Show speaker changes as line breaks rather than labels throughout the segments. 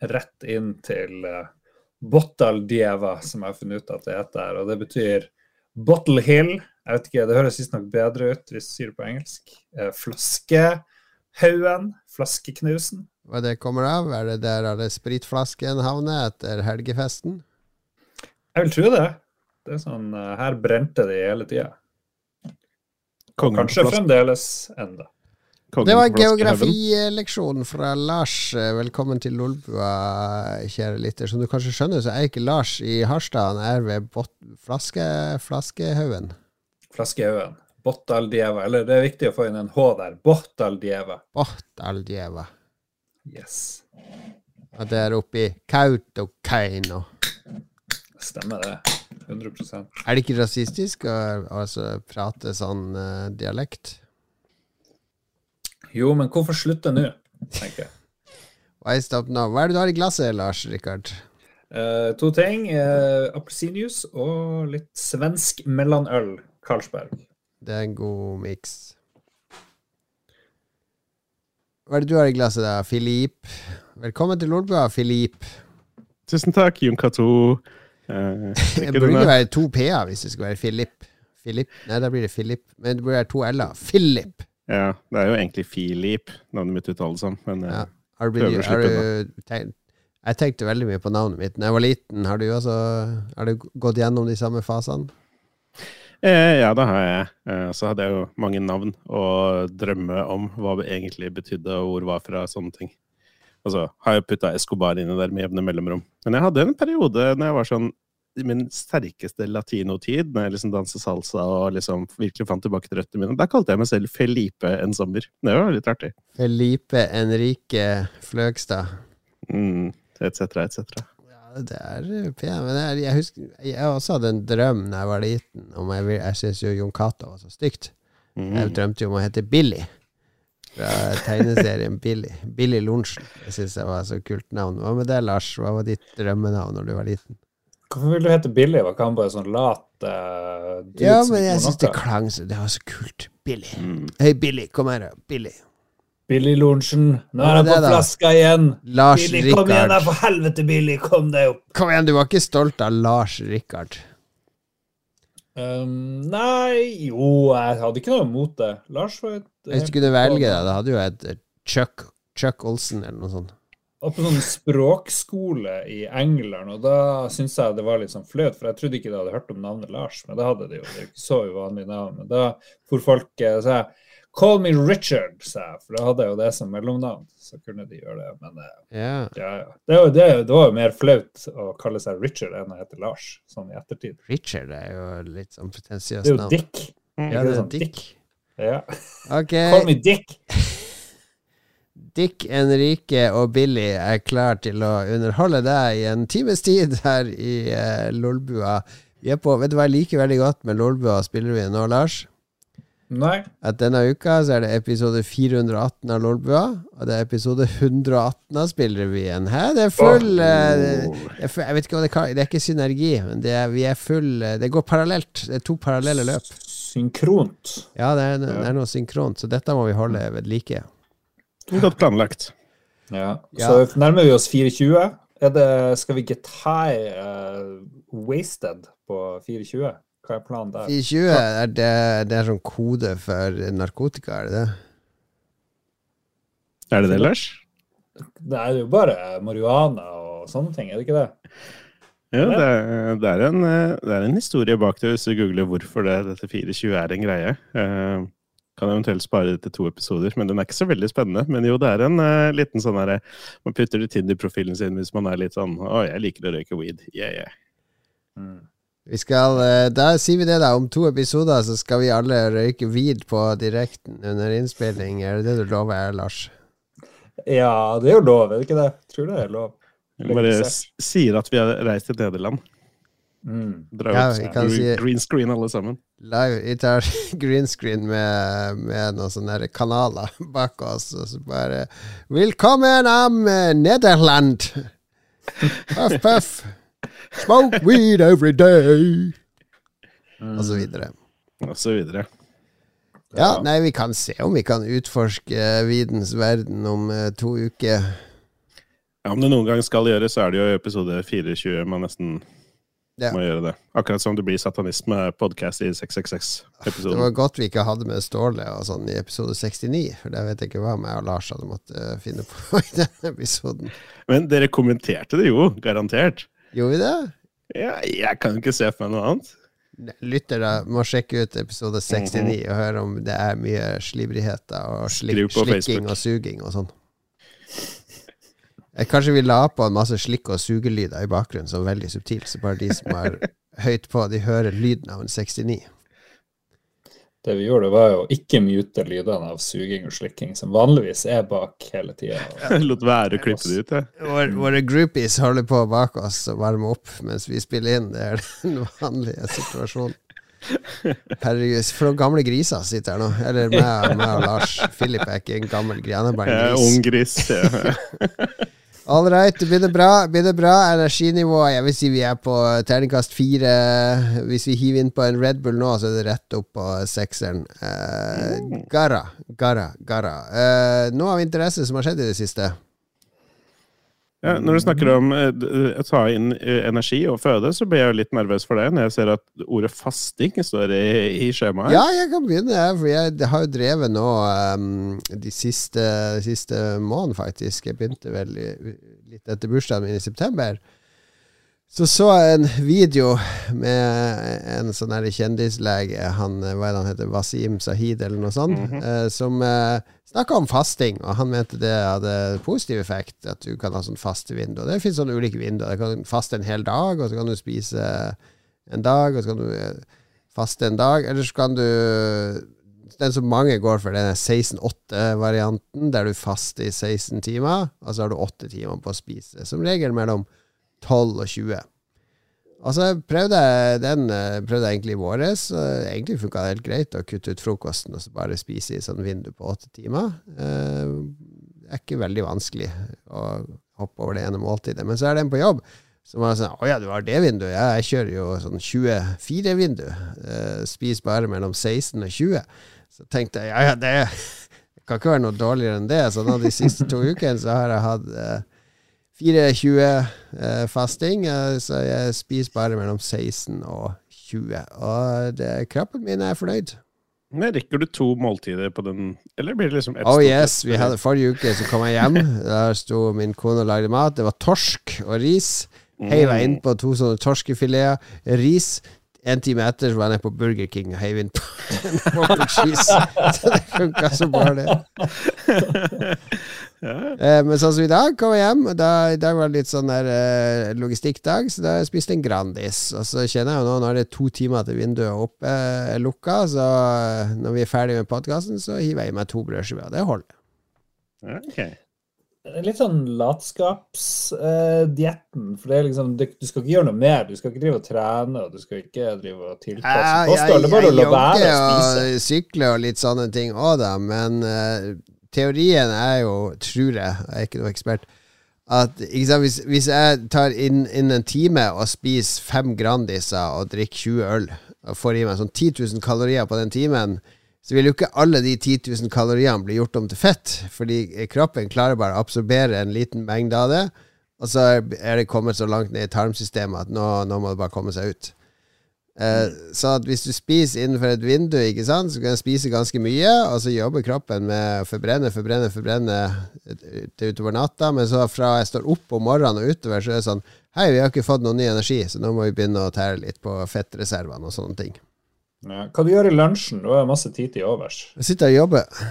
rett inn til uh, Bottal som jeg har funnet ut at det heter. Og det betyr Bottle Hill. Jeg vet ikke, Det høres visstnok bedre ut hvis du sier det på engelsk. Uh, Flaskehaugen. Flaskeknusen.
Hva det kommer av? Er det der alle spritflaskene havner etter helgefesten?
Jeg vil tro det. Det er sånn, uh, Her brente de hele tida. Kanskje fremdeles enda.
Det var geografileksjonen fra Lars. Velkommen til Lolbua, kjære lytter. Som du kanskje skjønner, så er ikke Lars i Harstad. Han er ved flaske, Flaskehaugen.
Flaskehaugen. Bottaldieva. Eller det er viktig å få inn en H der. Botaldjeva.
Botaldjeva.
Yes.
Og det er oppe i Kautokeino.
Stemmer det. 100%
Er det ikke rasistisk å altså, prate sånn uh, dialekt?
Jo, men hvorfor slutte nå, tenker jeg.
Why stop now? Hva er det du har i glasset, Lars Rikard?
Uh, to ting. Uh, Appelsinjuice og litt svensk mellomøl. Carlsberg.
Det er en god miks. Hva er det du har i glasset, da? Filip? Velkommen til Lolbua, Filip.
Tusen takk, Jon Cato.
Uh, det burde være to p-er hvis det skulle være Filip. Filip. Nei, da blir det Filip. Men det burde være to l-er. Philip.
Ja, det er jo egentlig Filip, navnet mitt uttales som. Men
ja. har du, blitt, har du tenkt, Jeg tenkte veldig mye på navnet mitt da jeg var liten. Har du også har du gått gjennom de samme fasene?
Eh, ja, det har jeg. Eh, så hadde jeg jo mange navn og drømme om hva det egentlig betydde, og hvor var fra, sånne ting. Altså, har jeg putta Escobar inni der med jevne mellomrom. Men jeg hadde en periode når jeg var sånn min sterkeste latinotid, når jeg liksom danset salsa og liksom virkelig fant tilbake til røttene mine. der kalte jeg meg selv Felipe en sommer. Det var litt artig.
Felipe Enrique Fløgstad.
Mm, etc., etc.
Ja, det er pen. Men jeg, jeg, husker Jeg også hadde en drøm da jeg var liten om Jeg, jeg syns jo Jon Cato var så stygt. Mm. Jeg drømte jo om å hete Billy fra tegneserien Billy. Billy Lorentzen. Jeg syns det var så kult navn. Hva med det, Lars? Hva var ditt drømmenavn når du var liten?
Hvorfor vil du hete Billy? Var ikke han bare sånn lat uh,
Ja, men jeg syns det klang så Det var så kult. Billy. Mm. Hei, Billy, kom her, Billy.
Billy Lorentzen. Nå er han på flaska igjen.
Lars
Billy. Kom igjen, da, for helvete, Billy. Kom deg opp.
Kom igjen, du var ikke stolt av Lars Rikard?
Um, nei Jo, jeg hadde ikke noe imot det. Lars var et
Hvis du kunne velge deg, da hadde jo et Chuck, Chuck Olsen eller noe sånt.
Og på sånn språkskole i England, og da syntes jeg det var litt sånn flaut, for jeg trodde ikke de hadde hørt om navnet Lars, men det hadde de jo. Det er ikke så uvanlig navn. Men da for folk eh, sa jeg Call me Richard, sa jeg, for da hadde jeg jo det som mellomnavn. Så kunne de gjøre det. Men
yeah.
ja, ja. Det, var, det, det, var jo mer flaut å kalle seg Richard enn å hete Lars, sånn i ettertid.
Richard er jo litt sånn pretensiøst
navn. Det er jo Dick.
Mm. Ja, det er sånn Dick. Dick.
Ja.
Okay.
Call me Dick.
Dick, Enrique og Billy er klar til å underholde deg i en times tid her i uh, Lolbua. Vi er på, vet du hva jeg liker veldig godt med Lolbua spiller vi nå, Lars?
Nei.
At denne uka så er det episode 418 av Lolbua, og det er episode 118 av Spillrevyen. Hæ? Det er full oh. uh, Jeg vet ikke hva det kan Det er ikke synergi, men det er, vi er full uh, Det går parallelt. Det er to parallelle løp.
Synkront.
Ja, det er, det er noe synkront, så dette må vi holde ved like.
Godt planlagt.
Ja. Så nærmer vi oss 420. Det, skal vi get high uh, wasted på 420? Hva er planen der?
420 er det, det er sånn kode for narkotika, er det det?
Er det det, Lars?
Det er jo bare marihuana og sånne ting, er det ikke det?
Ja, det er, det er, en, det er en, historie bak det, hvis du googler hvorfor det, dette 420 er en greie. Uh, kan eventuelt spare det til to episoder, men den er ikke så veldig spennende. Men jo, det er en uh, liten sånn herre Man putter det inn i profilen sin hvis man er litt sånn Å, jeg liker å røyke weed. Yeah, yeah.
Mm. Vi skal, eh, Da sier vi det, da. Om to episoder så skal vi alle røyke weed på direkten under innspilling. Er det det du lover, Lars?
Ja, det er jo lov, er det ikke det? Jeg tror det er lov.
Vi bare sier at vi har reist til Nederland.
Mm.
Dra ja, ut green, si, green screen, alle sammen.
Live, vi tar green screen med, med noen sånne kanaler bak oss, og så bare Velkommen am Nederland! Puff, puff! Smoke weed every day. Mm. Og så videre.
Og så videre.
Ja, nei, vi kan se om vi kan utforske videns verden om uh, to uker.
Ja, Om det noen gang skal gjøres, så er det jo episode 24 man nesten
Ja.
må gjøre det. Akkurat som det blir satanisme-podkast i 666-episoden.
Det var godt vi ikke hadde med Ståle og sånn i episode 69, for det vet jeg ikke hva meg og Lars hadde måttet finne på i den episoden.
Men dere kommenterte det jo, garantert.
Gjorde vi det?
Ja, jeg kan ikke se for meg noe annet.
Lyttere må sjekke ut episode 69 og høre om det er mye slibrigheter og slik, slikking og suging og sånn. Eh, Kanskje vi la på en masse slikk- og sugelyder i bakgrunnen, som er veldig subtilt, så bare de som er høyt på, de hører lyden av en 69.
Det vi gjorde, var jo å ikke mute lydene av suging og slikking, som vanligvis er bak hele tida.
Jeg lot være å klippe det ut, jeg.
Våre groupies holder på bak oss og varmer opp mens vi spiller inn. Det er den vanlige situasjonen. Herregud, for noen gamle griser sitter her nå. Eller meg, meg og Lars. Philip er ikke en gammel gris, han er bare
Jeg
en
er
gris.
ung gris.
All right, det bra? bra. Det bra energinivå. Jeg vil si vi er på terningkast fire. Hvis vi hiver inn på en Red Bull nå, så er det rett opp på sekseren. Uh, Garra, Garra, Garra. Uh, noe av interesse som har skjedd i det siste?
Ja, når du snakker om eh, å ta inn eh, energi og føde, så blir jeg litt nervøs for det når jeg ser at ordet fasting står i, i skjemaet.
Ja, jeg kan begynne, for jeg har jo drevet nå um, de siste, siste månedene, faktisk. Jeg begynte vel litt etter bursdagen min i september. Så så jeg en video med en sånn her kjendislege, han, hva er det han heter, Wasim Sahid eller noe sånt, eh, som eh, snakka om fasting, og han mente det hadde positiv effekt, at du kan ha sånn faste vinduer. Det finnes sånne ulike vinduer. Du kan faste en hel dag, og så kan du spise en dag, og så kan du eh, faste en dag, eller så kan du Den som mange går for, den er 16-8-varianten, der du faster i 16 timer, og så har du 8 timer på å spise. Som regel mellom 12 og 20. Og så prøvde jeg den eh, prøvde jeg egentlig i våres. Egentlig funka det helt greit å kutte ut frokosten og så bare spise i sånn vindu på åtte timer. Eh, Det er ikke veldig vanskelig å hoppe over det ene måltidet. Men så er det en på jobb som har sånn Å ja, du har det vinduet? Ja, jeg kjører jo sånn 24-vindu. Eh, Spiser bare mellom 16 og 20. Så tenkte jeg ja, ja, det kan ikke være noe dårligere enn det. Så nå de siste to ukene så har jeg hatt 4-20 eh, fasting, eh, så jeg spiser bare mellom 16 og 20. Og det, kroppen min er fornøyd.
Men rekker du to måltider på den, eller blir det liksom ett
Oh yes, vi hadde Forrige uke så kom jeg hjem. Der sto min kone og lagde mat. Det var torsk og ris. Heiva innpå på to sånne torskefileter. Ris. En time etter så var jeg på Burger King og heiv inn pork cheese. Så det funka så bra, det. Eh, men sånn som i dag, kom jeg hjem. og Da, I dag var det litt sånn der eh, logistikkdag, så da spiste jeg en Grandis. Og så kjenner jeg jo nå, nå er det to timer til vinduet er eh, lukka, så eh, når vi er ferdig med podkasten, så hiver jeg i meg to brødskiver. Det holder.
Okay. Litt sånn latskapsdietten. for det er liksom, du, du skal ikke gjøre noe mer. Du skal ikke drive og trene, og du skal ikke drive og tilpasse kosthold. Det er bare å la være å spise.
og sykle og litt sånne ting òg, da. Men uh, teorien er jo, tror jeg, jeg er ikke noe ekspert, at sant, hvis, hvis jeg tar inn, inn en time og spiser fem Grandiser og drikker 20 øl, og får i meg sånn 10 000 kalorier på den timen, så vil jo ikke alle de 10 000 kaloriene bli gjort om til fett, fordi kroppen klarer bare å absorbere en liten mengde av det, og så er det kommet så langt ned i tarmsystemet at nå, nå må det bare komme seg ut. Eh, så hvis du spiser innenfor et vindu, ikke sant, så kan du spise ganske mye, og så jobber kroppen med å forbrenne, forbrenne, forbrenne til utover natta, men så fra jeg står opp om morgenen og utover, så er det sånn Hei, vi har ikke fått noe ny energi, så nå må vi begynne å tære litt på fettreservene og sånne ting.
Ja. Hva du gjør i lunsjen? Du har masse tid til overs.
Jeg sitter og jobber.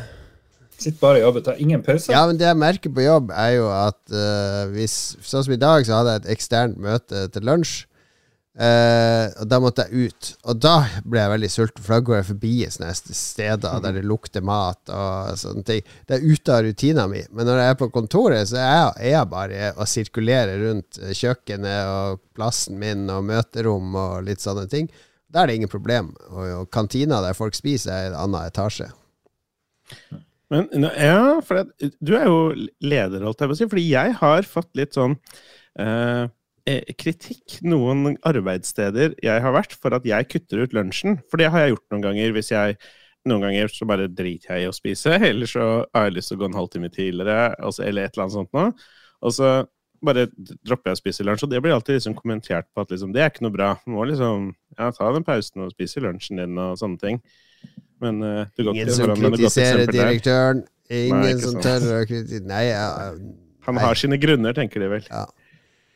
Sitter bare og jobber, tar ingen pause.
Ja, men det jeg merker på jobb, er jo at uh, hvis Sånn som i dag, så hadde jeg et eksternt møte til lunsj. Uh, og da måtte jeg ut. Og da ble jeg veldig sulten, for da går jeg forbi sånne steder der det lukter mat og sånne ting. Det er ute av rutina mi. Men når jeg er på kontoret, så er jeg, er jeg bare og sirkulerer rundt eh, kjøkkenet og plassen min og møterom og litt sånne ting. Da er det ingen problem. Og, og kantina der folk spiser, er en annen etasje.
Men ja, for det, du er jo leder, holdt jeg på å si. Fordi jeg har fått litt sånn eh, eh, kritikk noen arbeidssteder jeg har vært, for at jeg kutter ut lunsjen. For det har jeg gjort noen ganger. hvis jeg noen ganger så bare driter jeg i å spise, eller så har jeg lyst til å gå en halvtime tidligere, altså, eller et eller annet sånt noe. Og så bare dropper jeg å spise lunsj. Og det blir alltid liksom kommentert på at liksom, det er ikke noe bra. Man må liksom ja, ta den pausen og spise lunsjen din og sånne ting. Men uh, det går
Ingen
ikke
som
foran med et godt der.
direktøren. Ingen
Nei,
som tør å kritisere Nei, ja,
Han har sine grunner, tenker de vel.
ja.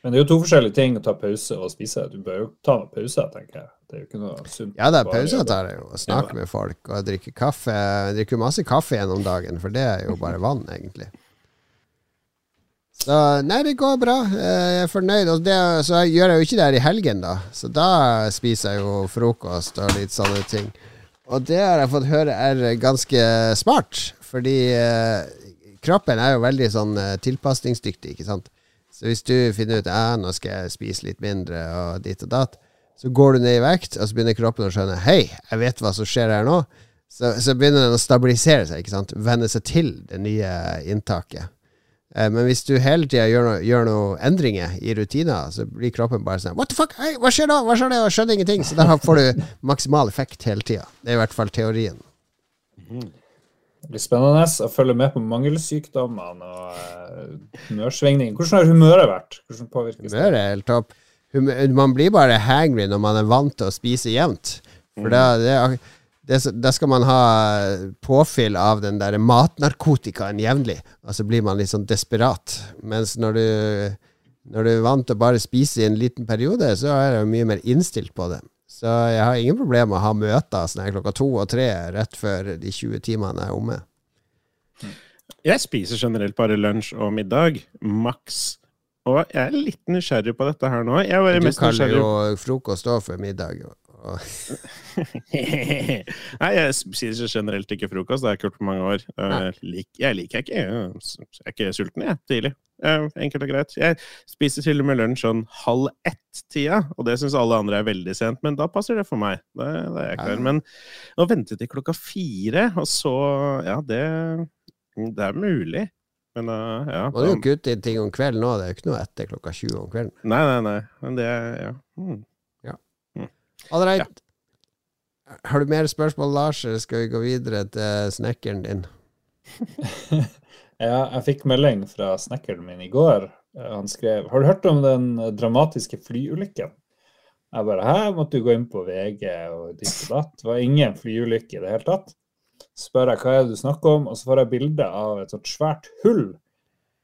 Men det er jo to forskjellige ting å ta pause og spise. Du bør jo ta noen pauser, tenker jeg. Det er jo ikke noe sunt.
ja da,
er
pauser tar jeg jo. Og snakker med folk og drikker kaffe. Jeg drikker masse kaffe gjennom dagen, for det er jo bare vann, egentlig. Så nei, det går bra. Eh, Jeg er fornøyd. Det, så gjør jeg jo ikke det her i helgen, da. Så da spiser jeg jo frokost og litt sånne ting. Og det har jeg fått høre er ganske smart, fordi eh, kroppen er jo veldig sånn eh, tilpasningsdyktig, ikke sant. Så hvis du finner ut at nå skal jeg spise litt mindre og ditt og datt, så går du ned i vekt, og så begynner kroppen å skjønne Hei, jeg vet hva som skjer her nå. Så, så begynner den å stabilisere seg, ikke sant. Venne seg til det nye inntaket. Eh, Men hvis du hele tida gjør, no gjør noen endringer i rutiner, så blir kroppen bare sånn What the fuck? Hei, hva skjer da? Hva skjer da? Jeg skjønner ingenting. Så da får du maksimal effekt hele tida. Det er i hvert fall teorien.
Det blir spennende å følge med på mangelsykdommene og uh, humørsvingninger. Hvordan har humøret vært? Hvordan påvirkes det?
Humøret er helt topp. Man blir bare hangry når man er vant til å spise jevnt. For da, det, er- da skal man ha påfyll av den der matnarkotikaen jevnlig, og så blir man litt sånn desperat. Mens når du, når du er vant til å bare spise i en liten periode, så er jo mye mer innstilt på det. Så jeg har ingen problemer med å ha møter sånn her klokka to og tre rett før de 20 timene er omme.
Jeg spiser generelt bare lunsj og middag, maks. Og jeg er litt nysgjerrig på dette her nå.
Du
mest
kaller
nysgjerrig
jo frokost òg for middag. Jo.
Nei, jeg spiser generelt ikke frokost. Det har jeg ikke gjort på mange år. Jeg liker, jeg liker ikke Jeg er ikke sulten, jeg, tidlig. Eh, Enkelt og greit. Jeg spiser til og med lunsj sånn halv ett-tida, og det syns alle andre er veldig sent, men da passer det for meg. Det, det er jeg klar. Men å vente til klokka fire, og så Ja, det, det er mulig. Men uh, ja.
Må du jo kutte inn ting om kvelden nå, det er jo ikke noe etter klokka 20 om kvelden.
Nei, nei, nei. Men det Ja. Mm.
All right. Har du mer spørsmål, Lars, eller skal vi gå videre til snekkeren din?
Ja, jeg fikk melding fra snekkeren min i går. Han skrev Har du hørt om den dramatiske flyulykken? Jeg bare Hæ, måtte du gå inn på VG og ditt og datt? Det var ingen flyulykke i det hele tatt. Så spør jeg hva er det du snakker om, og så får jeg bilde av et sånt svært hull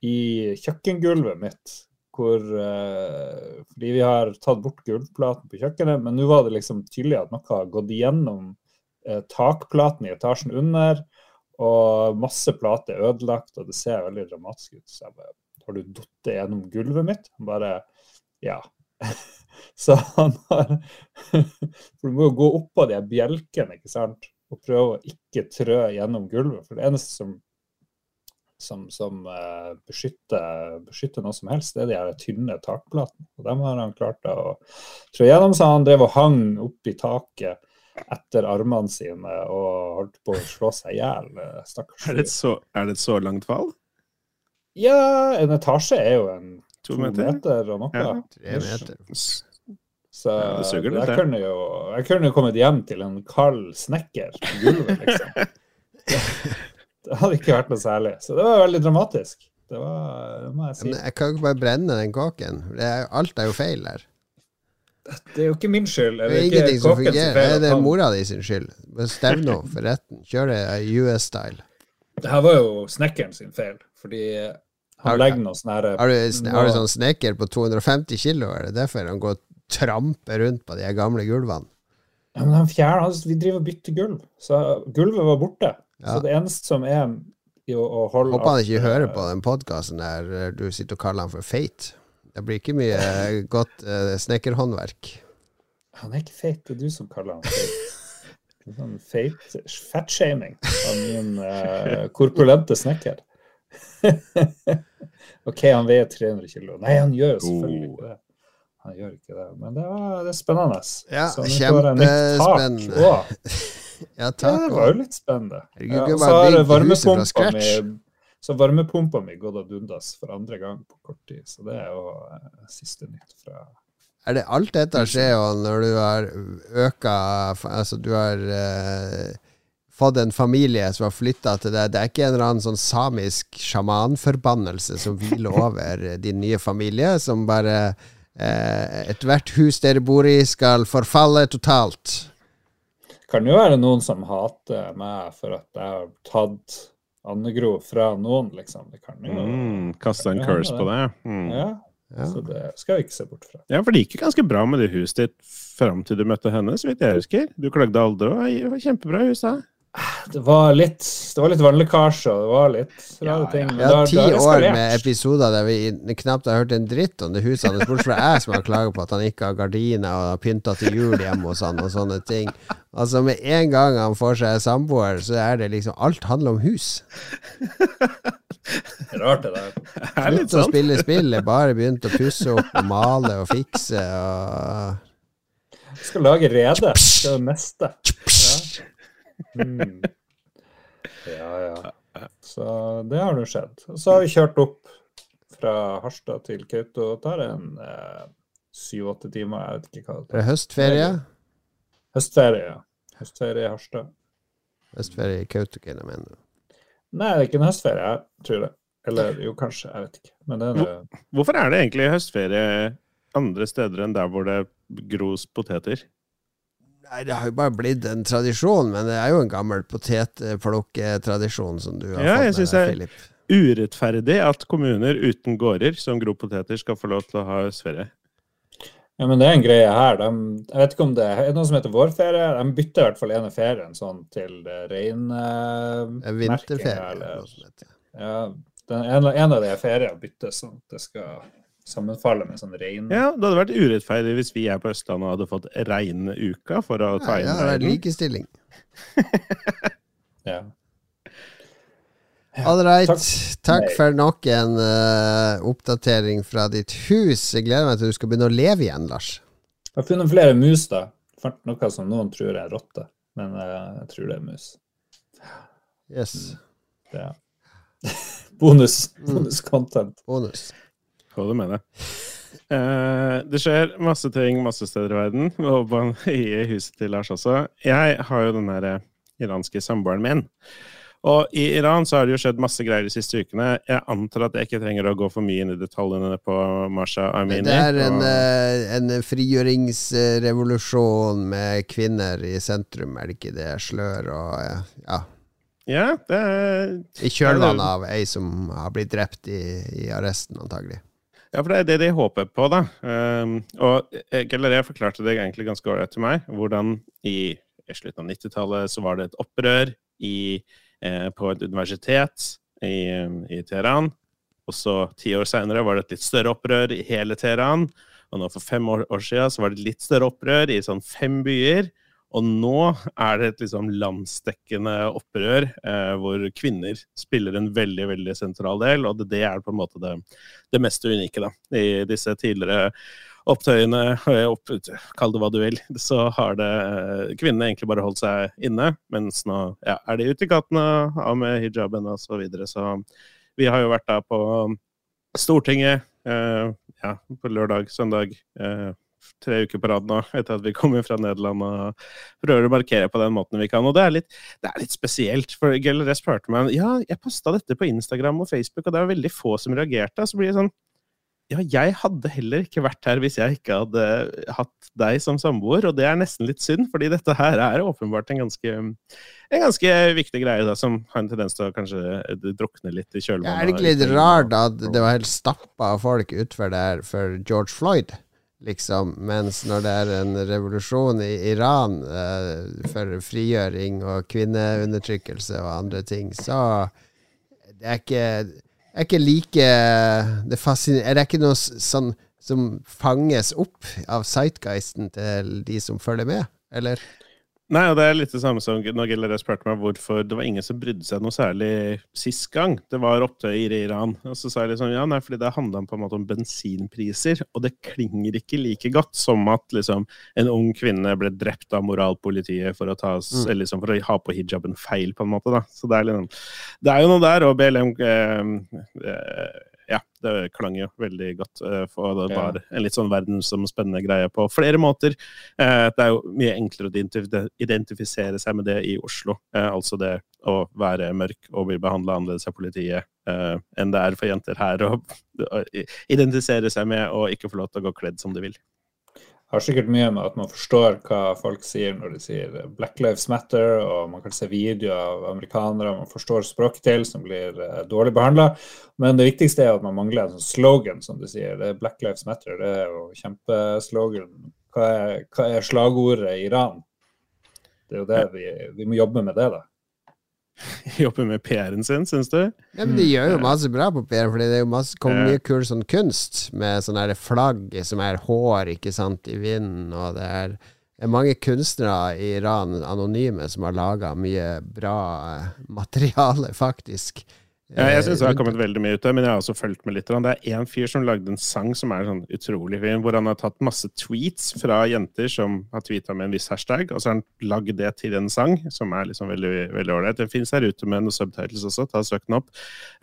i kjøkkengulvet mitt. Hvor, uh, fordi vi har tatt bort gulvplaten på kjøkkenet, men nå var det liksom tydelig at noe har gått igjennom uh, takplaten i etasjen under, og masse plater er ødelagt, og det ser veldig dramatisk ut. Så jeg bare Har du datt gjennom gulvet mitt? Han bare Ja. Så han har For du må jo gå oppå de bjelkene, ikke sant, og prøve å ikke trø gjennom gulvet. For det eneste som som, som uh, beskytter, beskytter noe som helst, det er de her tynne takplatene. Og dem har han klart å trå gjennom, så han drev og hang opp i taket etter armene sine og holdt på å slå seg i hjel. eh, Stakkars.
Er, det så, er det et så langt fall?
Ja, en etasje er jo en
To
to
meter?
meter, og noe.
Ja.
Tre meter.
Så
Ja, det litt,
jeg, kunne jo, jeg kunne jo kommet hjem til en kald snekker på gulvet, liksom. Det hadde ikke vært noe særlig. Så det var veldig dramatisk. Det var, det må jeg si.
Men jeg kan jo ikke bare brenne den kåken. Er, alt er jo feil her.
Det er jo ikke min skyld.
Det
Det
er
er
ingenting som fungerer.
Som feil
Det er
han-
mora di sin skyld. Stevn henne for retten. Kjør det US-style.
Det her var jo snekkeren sin feil, fordi
Har-
legger noe sånn her
Har du, har du sånn snekker på 250 kilo? Er det derfor han går og tramper rundt på de gamle gulvene?
Ja, men han fjerner, altså, Vi driver og bytter gulv, så gulvet var borte.
Ja.
Så det eneste som er å, holde
Håper han ikke hører
eh,
på den podkasten der eh, du sitter og kaller han for feit. Det blir ikke mye eh, godt uh, snekkerhåndverk.
Han er ikke feit, det er du som kaller han feit. Det Sånn feit fettshaming av min uh, korpulente snekker. OK, han veier 300 kilo. Nei, han gjør jo selvfølgelig ikke det. Han gjør ikke det. Men det, var, det er spennende.
Ja,
Så nå får jeg nytt tak
kjempespennende. ja,
Ja,
Ja,
det var jo litt spennende. Ja, så har varmepumpa mi så varmepumpa mi gått ad undas for andre gang på kort tid. Så det er jo eh, siste nytt fra
Er det alt dette skjer jo når du har øka Altså, du har eh, fått en familie som har flytta til deg. Det er ikke en eller annen sånn samisk sjamanforbannelse som hviler over din nye familie, som bare eh, Ethvert hus dere bor i, skal forfalle totalt.
Kan jo være noen som hater meg for at jeg har tatt Annegro fra noen, liksom. Det kan jo
Mm, Kasta en curse på det. Mm.
Ja,
Ja.
så det skal vi ikke se bort fra.
Ja, for det gikk jo ganske bra med det huset ditt fram til du møtte henne, så vidt jeg husker. Du klagde aldri, og det var kjempebra hus da.
Det var litt, det var litt vannlekkasje, og det var litt rare
Ja,
ting. men
Vi har ti år med episoder der vi knapt har hørt en dritt om det huset hans, bortsett fra jeg som har klaget på at han ikke har gardiner og har pynta til jul hjemme hos han og sånne ting. Altså Med en gang han får seg samboer, så er det liksom Alt handler om hus.
Rart det der.
Det er
Slutt å
sånn.
spille spill, er bare begynt å pusse opp og male og fikse og
Skal lage rede. Det er det meste. Ja. Mm. ja, ja. Så det har nå skjedd. Så har vi kjørt opp fra Harstad til Kautokeino. Det tar en syv-åtte timer, jeg vet ikke hva det
er høstferie.
Høstferie, ja. Høstferie i Harstad.
Høstferie i Kautokeino, mener du.
Nei, det er ikke en høstferie, jeg tror det. Eller jo, kanskje. Jeg vet ikke. Men det er det.
Hvorfor er det egentlig høstferie andre steder enn der hvor det gros poteter?
Nei, det har jo bare blitt en tradisjon, men det er jo en gammel potetplukketradisjon som du har
Ja, jeg
fått
synes
med deg,
jeg-
Philip.
Urettferdig at kommuner uten gårder som gror poteter, skal få lov til å ha høstferie.
Ja, men det er en greie her. De, jeg vet ikke om det er noe som heter vårferie. De bytter i hvert fall ene ferien sånn til det rene
er Vinterferie. eller noe som heter.
ja, den, en, en av de feriene byttes sånn at det skal sammenfalle med sånn rein...
Ja, Det hadde vært urettferdig hvis vi er på Østlandet og hadde fått regnuka uka for å ta
Ja,
inn
ja, det er likestilling.
Ja.
All right.
Takk.
Takk for nok en uh, oppdatering fra ditt hus. Jeg gleder meg til du skal begynne å leve igjen, Lars.
Jeg har funnet flere mus, da. Fant noe som noen tror er rotte, men uh, jeg tror det er mus.
Yes.
Det er bonus,
Mm.
bonus content.
Bonus.
Få det mener. Eh, det skjer masse ting masse steder i verden, og i huset til Lars også. Jeg har jo den der eh, iranske samboeren min. Og i Iran så har det jo skjedd masse greier de siste ukene. Jeg antar at jeg ikke trenger å gå for mye inn i detaljene på Masha Amini.
Det er en,
og-
eh, en frigjøringsrevolusjon med kvinner i sentrum, er det ikke det? Slør og ja.
Ja, det er
I kjølvannet av ei som har blitt drept i, i arresten, antagelig.
Ja, for det er det de håper på, da. Um, og Galleria forklarte det egentlig ganske ålreit til meg. Hvordan i, i slutten av 90-tallet så var det et opprør i, eh, på et universitet i, i Teheran. Og så ti år seinere var det et litt større opprør i hele Teheran. Og nå for fem år, år siden så var det et litt større opprør i sånn fem byer. Og nå er det et liksom landsdekkende opprør eh, hvor kvinner spiller en veldig veldig sentral del, og det, det er på en måte det, det mest unike. da. I disse tidligere opptøyene, eh, opp, kall det hva du vil, så har det eh, kvinnene egentlig bare holdt seg inne, mens nå ja, er de ute i gatene, av med hijaben og så videre. Så vi har jo vært da på Stortinget eh, ja, på lørdag, søndag. Eh, tre uker på rad nå, etter at vi kommer fra Nederland og prøver å markere på den måten vi kan. Og det er litt, det er litt spesielt, for Gelleré spurte meg ja, jeg posta dette på Instagram og Facebook, og det var veldig få som reagerte. Så blir det sånn ja, jeg hadde heller ikke vært her hvis jeg ikke hadde hatt deg som samboer, og det er nesten litt synd, fordi dette her er åpenbart en ganske, en ganske viktig greie da, som har en tendens til å kanskje drukne litt i kjølvannet.
Ja, er det ikke litt rart at det var helt stappa av folk utfor der for George Floyd? Liksom, mens når det er en revolusjon i Iran eh, for frigjøring og kvinneundertrykkelse og andre ting, så det er ikke, er ikke like Det fascinerer Det ikke noe sånn som fanges opp av sightgeisten til de som følger med, eller?
Nei, og det er litt det samme som når Gelleré spurte meg hvorfor det var ingen som brydde seg noe særlig sist gang. Det var opptøyer i Iran. Og så sa jeg liksom ja, nei, fordi det handla på en måte om bensinpriser. Og det klinger ikke like godt som at liksom en ung kvinne ble drept av moralpolitiet for å, ta,
Mm.
liksom for å ha på hijaben feil, på en måte. da. Så det er, liksom, det er jo noe der, og BLM eh, eh, Det klang jo veldig godt. eh, For det var en litt sånn verdensomspennende greie på flere måter. Eh, Det er jo mye enklere å identifisere seg med det i Oslo. Eh, Altså det å være mørk og bli behandla annerledes av politiet enn det er for jenter her å identifisere seg med og ikke få lov til å gå kledd som de vil.
Har sikkert mye med at man forstår hva folk sier når de sier Black Lives Matter, og man kan se videoer av amerikanere man forstår språk til, som blir eh, dårlig behandla. Men det viktigste er at man mangler en sånn slogan, som du sier. Det er Black Lives Matter, det er jo kjempeslogan. Hva er, hva er slagordet i Iran? Det er jo det vi, vi må jobbe med det, da.
Jobber med PR-en sin, syns du?
Ja, men De gjør jo masse bra på PR, Fordi det er jo masse, kommer mye kul sånn kunst med sånne her flagg som er hår ikke sant, i vinden, og det er, er mange kunstnere i Iran, anonyme, som har laga mye bra eh, materiale, faktisk.
Ja, jeg syns det har
Eh,
kommet veldig mye ut av men jeg har også fulgt med litt. Det er én fyr som lagde en sang som er sånn utrolig fin, hvor han har tatt masse tweets fra jenter som har tweeta med en viss hashtag, og så har han lagd det til en sang som er liksom veldig ålreit. Den fins her ute med noen subtitles også, ta søk den opp.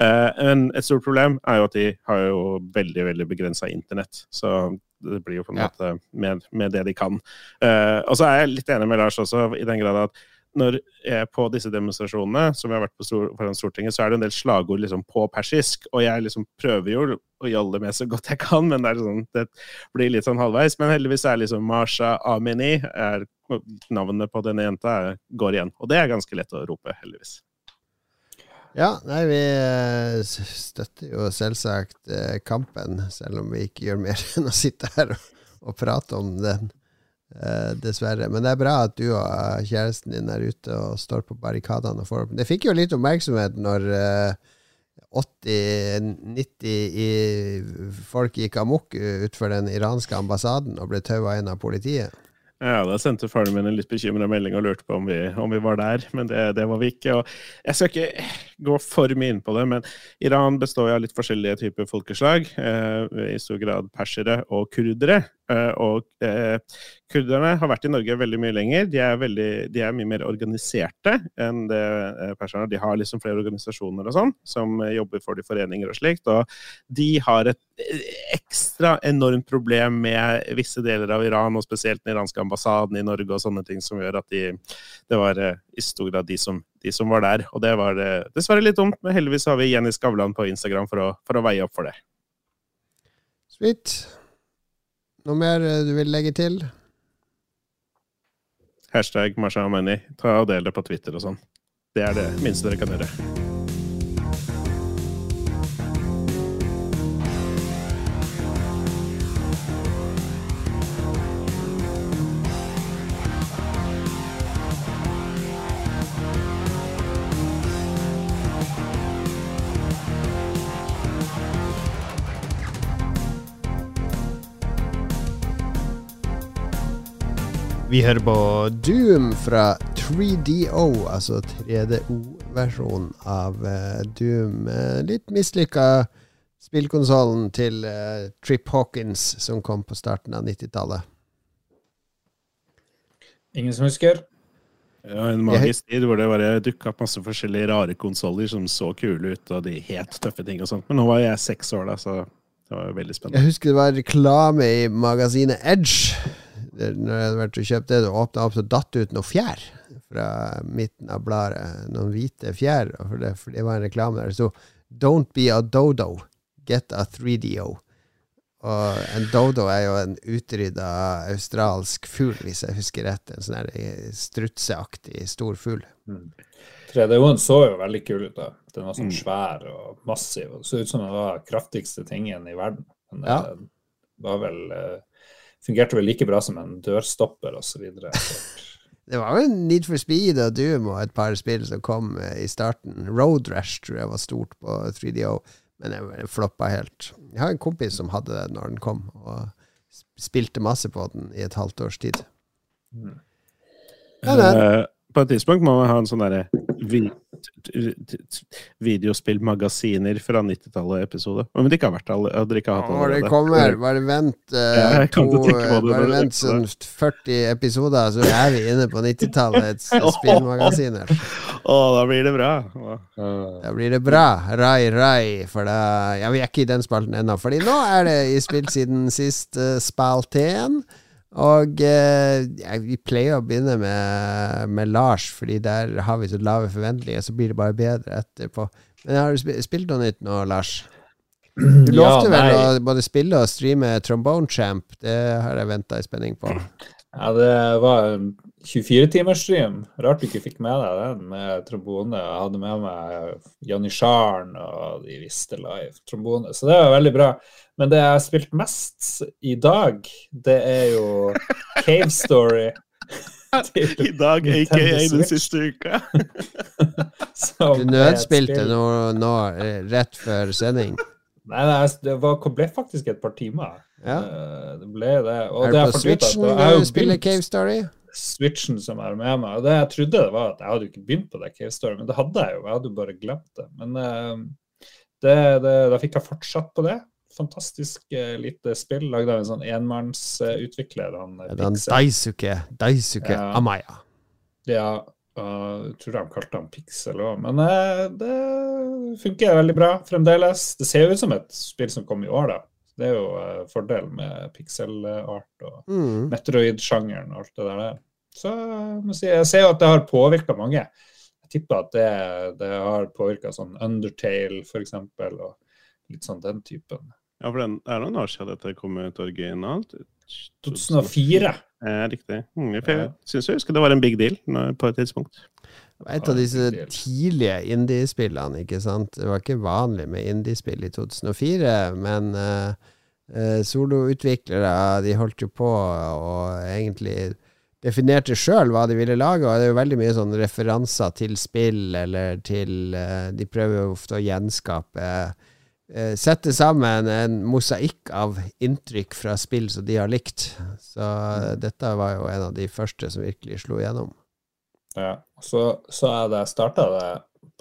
Eh, men et stort problem er jo at de har jo veldig, veldig begrensa internett. Så det blir jo på en måte med, med det de kan. Eh, og så er jeg litt enig med Lars også, i den grad at når jeg er på disse demonstrasjonene som jeg har vært på foran Stortinget, så er det en del slagord liksom på persisk. Og jeg liksom prøver jo å jolle med så godt jeg kan, men det, sånn, det blir litt sånn halvveis. Men heldigvis er liksom Masha Amini er, Navnet på denne jenta er, går igjen. Og det er ganske lett å rope, heldigvis.
Ja, nei, vi eh, støtter jo selvsagt eh, kampen, selv om vi ikke gjør mer enn å sitte her og, og prate om den. Eh, dessverre. Men det er bra at du og kjæresten din er ute og står på barrikadene. Det fikk jo litt oppmerksomhet når eh, 80-90 folk gikk amok utenfor den iranske ambassaden og ble taua inn av politiet.
Ja, da sendte faren min en litt bekymra melding og lurte på om vi, om vi var der, men det, det var vi ikke. Og jeg skal ikke gå for mye inn på det, men Iran består av litt forskjellige typer folkeslag. Eh, I stor grad persere og kurdere. Eh, og eh, kurderne har vært i Norge veldig mye lenger. De er, veldig, de er mye mer organiserte enn det eh, perserne er. De har liksom flere organisasjoner og sånn, som jobber for de foreninger og slikt. Og de har et ekstra enormt problem med visse deler av Iran, og spesielt den iranske ambassaden i Norge og sånne ting, som gjør at de, det var i stor grad de som, de som var der. Og det var dessverre litt dumt, men heldigvis har vi Jenny Skavlan på Instagram for å, for å veie opp for det.
Sweet. Noe mer eh, du vil legge til?
Hashtag Masha Amani. Ta og Del det på Twitter og sånn. Det er det minste dere kan gjøre.
Vi hører på Doom fra 3DO, altså 3DO-versjonen av eh, Doom. Eh, litt mislykka spillkonsollen til eh, Trip Hawkins som kom på starten av 90-tallet.
Ingen som husker?
Ja, en magisk tid hvor det bare dukka opp masse forskjellige rare konsoller som så kule ut, og de helt tøffe ting og sånt. Men nå var jeg seks år, da, så det var veldig spennende.
Jeg husker det var reklame i magasinet Edge. Når jeg hadde vært og kjøpt det, det åpna opp, så datt det ut noe fjær fra midten av bladet. Noen hvite fjær. For det, for det var en reklame der det sto 'Don't be a dodo, get a 3DO'. Og en dodo er jo en utrydda australsk fugl, hvis jeg husker rett. En sånn eh, strutseaktig stor fugl.
3D-en så jo veldig kul ut. da. Den var sånn
Mm.
svær og massiv. og Det så ut som den var kraftigste tingen i verden. Men
Ja.
det var vel eh, Fungerte vel like bra som en dørstopper osv.
Det var jo Need for Speed og Doom og et par spill som kom eh, i starten. Road Rash tror jeg var stort på 3DO, men jeg floppa helt. Jeg har en kompis som hadde det når den kom, og spilte masse på den i et halvt års tid. Ja, det
Eh, på et tidspunkt må man ha en sånn derre videospillmagasiner fra 90-tallet-episode. Om det ikke har vært alle, dere ikke har hatt
Når det kommer, bare vent uh,
Ja,
to, bare vent sånn 40 episoder, så er vi inne på 90-tallets spillmagasiner.
Å, da blir det bra. Uh.
Da blir det bra. Rai, rai. For da Ja, vi er ikke i den spalten ennå. Fordi nå er det i spill siden sist uh, spalten. Og eh, vi pleier å begynne med, med Lars, fordi der har vi så lave forventninger, så blir det bare bedre etterpå. Men har du sp spilt noe nytt nå, Lars? Du lovte vel å både spille og streame Trombone Champ. Det har jeg venta i spenning på.
Ja, det var en 24-timersstream. Rart du ikke fikk med deg den med trombone. Jeg hadde med meg Janni Scharn, og de visste live trombone. Så det var veldig bra. Men det jeg har spilt mest i dag, det er jo Cave Story.
I dag,
ikke
aka den siste uka.
Du nødspilte nå, nå eh, rett før sending.
Nei, nei, det var, ble faktisk et par timer.
Ja.
Eh, Det ble det. Og
Er
det
det på Switchen du spiller Cave Story?
Switchen som er med meg. Og det jeg trodde det var at jeg hadde jo ikke begynt på det Cave Story, men det hadde jeg jo. Jeg hadde jo bare glemt det. Men eh, det, det, da fikk jeg fortsatt på det. Fantastisk eh, lite spill lagd av en sånn enmannsutvikler. han eh,
Ja, den. Daisuke, Daisuke
Ja.
Amaya.
Ja, jeg tror de kalte han Pixel òg, men eh, det funker veldig bra fremdeles. Det ser jo ut som et spill som kom i år, da. Det er jo uh, fordel med pixel-art og
Mm.
Metroid-sjangeren og alt det der. Så jeg ser jo at det har påvirka mange. Jeg tipper at det, det har påvirka sånn Undertale, eksempel, og litt sånn den typen.
Ja, for den, er det noen år siden dette kom ut originalt?
2004.
Ja, riktig. Mm, jeg
Ja.
syns jeg husker det var en big deal når- på et tidspunkt.
Det var et av disse tidlige indie-spillene, ikke sant. Det var ikke vanlig med indie-spill i 2004, men uh, soloutviklere de holdt jo på og egentlig definerte sjøl hva de ville lage, og det er jo veldig mye sånn referanser til spill eller til uh, De prøver jo ofte å gjenskape eh, Sette sammen en mosaikk av inntrykk fra spill som de har likt. Så eh, dette var jo en av de første som virkelig slo gjennom.
Ja. Så, så jeg starta det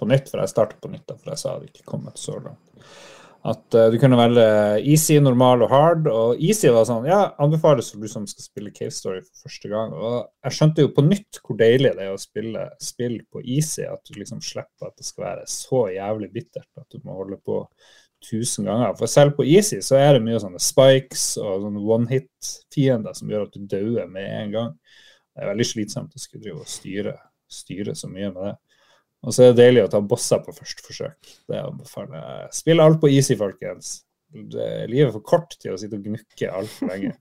på nytt, for jeg starta på nytt, da, for jeg sa det ikke kommet så langt. At uh, du kunne velge easy, normal og hard. Og easy var sånn Ja, anbefales for du som skal spille Cave Story for første gang. Og jeg skjønte jo på nytt hvor deilig det er å spille spill på easy. At du liksom slipper at det skal være så jævlig bittert at du må holde på tusen ganger. For selv på easy så er det mye sånne spikes og sånne one-hit-fiender som gjør at du dauer med en gang. Det er veldig slitsomt å skulle drive og styre, styre så mye med det. Og så er det deilig å ta bosser på første forsøk. Det anbefaler jeg. Spill alt på easy, folkens. Det, er livet for kort til å sitte og gnukke altfor lenge.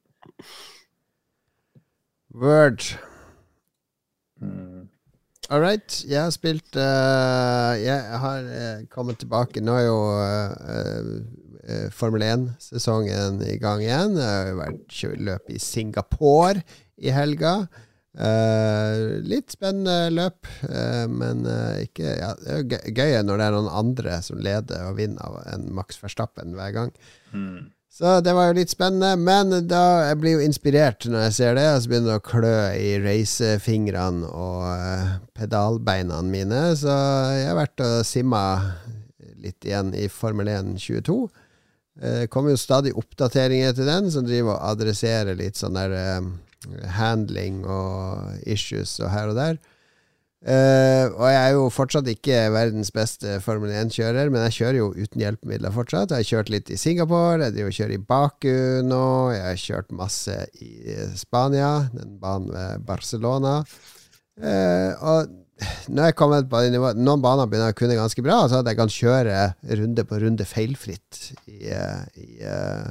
Word.
Mm.
All right. Jeg har spilt uh, Jeg har uh, kommet tilbake Nå er jo uh, Formel 1-sesongen i gang igjen. Jeg har vært løp i Singapore i helga. Litt spennende løp, men ikke ja, Det er jo gøy- når det er noen andre som leder og vinner enn Max Verstappen hver gang.
Mm.
Så det var jo litt spennende, men da jeg blir jo inspirert når jeg ser det, og så begynner det å klø i reisefingrene og eh, pedalbeina mine, så jeg har vært og simma litt igjen i Formel 1 22. Eh, Det kommer jo stadig oppdateringer til den, som driver og adresserer litt sånn der eh, handling og issues og her og der. Eh, og jeg er jo fortsatt ikke verdens beste Formel 1-kjører, men jeg kjører jo uten hjelpemidler fortsatt. Jeg har kjørt litt i Singapore, jeg driver og kjører i Baku nå, jeg har kjørt masse i Spania, den banen ved Barcelona. Uh, og nå er jeg kommet på nivå, Noen baner begynner jeg å kunne ganske bra, så at jeg kan kjøre runde på runde feilfritt i, eh, i eh,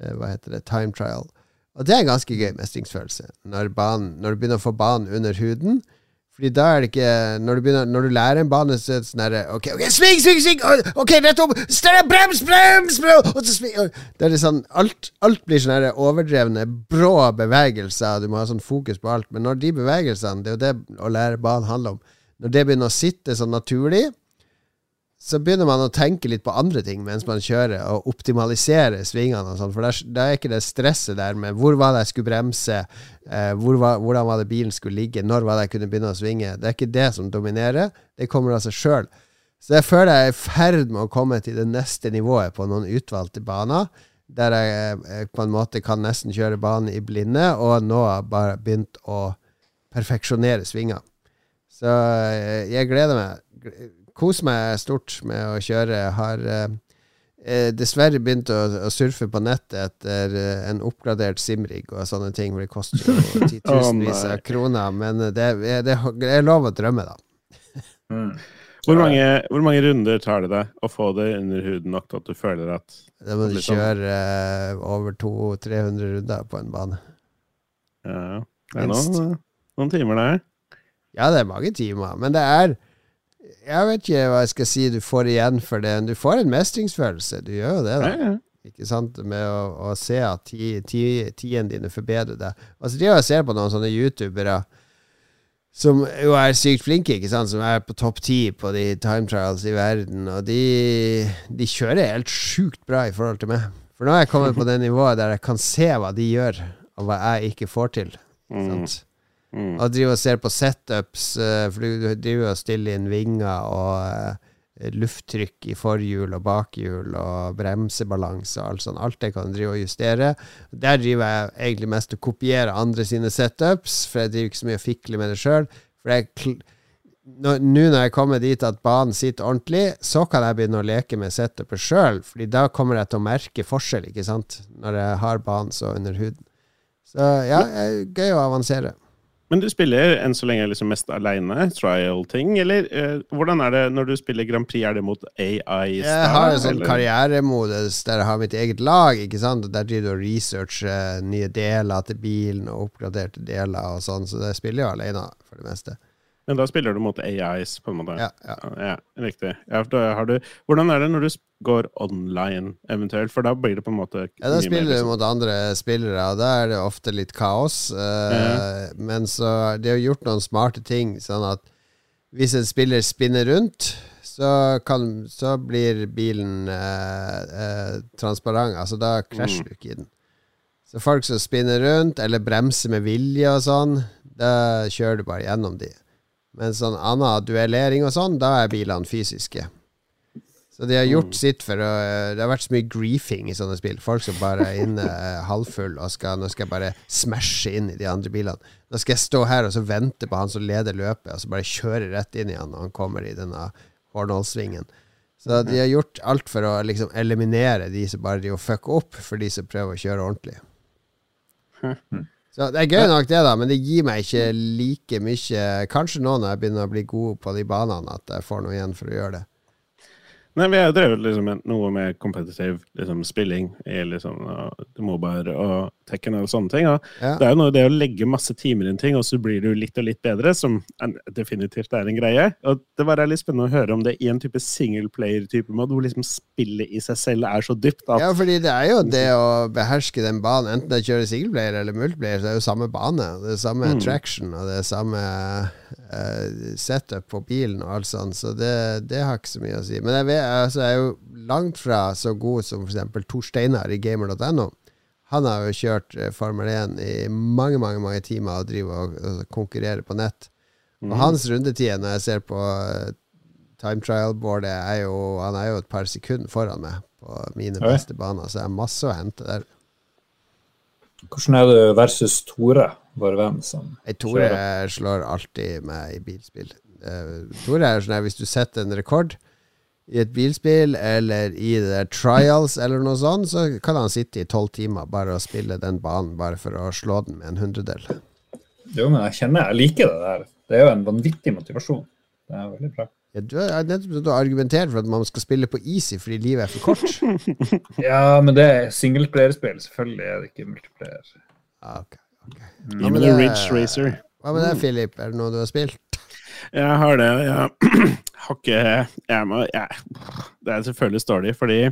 eh, Hva heter det? Time trial. Og det er en ganske gøy mestringsfølelse, når, banen, når du begynner å få banen under huden. Fordi da er det ikke Når du, begynner, når du lærer en bane, så er det sånn herre OK, ok, sving, sving, sving! OK, rett opp! Brems, brems! brems og så sving! Det er litt sånn Alt, alt blir sånn her overdrevne, brå bevegelser. Du må ha sånn fokus på alt. Men når de bevegelsene, det er jo det å lære banen handler om, når det begynner å sitte sånn naturlig, så begynner man å tenke litt på andre ting mens man kjører, og optimalisere svingene og sånn. For da er ikke det stresset der med hvor var det jeg skulle bremse, eh, hvor var, hvordan var det bilen skulle ligge, når var det jeg kunne begynne å svinge. Det er ikke det som dominerer. Det kommer av seg sjøl. Så jeg føler jeg er i ferd med å komme til det neste nivået på noen utvalgte baner. Der jeg, jeg eh, på en måte kan nesten kjøre banen i blinde, og nå har jeg bare begynt å perfeksjonere svinger. Så eh, jeg gleder meg koser meg stort med å kjøre. Har eh, eh, dessverre begynt å, å, surfe på nettet etter eh, en oppgradert simrig og sånne ting, for det koster jo titusenvis av kroner. Men det, det, det, er lov å drømme, da.
Mm. Hvor mange, hvor mange, runder tar det deg å få det under huden nok til at du føler at
Da må du sånn? kjøre uh, over 200-300 runder på en bane.
Ja, det er noen, noen timer, det.
Ja, det er mange timer. Men det er jeg vet ikke hva jeg skal si du får igjen for det. men Du får en mestringsfølelse. Du gjør jo det, da. Ja, ja. Ikke sant? Med å, å se at ti, dine forbedrer deg. Altså, det har ser på noen sånne youtubere som jo er sykt flinke, ikke sant? som er på topp ti på de time trials i verden. Og de, de kjører helt sjukt bra i forhold til meg. For nå har jeg kommet på det nivået der jeg kan se hva de gjør, og hva jeg ikke får til. Ikke mm. Mm. Og driver og ser på setups, uh, for du driver og stiller inn vinger og uh, lufttrykk i forhjul og bakhjul og bremsebalanse og alt sånt. Alt det kan du drive og justere. Der driver jeg egentlig mest og kopierer andre sine setups, for jeg driver ikke så mye og fikler med det sjøl. Nå når jeg kommer dit at banen sitter ordentlig, så kan jeg begynne å leke med setupet sjøl, Fordi da kommer jeg til å merke forskjell, ikke sant, når jeg har banen så under huden. Så ja, gøy å avansere.
Men du spiller enn så lenge liksom mest aleine, trial-ting, eller uh, hvordan er det når du spiller Grand Prix, er det mot AI?
Jeg har en sånn karrieremodus der jeg har mitt eget lag, ikke sant, og der driver du og researcher nye deler til bilen og oppgraderte deler og sånn, så jeg spiller jo alene for det meste.
Men da spiller du mot AIs, på en måte?
Ja. ja.
ja riktig. Ja, du, hvordan er det når du går online, eventuelt? For da blir det på en måte
Ja, da spiller du liksom- mot andre spillere, og da er det ofte litt kaos. Uh, men så De har gjort noen smarte ting, sånn at hvis en spiller spinner rundt, så, kan, så blir bilen uh, uh, transparent. Altså, da krasjer mm. du ikke i den. Så folk som spinner rundt, eller bremser med vilje og sånn, da kjører du bare gjennom de. Men sånn annen duellering og sånn, da er bilene fysiske. Så de har gjort mm. sitt for å Det har vært så mye griefing i sånne spill. Folk som bare er inne eh, halvfull og skal, nå skal jeg bare smashe inn i de andre bilene. Nå skal jeg stå her og så vente på han som leder løpet, og så bare kjøre rett inn i han når han kommer i denne Hornholsvingen. Så de har gjort alt for å liksom eliminere de som bare driver og fucker opp, for de som prøver å kjøre ordentlig. Så Det er gøy nok, det, da, men det gir meg ikke like mye Kanskje nå når jeg begynner å bli god på de banene, at jeg får noe igjen for å gjøre det.
Nei, vi har drevet liksom noe med kompetitiv liksom, spilling i liksom, mobile og Tekken og sånne ting. Ja. Det er jo noe det å legge masse timer inn ting, og så blir du litt og litt bedre, som en, definitivt er en greie. Og Det var litt spennende å høre om det i en type singleplayer-type måte, hvor liksom spillet i seg selv er så dypt
at Ja, fordi det er jo det å beherske den banen, enten det kjører singleplayer eller multiplayer, så er det jo samme bane. Det er samme mm. traction, og det er samme uh, setup på bilen og alt sånt, så det, det, har ikke så mye å si. Men jeg, vet, altså, jeg er jo langt fra så god som f.eks. Tor Steinar i gamer.no. Han har jo kjørt eh, Formel 1 i mange mange, mange timer og driver og, og konkurrerer på nett. Og mm. hans rundetid, når jeg ser på uh, time trial-boardet, er jo Han er jo et par sekunder foran meg på mine beste baner, så jeg har masse å hente der.
Hvordan er det versus Tore, vår hvem som
Tore slår alltid meg i bilspill. Uh, Tore er sånn at hvis du setter en rekord i et bilspill eller i det trials eller noe sånt, så kan han sitte i tolv timer bare og spille den banen bare for å slå den med en hundredel.
Jo, men jeg kjenner jeg liker det der. Det er jo en vanvittig motivasjon. Det er veldig bra.
Ja, du har nettopp argumentert for at man skal spille på easy fordi livet er for kort.
ja, men det er singleplayerspill. Selvfølgelig er det ikke multiplayer.
Ah, okay,
Mm. Ja, men det, Ridge Racer.
Hva med deg, Philip? Er det noe du har spilt?
Jeg har det. Jeg har ikke jeg må, jeg, Det er selvfølgelig dårlig, fordi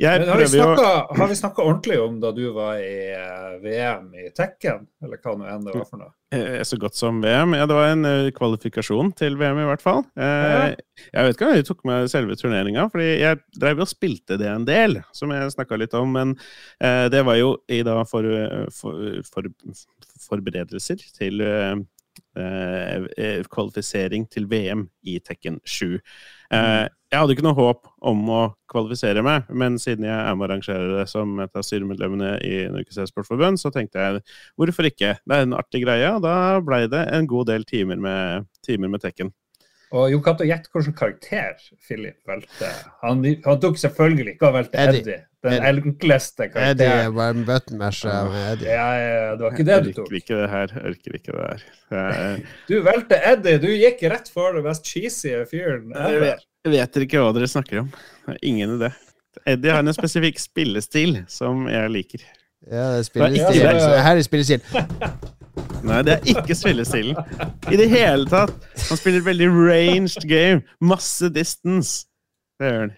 jeg har, vi snakket, har vi snakka ordentlig om da du var i uh, VM i Tekken, eller hva nå enn det var for noe?
Eh, så godt som VM. Ja, det var en uh, kvalifikasjon til VM, i hvert fall. Uh, jeg vet ikke om jeg tok med selve turneringa, fordi jeg drev og spilte det en del, som jeg snakka litt om. Men det var jo i da for, for, for forberedelser til kvalifisering til VM i Tekken 7. Mm. Jeg hadde ikke noe håp om å kvalifisere meg, men siden jeg er med å arrangere det som et av styremedlemmene i Norges e-sportforbund, så tenkte jeg hvorfor ikke? Det er en artig greie, og da blei det en god del timer med, timer med Tekken.
Og Jo Cato, gjett hvilken karakter Philip valgte. Han, han, tok selvfølgelig ikke og valgte Eddie. Eddie. Den enkleste karakteren.
Eddie var en buttonmash med Eddie.
Ja, ja, det var ikke det du tok.
Jeg orker ikke det her. Jeg orker ikke det her.
du valgte Eddie. Du gikk rett for det mest cheesy fyren ever.
Jeg vet ikke hva dere snakker om. Ingen idé. Eddie har en spesifikk spillestil som jeg liker.
Ja, det er spillestil. Ja, ja, Her er spillestil.
Nei, det er ikke spillestilen. I det hele tatt. Han spiller et veldig ranged game. Masse distance. Det gjør han.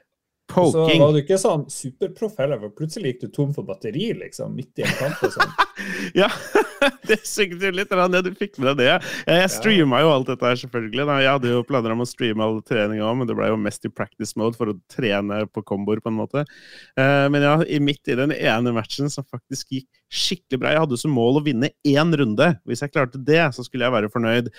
Poking. Så var du ikke sånn superproff for plutselig gikk du tom for batteri liksom, midt i en kamp. og sånn.
ja, det sugde jo litt. Det du fikk med deg det. Jeg, streama jo alt dette her, selvfølgelig. Jeg hadde jo planer om å streame all treninga òg, men det ble jo mest i practice mode for å trene på komboer, på en måte. Uh, men ja, midt i den ene matchen som faktisk gikk skikkelig bra Jeg hadde som mål å vinne én runde. Hvis jeg klarte det, så skulle jeg være fornøyd.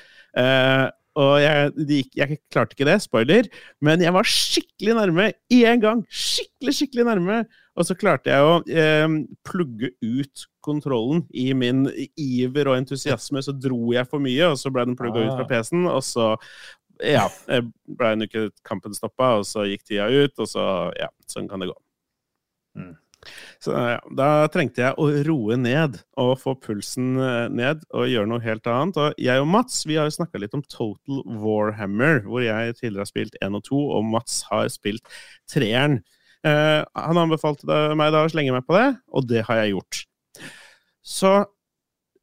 Og jeg, gikk, jeg, klarte ikke det, spoiler, men jeg var skikkelig nærme én gang. Skikkelig, skikkelig nærme. Og så klarte jeg å eh, plugge ut kontrollen. I min iver og entusiasme så dro jeg for mye, og så ble den plugga ut fra ah. PC-en. Og så ja, ble den ikke kampen stoppa, og så gikk tida ut, og så Ja, sånn kan det gå. Mm. Så ja, Da trengte jeg å roe ned og få pulsen eh, ned og gjøre noe helt annet. Og jeg og Mats vi har jo snakka litt om Total Warhammer, hvor jeg tidligere har spilt 1 og 2, og Mats har spilt treeren. Eh, han anbefalte meg da å slenge meg på det, og det har jeg gjort. Så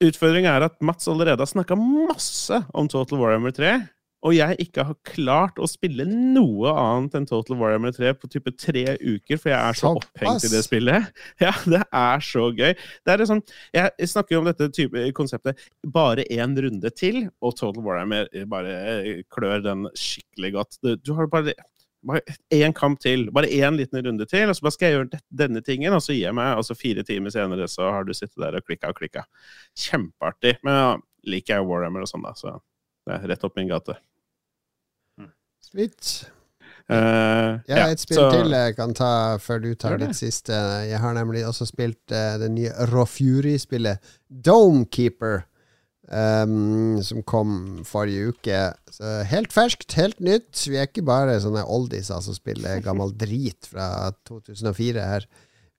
utfordringa er at Mats allerede har snakka masse om Total Warhammer 3 og jeg ikke har klart å spille noe annet enn Total Warhammer 3 på type tre uker, for jeg er så opphengt i det spillet. Ja, det er så gøy. Det er sånn, jeg snakker jo om dette type, konseptet bare én runde til, og Total Warhammer bare klør den skikkelig godt. Du har bare bare én kamp til, bare én liten runde til, og så bare skal jeg gjøre denne tingen, og så gir jeg meg, og så fire timer senere så har du sittet der og klikka og klikka. Kjempeartig. Men ja, liker jeg Warhammer og sånn, da, så det er rett opp min gate.
Sweet. Uh, jeg har et spill så... til jeg kan ta før du tar ditt siste. Jeg har nemlig også spilt uh, det nye Raw Fury-spillet Domekeeper, um, som kom forrige uke. Så helt ferskt, helt nytt. Vi er ikke bare sånne oldies som spiller gammel drit fra 2004 her.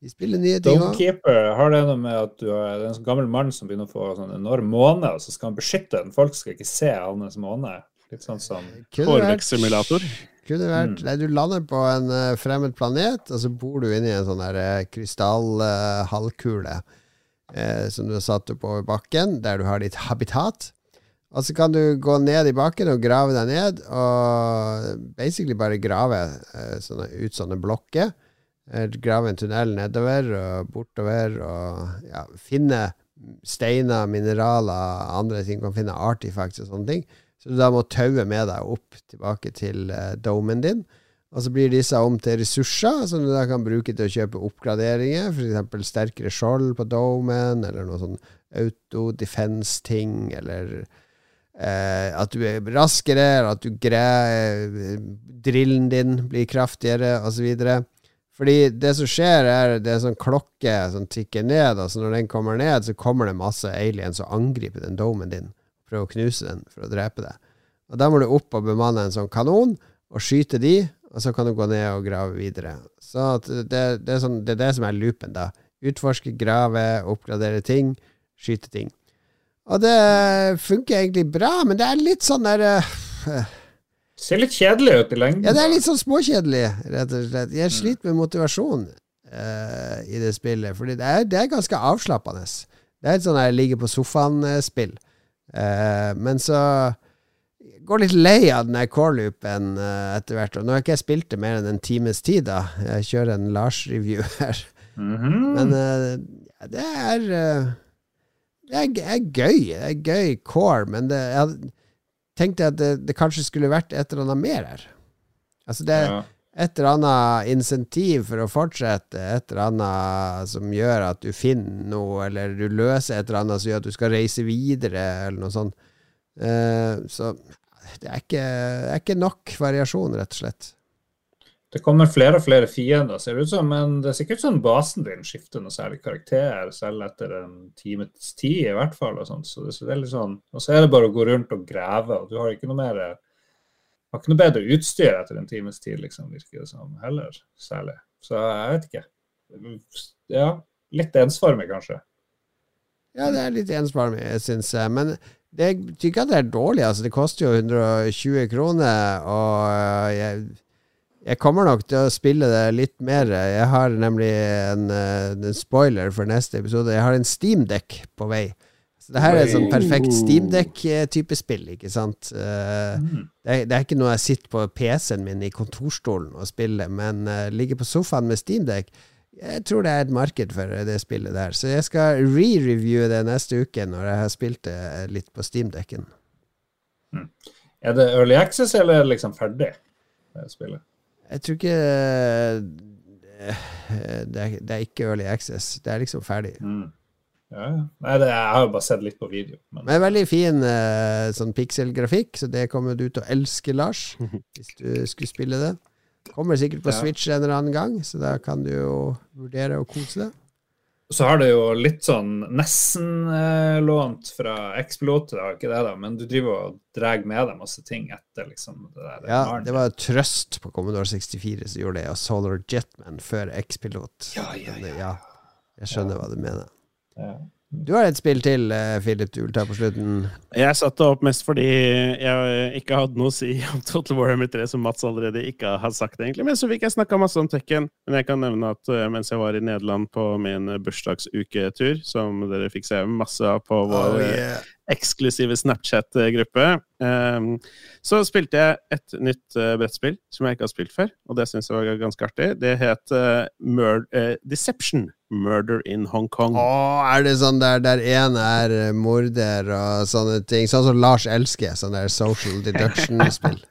Vi spiller nye ting
òg. Domekeeper, har det noe med at du er en sånn gammel mann som begynner å få sånn enorm måne, og så skal han beskytte den? Folk skal ikke se hans måne? Litt sånn som
hårvekstsimulator.
Kunne vært mm. Du lander på en uh, fremmed planet, og så bor du inni en sånn uh, krystallhalvkule uh, som du har satt opp over bakken, der du har ditt habitat. Og så kan du gå ned i bakken og grave deg ned, og basically bare grave sånne, ut sånne blokker. grave en tunnel nedover og bortover, og ja, finne steiner, mineraler, andre ting. kan finne artifacts og sånne ting. Så du da må taue med deg opp tilbake til uh, domen din. Og så blir disse om til ressurser som du da kan bruke til å kjøpe oppgraderinger. F.eks. sterkere skjold på domen, eller noe sånn auto-defense-ting, eller eh, at du er raskere, eller at du greier Drillen din blir kraftigere, osv. Fordi det som skjer, er det er sånn klokke som tikker ned. så når den kommer ned, så kommer det masse aliens og angriper den domen din prøve å knuse den for å drepe deg. Og Da må du opp og bemanne en sånn kanon og skyte de, og så kan du gå ned og grave videre. Så det, det, er, sånn, det er det som er loopen, da. Utforske, grave, oppgradere ting, skyte ting. Og det funker egentlig bra, men det er litt sånn der uh,
Ser litt kjedelig ut i lengden.
Ja, det er litt sånn småkjedelig, rett og slett. Jeg sliter med motivasjon uh, i det spillet, fordi det det er ganske avslappende. Det er et sånn jeg ligger på sofaen-spill. Uh, Uh, men så går litt lei av den core-loopen uh, etter hvert. Og nå har ikke jeg spilt det mer enn en times tid, da. Jeg kjører en Lars-review her. Mm -hmm. Men uh, det er Det er, er gøy. Det er gøy core, men det, jeg tenkte at det, det kanskje skulle vært et eller annet mer her. Altså det
Ja.
Et eller annet insentiv for å fortsette, et eller annet som gjør at du finner noe, eller du løser et eller annet som gjør at du skal reise videre, eller noe sånt. Eh, så det er, ikke, det er ikke nok variasjon, rett og slett.
Det kommer flere og flere fiender, ser det ut som, men det er sikkert sånn basen din skifter noe særlig karakter, selv etter en times tid i hvert fall. Og sånt. Så det, er litt sånn, og så er det bare å gå rundt og grave, og du har ikke noe mer har ikke noe bedre utstyr etter en times tid, liksom, virker det som, heller, særlig. Så jeg vet ikke. Ja, litt ensformig, kanskje.
Ja, det er litt ensformig, syns jeg. Men det betyr ikke at det er dårlig. Altså, det koster jo 120 kroner, og øh, jeg, jeg kommer nok til å spille det litt mer. Jeg har nemlig en, øh, en spoiler for neste episode. Jeg har en Steamdekk på vei. Så det her er et sånn perfekt Steamdekk-type spill, ikke sant. Eh,
Mm.
det, er, det er ikke noe jeg sitter på PC-en min i kontorstolen og spiller, men uh, ligger på sofaen med Steamdekk. Jeg tror det er et marked for det spillet der. Så jeg skal re-reviewe det neste uke når jeg har spilt det litt på Steamdekken.
Er det Early Access, eller er det liksom ferdig, det spillet?
Jeg tror ikke eh, det er, det er ikke Early Access. Det er liksom ferdig.
Mm. Ja, ja. Nei, det, jeg har jo bare sett litt på video. Men
Men veldig fin eh, sånn pikselgrafikk, så det kommer du til å elske, Lars. Hvis du skulle spille det. Kommer sikkert på
Ja.
Switch en eller annen gang, så da kan du jo vurdere å kose deg.
så har det jo litt sånn nesten eh, lånt fra X-Pilot, det ikke det, da, men du driver og drar med deg masse ting etter, liksom. Det der,
Ja,
barnet.
det var Trøst på Commodore 64 som gjorde det, og Solar Jetman før X-Pilot.
Ja, ja,
Men,
ja.
Jeg skjønner hva du mener.
Ja.
Du har et spill til, eh, Philip, du vil ta på slutten.
Jeg satte opp mest fordi jeg ikke hadde noe å si om Total Warhammer 3, som Mats allerede ikke har sagt, egentlig. Men så fikk jeg snakka masse om Tekken. Men jeg kan nevne at eh, mens jeg var i Nederland på min bursdagsuketur, som dere fikk se masse av på vår eh, eksklusive Snapchat-gruppe, eh, så spilte jeg et nytt eh, brettspill som jeg ikke har spilt før, og det syns jeg var ganske artig. Det het eh, Mur eh, Deception. Murder in Hong Kong.
Å, er det sånn der der en er morder og sånne ting? Sånn som Lars elsker, sånn der social deduction-spill.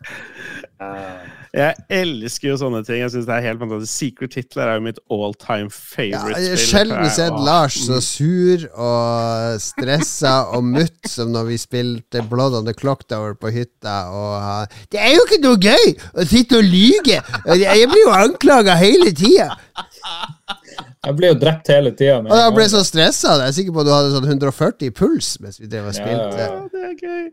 Jeg elsker jo sånne ting. Jeg synes det er helt fantastisk. Secret Hitler er jo mitt all time
Ja,
favorite.
jeg har sjelden sett. Lars så sur og stressa og mutt som når vi spilte Blood on the Clock Tower på hytta. Og uh, det er jo ikke noe gøy å sitte og lyge! Jeg blir jo anklaga hele tida!
jeg blir jo drept hele tida.
Og jeg ble så stressa. Jeg er sikker på at du hadde sånn 140 i puls mens vi drev og
Ja, ja,
Ja, det er gøy.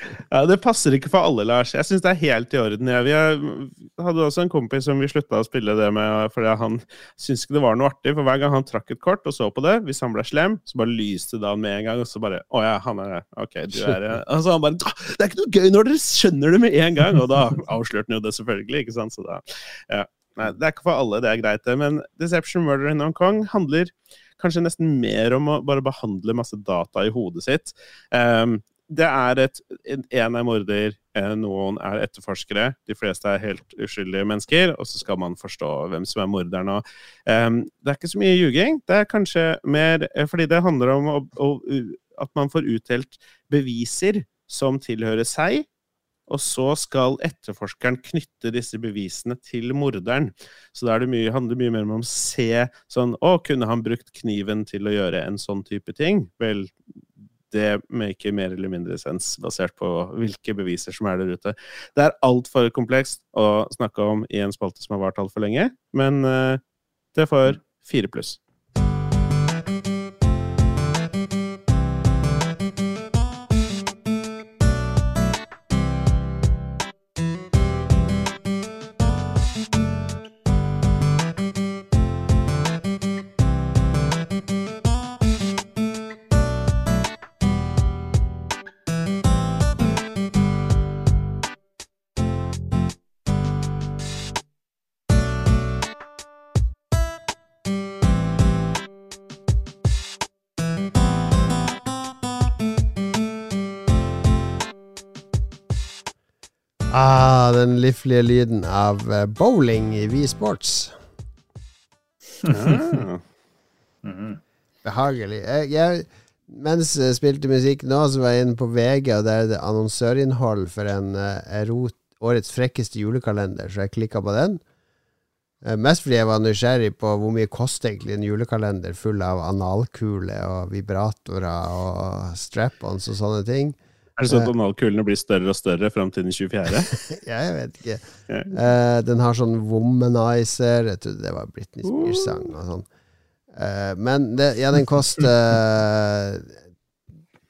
Ja, Det passer ikke for alle, Lars. Jeg syns det er helt i orden. Jeg, vi hadde også en kompis som vi slutta å spille det med fordi han syntes ikke det var noe artig. For hver gang han trakk et kort og så på det, hvis han ble slem, så bare lyste det av med en gang. Og så bare Å ja, han er Ok, du er. Altså, han bare «Ah, Det er ikke noe gøy når dere skjønner det med en gang! Og da avslørte han jo det, selvfølgelig. ikke sant? Så da, ja. Nei, det er ikke for alle, det er greit, det. Men Deception Murder in Hong Kong handler kanskje nesten mer om å bare behandle masse data i hodet sitt. Ehm, det er et en er morder, noen er etterforskere. De fleste er helt uskyldige mennesker, og så skal man forstå hvem som er morderen. Og, um, det er ikke så mye ljuging. Det er kanskje mer eh, fordi det handler om å, å, at man får utdelt beviser som tilhører seg. Og så skal etterforskeren knytte disse bevisene til morderen. Så da er handler det mye mer om å se sånn Å, kunne han brukt kniven til å gjøre en sånn type ting? Vel, det maker mer eller mindre sens, basert på hvilke beviser som er der ute. Det er altfor komplekst å snakke om i en spalte som har vart altfor lenge, men eh, det får fire pluss.
Ah, lyden av eh, bowling i Wii Sports.
Ah.
Mhm.
Behagelig. Jeg, jeg, mens jeg spilte musikk nå, så var jeg inne på VG, og der er det annonsørinnhold for en uh, årets frekkeste julekalender, så jeg klikka på den. Uh, mest fordi jeg var nysgjerrig på hvor mye koster egentlig en julekalender full av analkule og vibratorer og strap-ons og sånne ting.
Er det sånn at analkulene blir større og større fram til den 24.?
jeg vet ikke. Uh, den har sånn womanizer. Jeg trodde det var Britney Spears-sang og sånn. Uh, men det, ja, den koster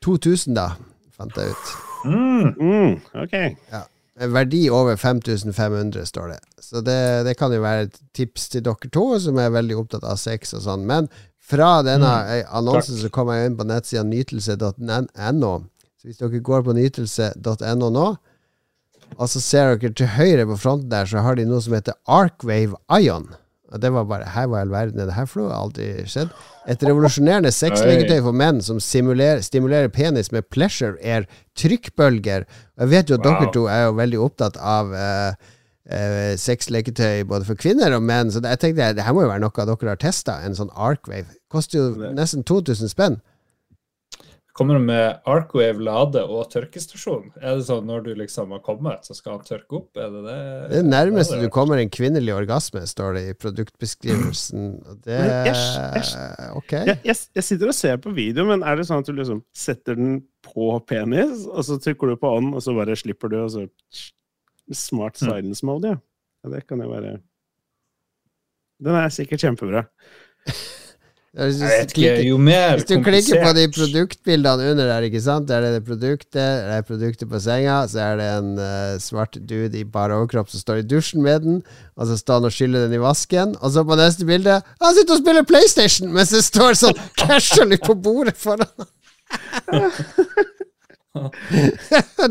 2000, da, fant jeg ut.
Mm, mm, ok.
Ja. Verdi over 5500, står det. Så det, det, kan jo være et tips til dere to, som er veldig opptatt av sex og sånn. Men fra denne mm, annonsen så kom jeg inn på nettsida nytelse.no så hvis dere går på nytelse.no nå, og så ser dere til høyre på fronten der, så har de noe som heter Arcwave Ion. Og det var bare Her var all verden er det her for noe? Aldri skjedd. Et revolusjonerende sexleketøy for menn som stimulerer penis med pleasure air trykkbølger. Og jeg vet jo at wow. dere to er jo veldig opptatt av uh, uh, sexleketøy både for kvinner og menn, så jeg tenkte det her må jo være noe dere har testa. En sånn Arcwave. Koster jo nesten 2000 spenn.
Kommer du med Arcwave lade og tørkestasjon? Er det sånn når du liksom har kommet, så skal han tørke opp? Er det det?
Det nærmeste du kommer en kvinnelig orgasme, står det i produktbeskrivelsen. Det Ok.
Jeg, jeg, jeg, sitter og ser på video, men er det sånn at du liksom setter den på penis, og så trykker du på on, og så bare slipper du, og så Smart mm. silence mode, ja. ja. Det kan jo være Den er sikkert kjempebra.
Hvis, jeg vet ikke, jo mer Hvis du klikker på de produktbildene under der, ikke sant? Der er det produktet, der er produktet på senga, så er det en uh, svart dude i bar overkropp som står i dusjen med den, og så står han og skyller den i vasken, og så på neste bilde Han sitter og spiller PlayStation mens det står sånn casually på bordet foran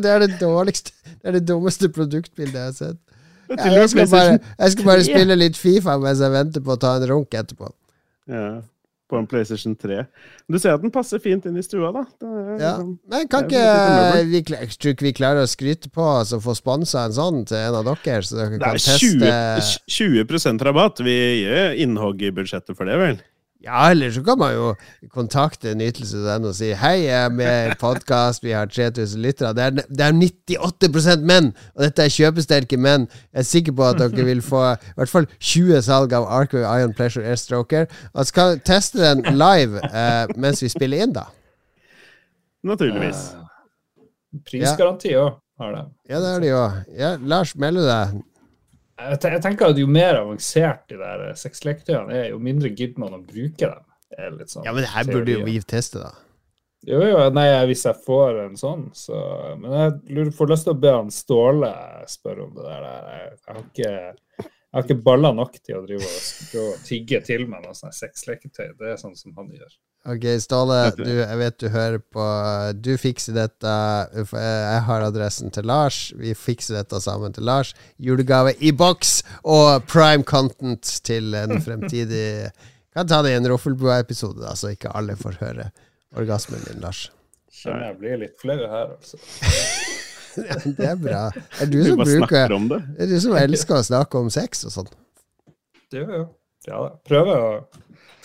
det er det dårligste Det er det dummeste produktbildet jeg har sett. Ja, jeg, skal bare, jeg skal bare spille litt Fifa mens jeg venter på å ta en runk etterpå.
Ja på en PlayStation 3. Du ser at den passer fint inn i stua, da.
Er, ja. Liksom- Men kan ikke vi, tror ikke vi klarer å skryte på oss og få sponsa en sånn til en av dere, så dere kan teste
20, 20 rabatt. Vi gjør innhogg i budsjettet for det, vel?
Ja, eller så kan man jo kontakte Nytelse.no og si hei, jeg er med i podkast, vi har 3000 lyttere. Det er, det er 98 menn, og dette er kjøpesterke menn. Jeg er sikker på at dere vil få i hvert fall 20 salg av Arco Ion Pleasure Airstroker. Og skal teste den live eh, mens vi spiller inn, da.
Naturligvis.
Uh, prisgaranti òg har det.
Ja, det har de òg. Ja, Lars, melder du deg?
Jeg tenker at Jo mer avansert de der sexleketøyene er, jo mindre gidder man å bruke dem. Sånn
ja, Men det her burde jo vi teste, da.
Jo, jo, nei, hvis jeg får en sånn, så Men jeg lurer, får lyst til å be han Ståle spørre om det der. Jeg, har ikke, jeg har ikke baller nok til å drive og, og tigge til meg noe sånt sexleketøy. Det er sånn som han gjør.
Ok, Ståle, du, jeg vet du hører på. Du fikser dette. Jeg har adressen til Lars. Vi fikser dette sammen til Lars. Julegave i boks og prime content til en fremtidig Kan ta det i en Roffelbua-episode, da, så ikke alle får høre orgasmen din, Lars.
Kjenner jeg blir litt flau her, altså.
ja, det er bra. Er du som bruker det? Er du som elsker å snakke om sex og sånn?
Det gjør jeg jo. Ja, prøver å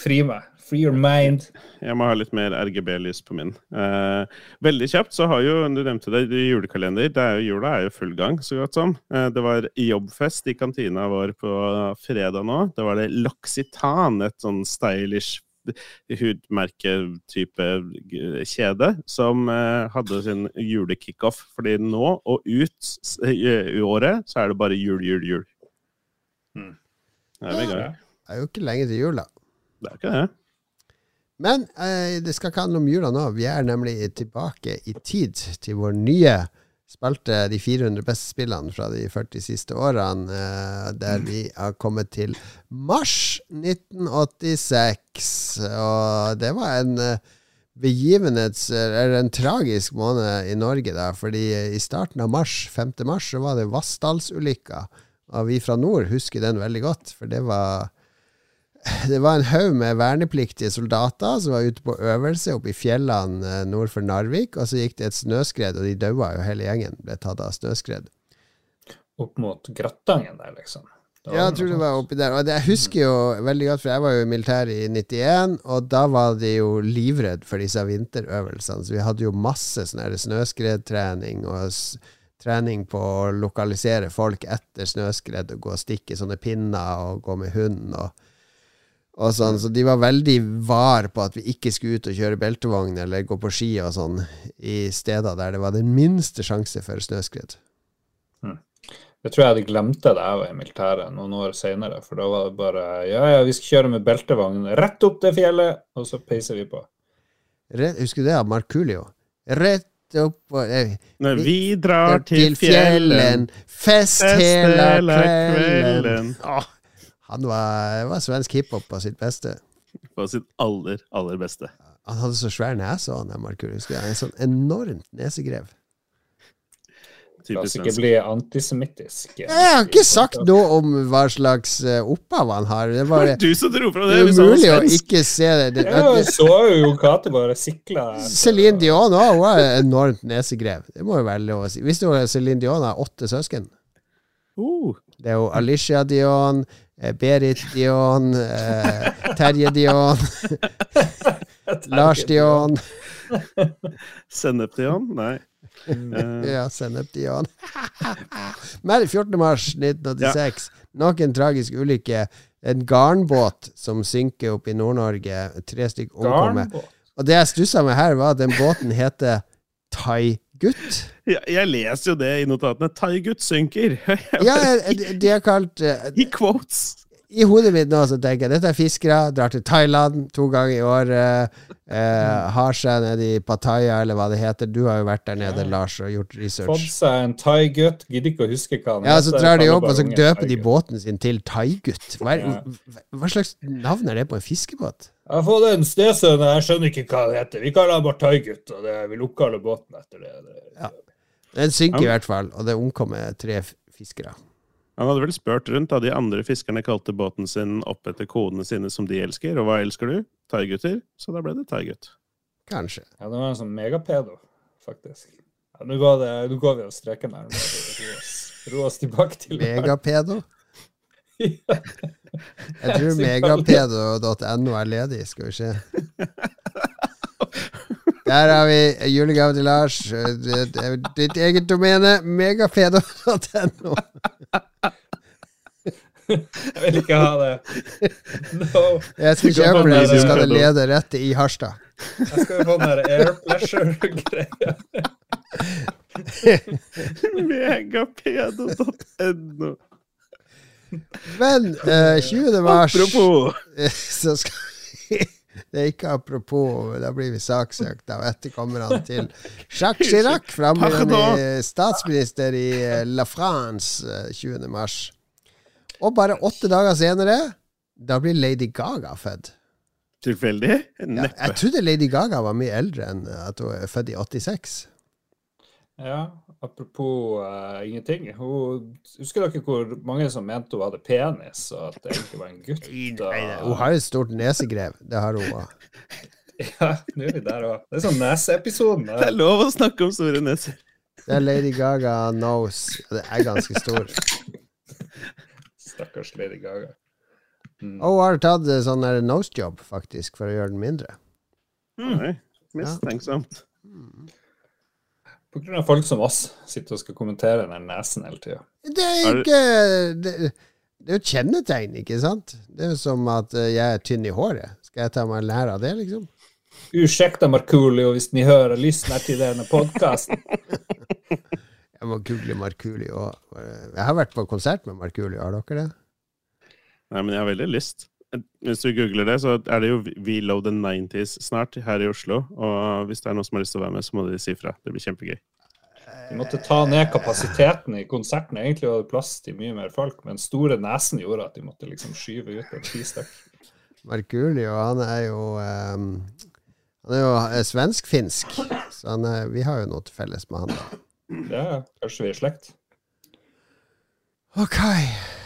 fri meg. Free your mind.
Jeg må ha litt mer RGB-lys på min. Eh, veldig kjapt så har jo, du nevnte det, julekalender. Det er jo, jula er jo full gang, så godt som. Eh, det var jobbfest i kantina vår på fredag nå. Det var det L'Occitane, et sånn stylish hudmerketype kjede, som eh, hadde sin julekickoff. Fordi nå og ut i året så er det bare jul, jul, jul.
Mm. Det er. Det er jo ikke lenge til jul, da.
Det er ikke det.
Men eh, det skal ikke handle om jula nå. Vi er nemlig tilbake i tid til vår nye spalte, de 400 beste spillene fra de 40 siste årene, eh, der vi har kommet til mars 1986. Og det var en eh, begivenhets... Eller en tragisk måned i Norge, da. Fordi i starten av mars, 5. mars, så var det Vassdalsulykka. Og vi fra nord husker den veldig godt, for det var det var en haug med vernepliktige soldater som var ute på øvelse oppe i fjellene eh, nord for Narvik. Og så gikk det et snøskred, og de daua jo hele gjengen. Ble tatt av snøskred.
Opp mot Grattangen der, liksom?
Ja, jeg tror det var oppi der. Og det, jeg husker jo veldig godt, for jeg var jo i militæret i 91, og da var de jo livredd for disse vinterøvelsene. Så vi hadde jo masse sånn snøskredtrening og trening på å lokalisere folk etter snøskred og gå og stikke sånne pinner og gå med hund og, og sånn. Så de var veldig var på at vi ikke skulle ut og kjøre beltevogn eller gå på ski og sånn i steder der det var den minste sjanse for snøskred.
Jeg tror jeg hadde glemt det da jeg var i militæret noen år senere, for da var det bare ja, ja, vi skal kjøre med beltevogn rett opp det fjellet, og så peiser vi på.
Rett, husker du det av Markulio? Rett opp og eh,
Når vi drar
til,
til fjellen,
Fest
fest
hele
hele
kvelden.
kvelden.
Åh, han var, var svensk hiphop på sitt beste.
På sitt aller, aller beste.
Han hadde så svær nese, han der Markus. En sånn enormt nesegrev.
La oss
Typisk
ikke bli antisemittisk.
Jeg har ikke sagt noe om hva slags eh, opphav han har. Det var
Du som dro fra
det
det!
er umulig å ikke se det. det,
Ja, jeg så jo Kate bare sikla
Céline Dion òg, hun har enormt nesegrev. Det må jo være lov å si. Visste du at Céline Dion har åtte søsken?
Uh.
Det er jo Alicia Dion, Berit Dion, eh, Terje Dion, Lars Dion.
Sennep Dion? Nei. Eh,
Ja, Sennep Dion. Men 14. mars 1986, nok en tragisk ulykke. En garnbåt som synker opp i Nord-Norge. Tre stykker omkommer. Og det jeg stussa med her, var at den båten heter Thai-gutt.
jeg, jeg leser jo det i notatene. Thai-gutt synker.
Ja, de- har kalt uh,
I quotes.
I hodet mitt nå så tenker jeg dette er fiskere, drar til Thailand to ganger i året. Uh, har seg nede i Pattaya, eller hva det heter. Du har jo vært der nede, Lars, og gjort
Fått
research.
seg en thai-gutt, gidder ikke å huske hva han
Ja, Så drar de opp, og så døper de båten sin til Thai-gutt. Hva, er- hva slags navn er det på en fiskebåt?
Jeg har fått en stesønn, jeg skjønner ikke hva det heter. Vi kaller han bare thai-gutt, og det, vi lukker alle båten etter det. det.
Ja. Den synker i hvert fall, og det omkommer tre fiskere.
Han hadde vel spurt rundt da de andre fiskerne kalte båten sin opp etter kodene sine som de elsker. Og hva elsker du? Thai-gutter. Så da ble det thai-gutt.
Kanskje.
Ja, det var en sånn megapedo, faktisk. Ja, nå går, det, nå går vi av streken her. Nå må vi Ro oss, ro oss tilbake til
Megapedo?
Ja.
Jeg tror megapedo.no er ledig, skal vi se. Der har vi julegave til Lars. Det det ditt eget domene. Megapedo.no.
Jeg vil ikke ha det. No.
Jeg skal kjøpe det,
den
så skal det lede rett i Harstad.
Jeg skal jo få den der air pleasure-greia.
Megapedo.no.
Men eh, 20. mars
Apropos
så skal vi Det er ikke apropos, da blir vi saksøkt av etterkommerne til Jacques Chirac, framgående statsminister i eh, La France eh, 20. mars. Og bare åtte dager senere, da blir Lady Gaga født.
tilfeldig?
Ja, jeg trodde Lady Gaga var mye eldre enn at hun er født i 86.
Ja, apropos uh, ingenting. Hun, husker dere hvor mange som mente hun hadde penis, og at det egentlig var en gutt? og-
Hun har jo et stort nesegrev. Det har hun òg.
Ja, nå er vi der òg. Det er sånn neseepisoden.
Det er lov å snakke om store neser.
Det er Lady Gaga nose. Det er ganske stor.
Stakkars Lady Gaga. Mm.
Og hun har tatt eh, sånn der nosejob, faktisk, for å gjøre den mindre.
Nei, mistenksomt.
På av folk som oss sitter og skal kommentere den nesen hele tida.
Det er ikke Det, det er jo et kjennetegn, ikke sant? Det er jo som at eh, jeg er tynn i håret. Skal jeg ta meg lære av det, liksom?
Ursäkta Markulio, hvis ni hører lyssnar til denne podkasten.
Jeg må google Markulio. Jeg har vært på konsert med Markulio, har dere det?
Nei, men jeg har veldig lyst. Hvis du googler det, så er det jo We Love the 90s snart her i Oslo. Og hvis det er noen som har lyst til å være med, så må de si fra. Det blir kjempegøy.
Vi måtte ta ned kapasiteten i konserten. Egentlig var det plass til mye mer folk, men store nesen gjorde at de måtte liksom skyve ut en ti stykker.
Markulio, han er jo um, Han er jo eh, svensk-finsk, så han er, vi har jo noe til felles med han. da.
Ja, kanskje vi er i slekt.
Ok.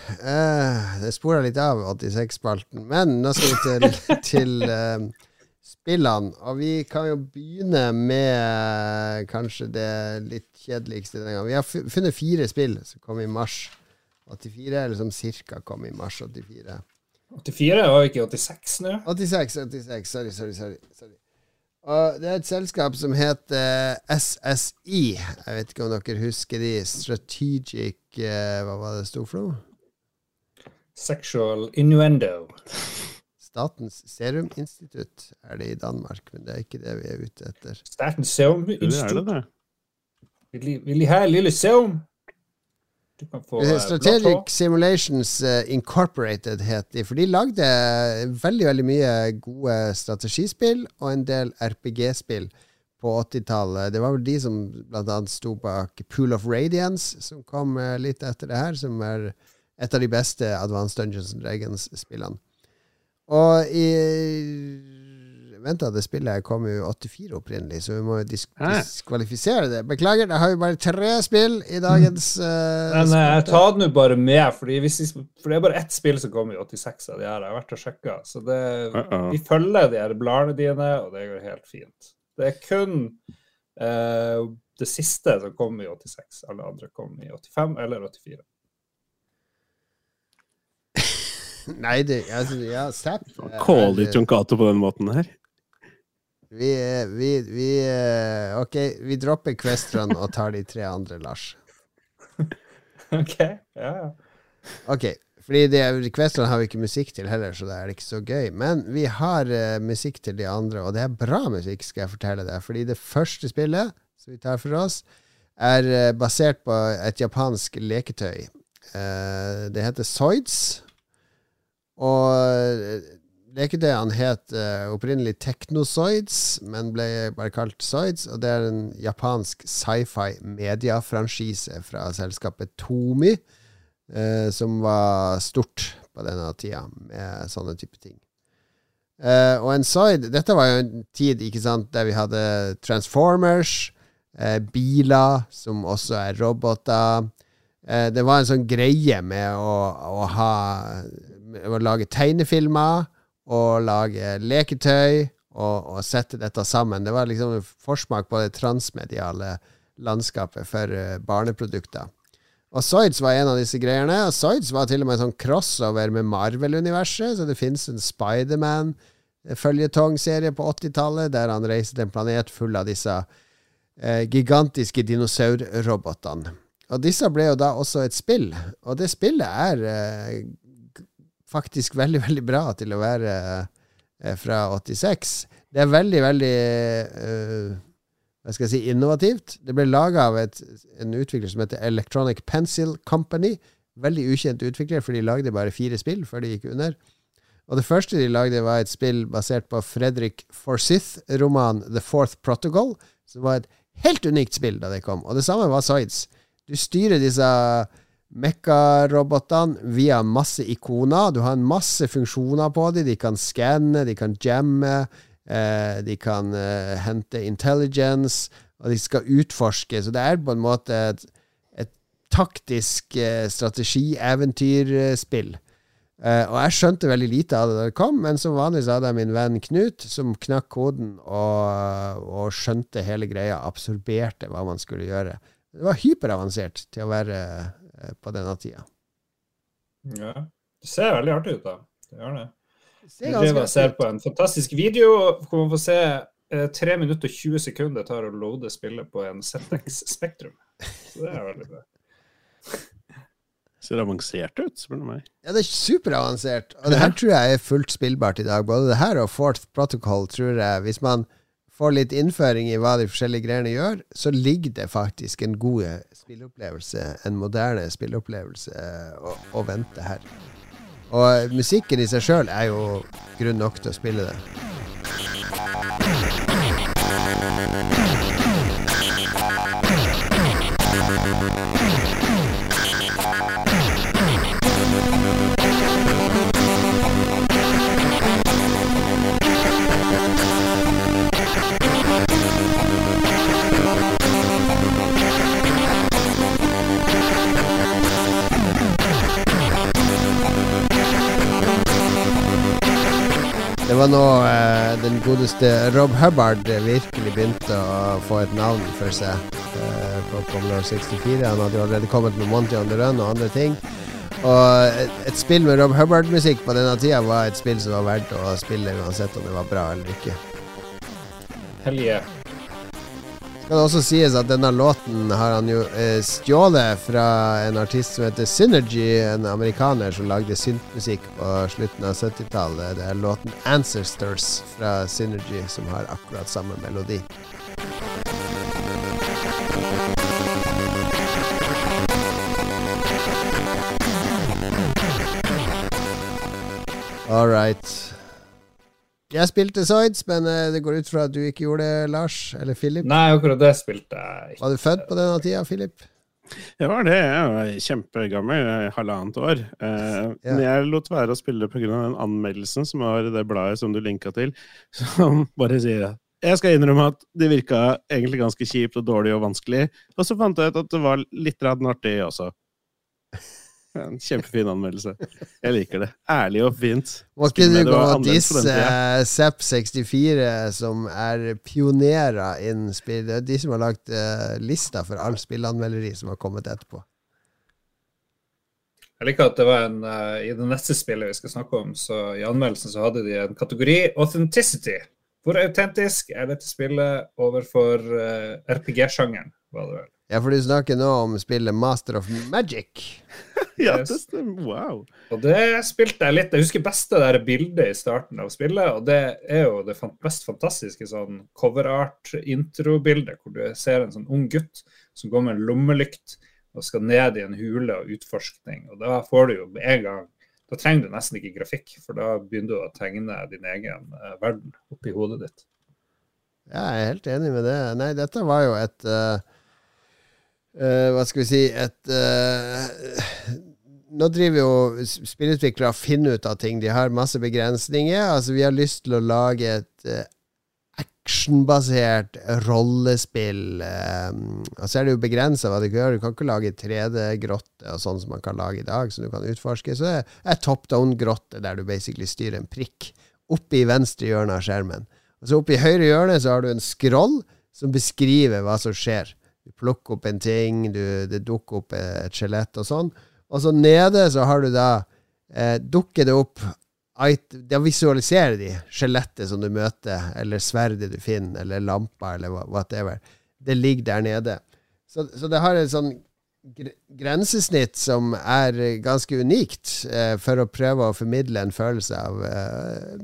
Eh, det spora litt av 86-spalten, men nå skal vi til, til uh, spillene. Og vi kan jo begynne med uh, kanskje det litt kjedeligste denne gangen. Vi har funnet fire spill som kom i mars. 84, eller som cirka kom i mars 84.
84 var ikke 86 nå?
86, 86, sorry, sorry, sorry. sorry. Og det er et selskap som heter SSI. Jeg vet ikke om dere husker de. Strategic eh, Hva var det det sto for noe?
Sexual innuendo.
Statens seruminstitutt er det i Danmark, men det er ikke det vi er ute etter.
Statens Serum
Det er det,
Institutt.
det.
Vil de, ha lille serum? Du kan få eh,
Strategic
hår.
Simulations eh, Incorporated het de, for de lagde veldig veldig mye gode strategispill og en del RPG-spill på 80-tallet. Det var vel de som blant annet sto bak Pool of Radiance, som kom eh, litt etter det her, som er et av de beste Advanced Dungeons and Dragons-spillene. Og i Vent, da, det spillet kom jo 84 opprinnelig, så vi må jo dis diskvalifisere det. Beklager, da har jo bare tre spill i dagens uh,
Men jeg
tar
ta det nå bare med, fordi hvis vi, for det er bare ett spill som kommer i 86 av de her. Jeg har vært og sjekka. Så det,
Uh-oh.
vi følger de her bladene dine, og det går helt fint. Det er kun uh, det siste som kom i 86. Alle andre kom i 85 eller 84.
Nei, det altså, ja, Zapp
Call litt Jon på den måten her.
Vi, eh, vi, vi eh, Ok, vi dropper Questron og tar de tre andre, Lars.
OK? Ja, ja.
Ok, fordi det, Questron har vi ikke musikk til heller, så det er ikke så gøy. Men vi har uh, musikk til de andre, og det er bra musikk, skal jeg fortelle deg. Fordi det første spillet som vi tar for oss, er uh, basert på et japansk leketøy. Uh, det heter Zoids. Og lekedøyene leketøyene het uh, opprinnelig Technozoids, men ble bare kalt Zoids. Og det er en japansk sci-fi mediafranchise fra selskapet Tomi, uh, som var stort på denne tida, med sånne type ting. Uh, og en Zoid Dette var jo en tid ikke sant, der vi hadde Transformers, eh, biler, som også er roboter. Eh, det var en sånn greie med å, å ha Å lage tegnefilmer og lage leketøy og, og sette dette sammen. Det var liksom en forsmak på det transmediale landskapet for eh, barneprodukter. Og Zoids var en av disse greiene. Og Zoids var til og med en sånn crossover med Marvel-universet, så det finnes en Spiderman-føljetongserie på 80-tallet der han reiser til en planet full av disse eh, gigantiske dinosaurrobotene. Og disse ble jo da også et spill, og det spillet er eh, faktisk veldig, veldig bra til å være eh, fra 86. Det er veldig, veldig uh, hva skal jeg si, innovativt. Det ble laga av et, en utvikler som heter Electronic Pencil Company. Veldig ukjent utvikler, for de lagde bare fire spill før de gikk under. Og det første de lagde, var et spill basert på Fredrik Forsyth-romanen The Fourth Protocol, som var et helt unikt spill da det kom. Og det samme var Zoids. Du styrer disse mekkarobotene via masse ikoner. Du har en masse funksjoner på dem. De kan skanne, de kan jamme, eh, de kan eh, hente intelligence, og de skal utforske. Så det er på en måte et, et taktisk eh, strategi-eventyrspill. Eh, og jeg skjønte veldig lite av det da det kom, men som vanlig så hadde jeg min venn Knut, som knakk koden og, og skjønte hele greia, absorberte hva man skulle gjøre. Det var hyperavansert til å være på denne tida.
ja. Det ser veldig artig ut, da. Det gjør det.
Det
Jeg
er
driver og ser på en fantastisk video hvor man får se eh, 3 minutter og 20 sekunder tar å loade spillet på en Zetex Spektrum. Så det er veldig bra.
Ser avansert ut, spør du meg.
Ja, det er superavansert. Og det her tror jeg er fullt spillbart i dag. Både det her og Fourth Protocol tror jeg, hvis man får litt innføring i hva de forskjellige greiene gjør, så ligger det faktisk en god spilleopplevelse, en moderne spilleopplevelse, å, å vente her. Og musikken i seg sjøl er jo grunn nok til å spille det. Det var nå eh, den godeste Rob Hubbard virkelig begynte å få et navn for seg eh, på Commodore 64. Han hadde jo allerede kommet med Monty on the Run og andre ting. Og et, et spill med Rob Hubbard-musikk på denne tida var et spill som var verdt å spille uansett om det var bra eller ikke.
Hell
Skal det også sies at denne låten har han jo eh, stjålet fra en artist som heter Synergy, en amerikaner som lagde syntmusikk på slutten av 70-tallet. Det er låten 'Ancestors' fra Synergy som har akkurat samme melodi. All right. Jeg spilte Zoids, men eh, det går ut fra at du ikke gjorde det, Lars eller Philip.
Nei, akkurat det spilte jeg ikke.
Var du født på denne tida, Philip?
Jeg var det. Jeg var kjempegammel, halvannet år. Eh,
Ja.
Men jeg lot være å spille pga. den anmeldelsen som var i det bladet som du linka til, som bare sier at jeg skal innrømme at det virka egentlig ganske kjipt og dårlig og vanskelig, og så fant jeg ut at det var litt artig også. En kjempefin anmeldelse. Jeg liker det. Ærlig og fint.
Må ikke du gå og disse
den tida.
Zepp64, som er pionerer innen spill? Det er de som har lagt eh, lista for all spillanmelderi som har kommet etterpå.
Jeg liker at det var en uh, I det neste spillet vi skal snakke om, så i anmeldelsen så hadde de en kategori authenticity. Hvor autentisk er dette spillet overfor uh, RPG-sjangeren, var det vel.
Ja, for du snakker nå om spillet Master of Magic.
Ja,
Yes.
det stemmer. Wow.
Og det spilte jeg litt. Jeg husker best det der bildet i starten av spillet. Og det er jo det mest fantastiske sånn coverart-introbildet, hvor du ser en sånn ung gutt som går med en lommelykt og skal ned i en hule og utforskning. Og da får du jo med en gang Da trenger du nesten ikke grafikk, for da begynner du å tegne din egen eh, verden oppi hodet ditt.
Ja, jeg er helt enig med det. Nei, dette var jo et eh, eh, Hva skal vi si Et uh, Nå driver jo spillutviklere og finner ut av ting. De har masse begrensninger. Altså, vi har lyst til å lage et uh, actionbasert rollespill. eh, og så er det jo begrensa hva du kan gjøre. Du kan ikke lage 3D-grotte og sånn som man kan lage i dag, som du kan utforske. Så det er top down-grotte der du basically styrer en prikk oppe i venstre hjørne av skjermen. Og så oppe i høyre hjørne så har du en scroll som beskriver hva som skjer. Plukker opp en ting, du, det dukker opp et skjelett og sånn. Og så nede så har du da eh, Dukker det opp Da visualiserer de skjelettet som du møter, eller sverdet du finner, eller lampa, eller whatever. Det ligger der nede. Så, så det har et sånn grensesnitt som er ganske unikt, eh, for å prøve å formidle en følelse av eh,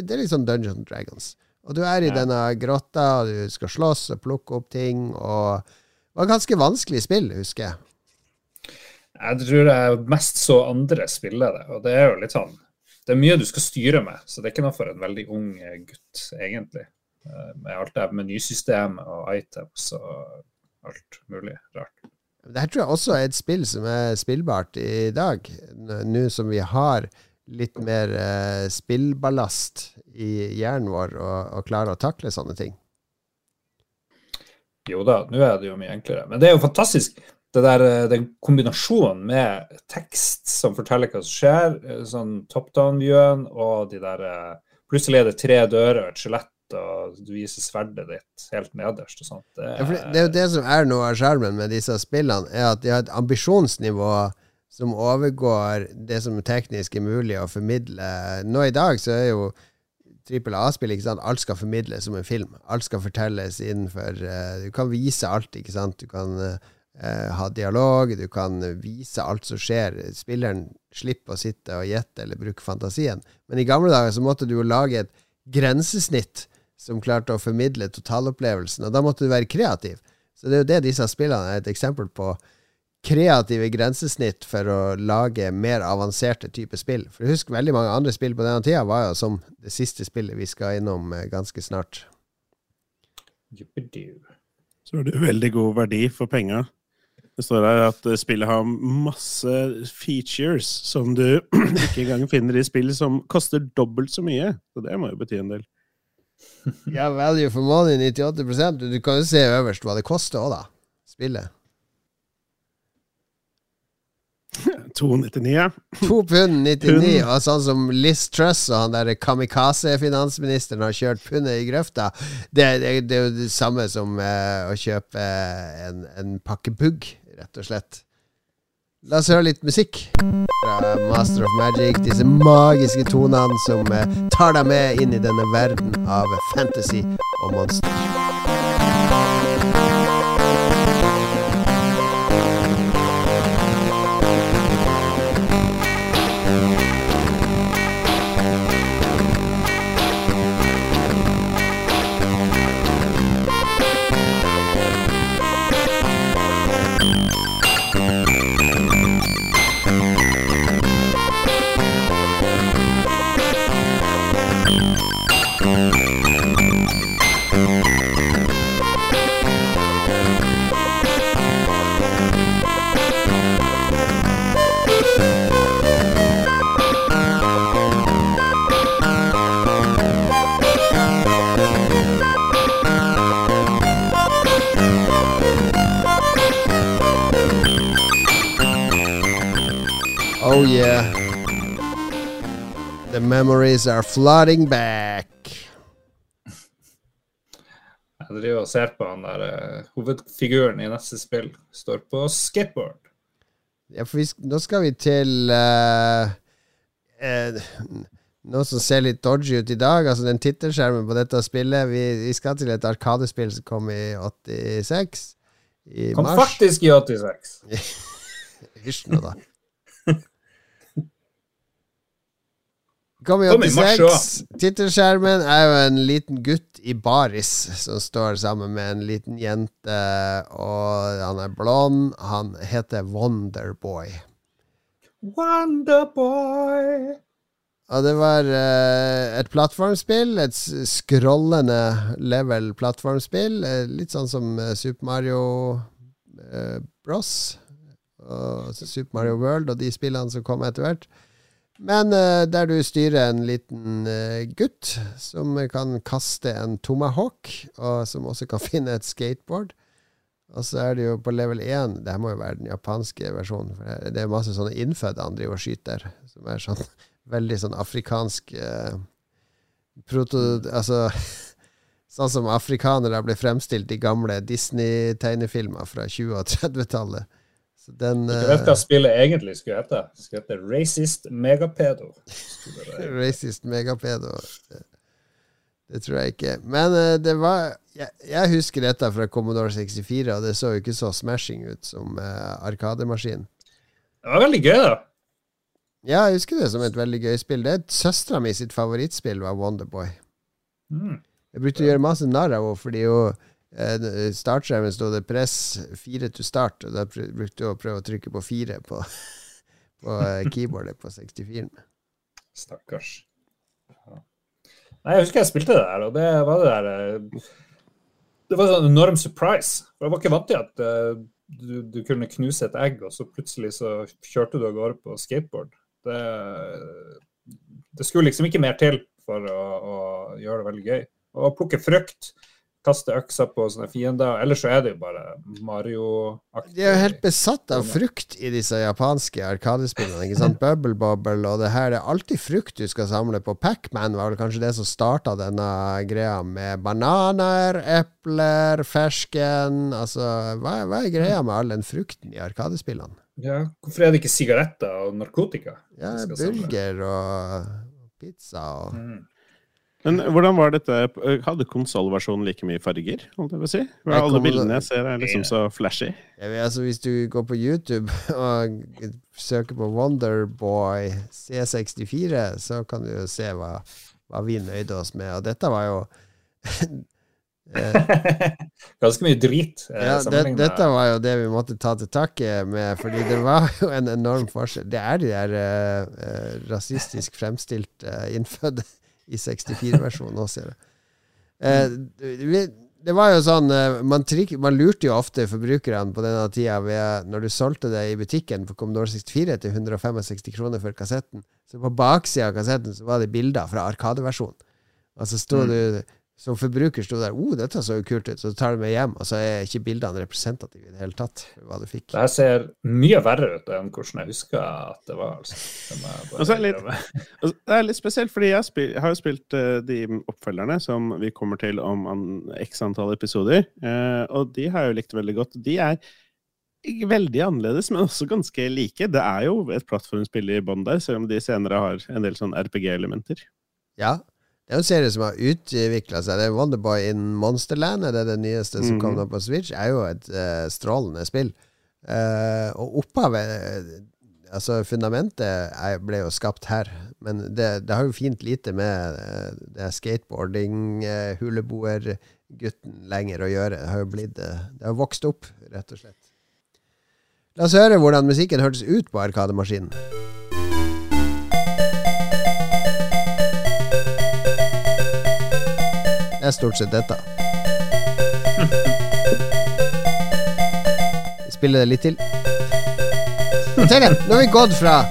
Det er litt sånn Dungeons and Dragons. Og du er i
Ja.
denne grotta, og du skal slåss og plukke opp ting, og det var ganske vanskelig spill, husker jeg.
Jeg tror jeg mest så andre spille det, og det er jo litt sånn Det er mye du skal styre med, så det er ikke noe for en veldig ung eh, gutt, egentlig. Eh, Med alt det menysystemet og items og alt mulig rart.
Det her tror jeg også er et spill som er spillbart i dag, nå som vi har litt mer eh, spillballast i hjernen vår og, og klarer å takle sånne ting.
Jo da, nå er det jo mye enklere. Men det er jo fantastisk, det der, eh, den kombinasjonen med tekst som forteller hva som skjer, eh, sånn top down-viewen, og de der eh, Plutselig er det tre dører og et skjelett, og du viser sverdet ditt helt nederst og sånt. Det
Ja, det, er jo det som er noe av skjermen med disse spillene, er at de har et ambisjonsnivå som overgår det som teknisk er mulig å formidle. Nå i dag så er jo trippel A-spill alt skal formidles som en film. Alt skal fortelles innenfor uh, Du kan vise alt, ikke sant. Du kan uh, ha dialog, du kan vise alt som skjer. Spilleren slipper å sitte og gjette eller bruke fantasien. Men i gamle dager så måtte du jo lage et grensesnitt som klarte å formidle totalopplevelsen, og da måtte du være kreativ. Så det er jo det disse spillene er et eksempel på. Kreative grensesnitt for å lage mer avanserte typer spill. For husk, veldig mange andre spill på denne tida var jo som det siste spillet vi skal innom eh, ganske snart.
Så har det veldig god verdi for penga. Det står her at eh, spillet har masse features som du ikke engang finner i spill som koster dobbelt så mye. Så det må jo bety en del.
Ja, value for money 98 Du, du kan jo se øverst hva det koster òg, da. Spillet.
299, ja.
To pund 99,
Pund.
og sånn som Liz Truss og han der kamikaze-finansministeren har kjørt pundet i grøfta, det, det, det er jo det samme som eh, å kjøpe en, en pakke pugg, rett og slett. La oss høre litt musikk fra Master of Magic. Disse magiske tonene som eh, tar deg med inn i denne verden av fantasy og monster. The memories are flooding back.
Jeg driver og ser på han der uh, hovedfiguren i neste spill. Står på skateboard.
Ja, for vi, nå skal vi til uh, uh, noe som ser litt dodgy ut i dag. Altså den tittelskjermen på dette spillet. Vi, vi skal til et arkadespill som kom i 86. I
Kom
mars.
faktisk i 86.
Hysj nå, da. Kom i
Kom i mars
86. Tittelskjermen er jo en liten gutt i baris som står sammen med en liten jente, og han er blond. Han heter Wonderboy.
Wonderboy.
Og det var uh, et plattformspill, et scrollende level plattformspill. eh, litt sånn som eh, Super Mario uh, Bros. Og Super Mario World og de spillene som kom etter hvert. Men uh, der du styrer en liten uh, gutt som kan kaste en tomahawk, og som også kan finne et skateboard. Og så er det jo på level 1 Det her må jo være den japanske versjonen. For det- er masse sånne innfødte han driver og skyter, som er sånn veldig sånn afrikansk uh, proto... Altså Sånn som afrikanere ble fremstilt i gamle Disney-tegnefilmer fra 20- og 30-tallet. Den
Du vet
eh,
hva spillet egentlig skulle hete? Det skulle hete Racist Megapedo. Det.
Racist megapedo. Det, det tror jeg ikke. Men eh, det var jeg, jeg husker dette fra Commodore 64, og det så jo ikke så smashing ut som uh, Arkademaskin.
Det var veldig gøy, da.
Ja, jeg husker det som et veldig gøy spill. Det er Søstera mi sitt favorittspill var Wonderboy.
Mm.
Jeg brukte å gjøre masse narr av henne, fordi eh, startskjermen sto det 'press 4 to start', og da brukte jeg å prøve å trykke på 4 på, på eh, keyboardet på 64-en.
Stakkars. Ja. Nei, jeg husker jeg spilte det der, og det var det der eh, Det var en sånn enorm surprise. For Jeg var ikke vant til at eh, du, du kunne knuse et egg, og så plutselig så kjørte du av gårde på skateboard. Det, det skulle liksom ikke mer til for å, å gjøre det veldig gøy. Og plukke frukt, kaste økser på sånne fiender. Ellers så er det jo bare Mario-aktig.
De er jo helt besatt av frukt i disse japanske arkadespillene. Ikke sant? Bubble Bobble og det her. Det er alltid frukt du skal samle på. Pac-Man var vel kanskje det som starta denne greia med bananer, epler, fersken Altså, hva, hva er greia med all den frukten i arkadespillene?
Ja, hvorfor er det ikke sigaretter og narkotika?
Ja, burger og pizza og
Mm.
Men hvordan var dette? Hadde konsollversjonen like mye farger? holdt jeg på å si?
Nei,
Alle bildene jeg ser, er liksom så flashy.
Vet, altså, hvis du går på YouTube og søker på Wonderboy C64, så kan du jo se hva, hva vi nøyde oss med. Og dette var jo eh,
Ganske mye drit. eh,
ja, det, Dette var jo det vi måtte ta til takke med, fordi det var jo en enorm forskjell. Det er de der eh, eh, rasistisk fremstilt uh, innfødte i 64-versjonen også, ser jeg. Eh, det var jo sånn eh, man, trik, man lurte jo ofte forbrukerne på denne tida ved, når du solgte det i butikken for Commodore 64 til 165 kroner for kassetten. Så på baksida av kassetten så var det bilder fra Arkadeversjonen. Og så sto
Mm.
du som forbruker sto der oh, dette så jo kult ut, så tar du med hjem, og så er ikke bildene representative i det hele tatt. hva du fikk.
Det her ser mye verre ut enn hvordan jeg husker at det var. Altså. Det
er litt- Det er litt spesielt, fordi jeg, spil, jeg har jo spilt uh, de oppfølgerne som vi kommer til om an, x antall episoder, uh, og de har jeg jo likt veldig godt. De er veldig annerledes, men også ganske like. Det er jo et plattformspill i bånn der, selv om de senere har en del sånn RPG-elementer.
Ja. Det er en serie som har utvikla seg. Det er Wonderboy in Monsterland, det er det nyeste som
Mhm.
kom nå på Switch. er jo et uh, strålende spill. Uh, og opphavet Altså, fundamentet er, ble jo skapt her, men det, det har jo fint lite med uh, det skateboarding, uh, huleboergutten lenger å gjøre. Det har jo blitt eh, Det har vokst opp, rett og slett. La oss høre hvordan musikken hørtes ut på Arkademaskinen. Er stort sett dette. Vi spiller det litt til. Nå har vi gått fra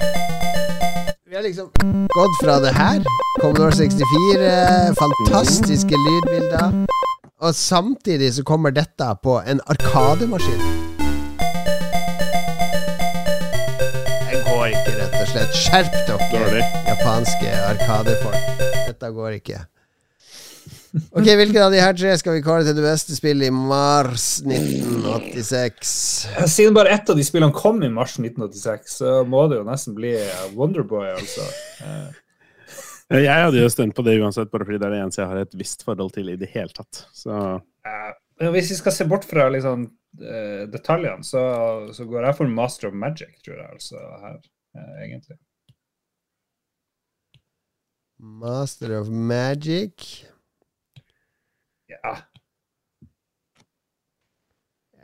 Vi har liksom gått fra det her, Commodore 64, fantastiske lydbilder, og samtidig så kommer dette på en arkademaskin. Det går ikke, rett og slett. Skjerp dere, japanske arkadefolk. Dette går ikke. Ok, Hvilken av de her tre skal vi kåre til det beste spillet i mars 1986?
Siden bare ett av de spillene kom i mars 1986, så må det jo nesten bli Wonderboy, altså.
Jeg hadde jo stemt på det uansett, bare fordi det er det eneste jeg har et visst forhold til i det hele tatt. Så
hvis vi skal se bort fra liksom, eh, detaljene, så, så går jeg for Master of Magic, tror jeg, altså, her, eh, egentlig.
Master of Magic.
Ja.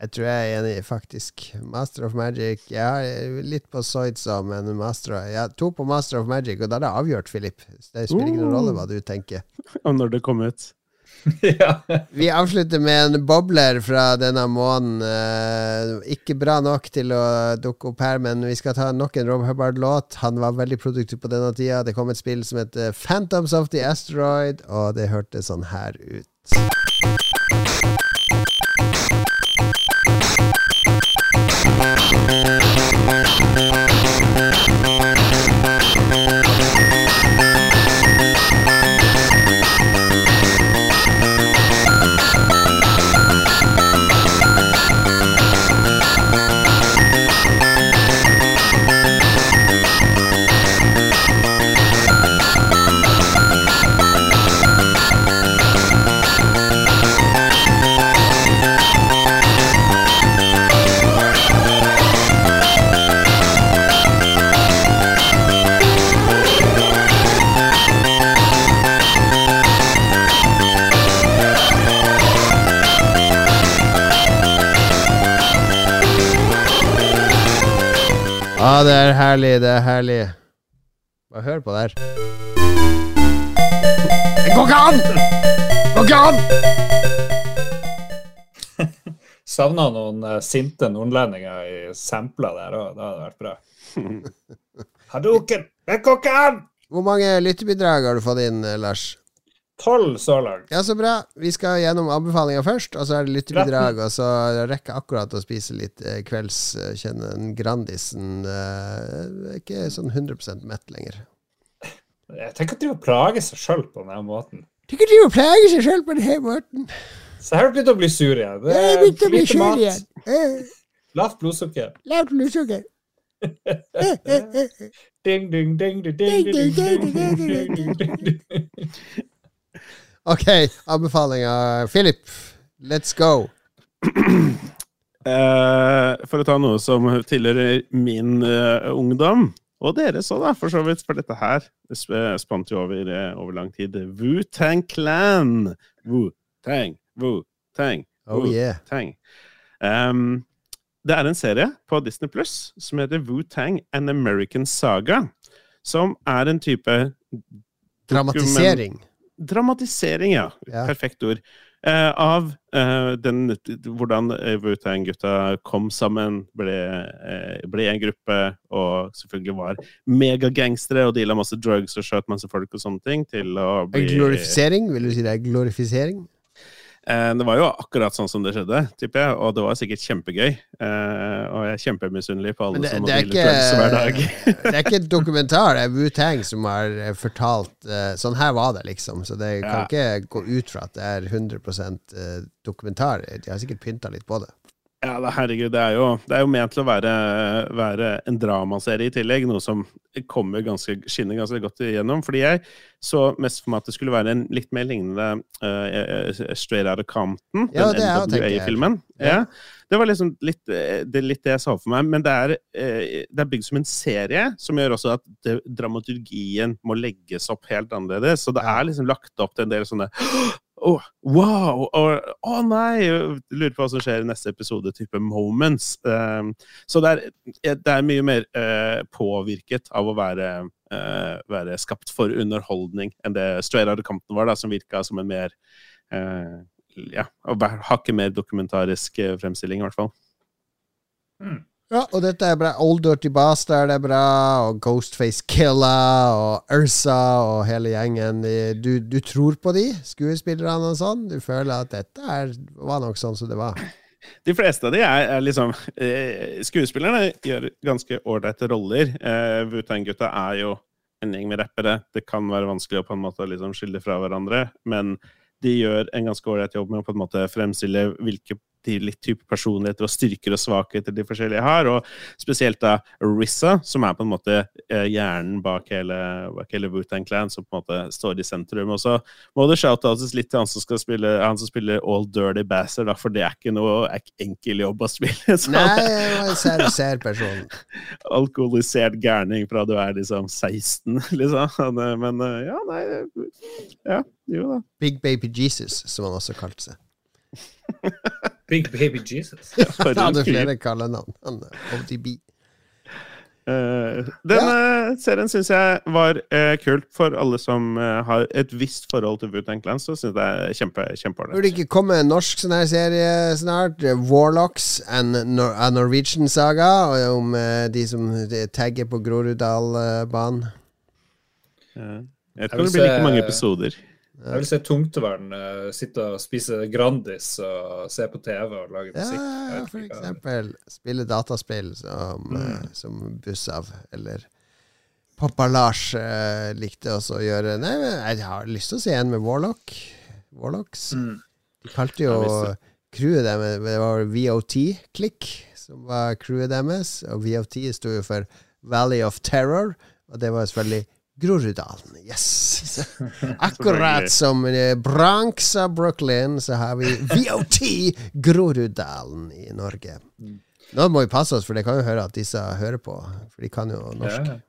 Jeg tror jeg er enig, faktisk. Master of Magic Jeg har litt på Soidsa, òg, men Master of, jeg to på Master of Magic, og da er det avgjort, Philip. Det spiller
ingen
rolle hva du tenker.
Og når det kom ut
ja.
Vi avslutter med en bobler fra denne måneden. Eh, ikke bra nok til å dukke opp her, men vi skal ta nok en Rob Hubbard-låt. Han var veldig produktiv på denne tida. Det kom et spill som heter Phantoms of the Asteroid, og det hørtes sånn her ut. Herlig, det er herlig. Bare hør på det her. Det går ikke an! Det går ikke an!
Savna noen uh, sinte nordlendinger i sampler der òg. Det hadde vært bra. Hadoken! Det går ikke an!
Hvor mange lyttebidrag har du fått inn, eh, Lars?
Tolv så langt.
Ja, så bra. Vi skal gjennom anbefalinger først, og så er det lyttebidrag, og så rekker jeg akkurat å spise litt eh, kvelds. eh, Kjenne den Grandisen eh, er ikke sånn 100 mett lenger.
Jeg tenker at de må plage seg sjøl på denne måten.
Tenker du å plage seg sjøl på denne måten?
Så her har du begynt å bli sur igjen. Det er
begynt å bli sur igjen. Eh,
Lavt blodsukker.
Lavt blodsukker.
ding, Ding, ding, ding, ding, ding, ding, ding, ding, ding, ding, ding.
Ok, anbefalinger. Philip, let's go.
Uh, for å ta noe som tilhører min uh, ungdom, og deres òg, da, for så vidt, for dette her det sp- spant jo over, uh, over lang tid. Wu-Tang Clan! Wu-Tang, Wu-Tang,
Oh yeah.
Wu-Tang. Ehm, det er en serie på Disney Pluss som heter Wu-Tang An American Saga, som er en type
Dramatisering.
Dramatisering, ja.
Ja.
Perfekt ord. Eh, av eh, den, hvordan Wu-Tang-gutta kom sammen, ble, eh, ble en gruppe, og selvfølgelig var megagangstere og deala masse drugs og skjøt masse folk og sånne ting, til å bli
Glorifisering? Vil du si det er glorifisering?
Eh, det var jo akkurat sånn som det skjedde, tipper jeg, og det var sikkert kjempegøy. Eh, og jeg er kjempemisunnelig på alle
det,
som må
det, er
hver dag.
det er ikke et dokumentar, det er Wu-Tang som har eh, fortalt Sånn her var det, liksom. Så det kan
Ja.
ikke gå ut fra at det er 100 eh, dokumentar. De har sikkert pynta litt på det.
Ja, da, herregud, det er, jo, det er jo ment til å være, være en dramaserie i tillegg, noe som kommer ganske, skinner ganske godt igjennom. Fordi jeg så mest for meg at det skulle være en litt mer lignende uh, Straight Outta Compton,
Ja, det
den. NWA-filmen.
Ja.
Ja. Det var liksom litt eh, det, litt det jeg sa for meg, men det er, uh, det er bygd som en serie, som gjør også at det, dramaturgien må legges opp helt annerledes. Så det er liksom lagt opp til en del sånne Å, wow! Å oh, nei! Lurer på hva som skjer i neste episode, type moments. Um, så det er, det er mye mer uh, påvirket av å være, uh, være skapt for underholdning enn det Straight Outta Compton var, da, som virka som en mer uh, ja, hakket mer dokumentarisk eh, fremstilling, i hvert fall.
Ja, og dette er bra. Old Dirty Bastard er bra, og Ghostface Killer og Ursa og hele gjengen. Du, du tror på de skuespillerne og sånn? Du føler at dette er, var nok sånn som det var?
De fleste av de er, er liksom eh, Skuespillerne gjør ganske ålreite roller. Eh, Wu-Tang-gutta er jo en gjeng med rappere. Det kan være vanskelig å på en måte liksom skille fra hverandre, men de gjør en ganske ålreit jobb med å på en måte fremstille hvilke de litt type personligheter og styrker og svakheter de forskjellige har, og spesielt da Rissa, som er på en måte eh, hjernen bak hele, bak hele Wu-Tang Clan, som på en måte står i sentrum. Og så må det shoutouts litt til han som skal spille han som spiller All Dirty Basser, for det er ikke noe er ikke enkel jobb å spille. Så
Nei, jeg var en ser, ser person.
alkoholisert gærning fra du er liksom 16, liksom. Men eh, ja, nei Ja, jo da.
Big Baby Jesus, som han også kalte seg.
Big Baby Jesus.
Ja,
Han hadde flere kallenavn. Han, ODB.
Uh, den eh, serien syns jeg var uh, kult for alle som eh, har et visst forhold til Wu-Tang Clan. Så syns jeg det er kjempe,
Burde
kjempeålreit.
det ikke komme en norsk sånn her serie snart? Warlocks and Nor a Norwegian Saga, og om eh, de som tagger på Groruddalbanen.
Uh, jeg
tror
det blir like mange episoder.
Jeg vil se tungtevern uh, sitte og spise Grandis og se på TV og lage musikk.
Ja, for eksempel spille dataspill som,
Mm.
eh, som Bussav eller Pappa Lars uh, likte også å gjøre. Nei, men jeg har lyst til å se en med Warlock. Warlocks.
Mm.
De kalte jo crewet deres Det var VOT-klikk som var crewet deres. Og VOT sto jo for Valley of Terror, og det var selvfølgelig Groruddalen. Yes! Akkurat som eh, Bronx av Brooklyn, så har vi VOT Groruddalen i Norge.
Mm.
Nå må vi passe oss, for det kan jo høre at disse hører på. For de kan jo norsk.
Ja.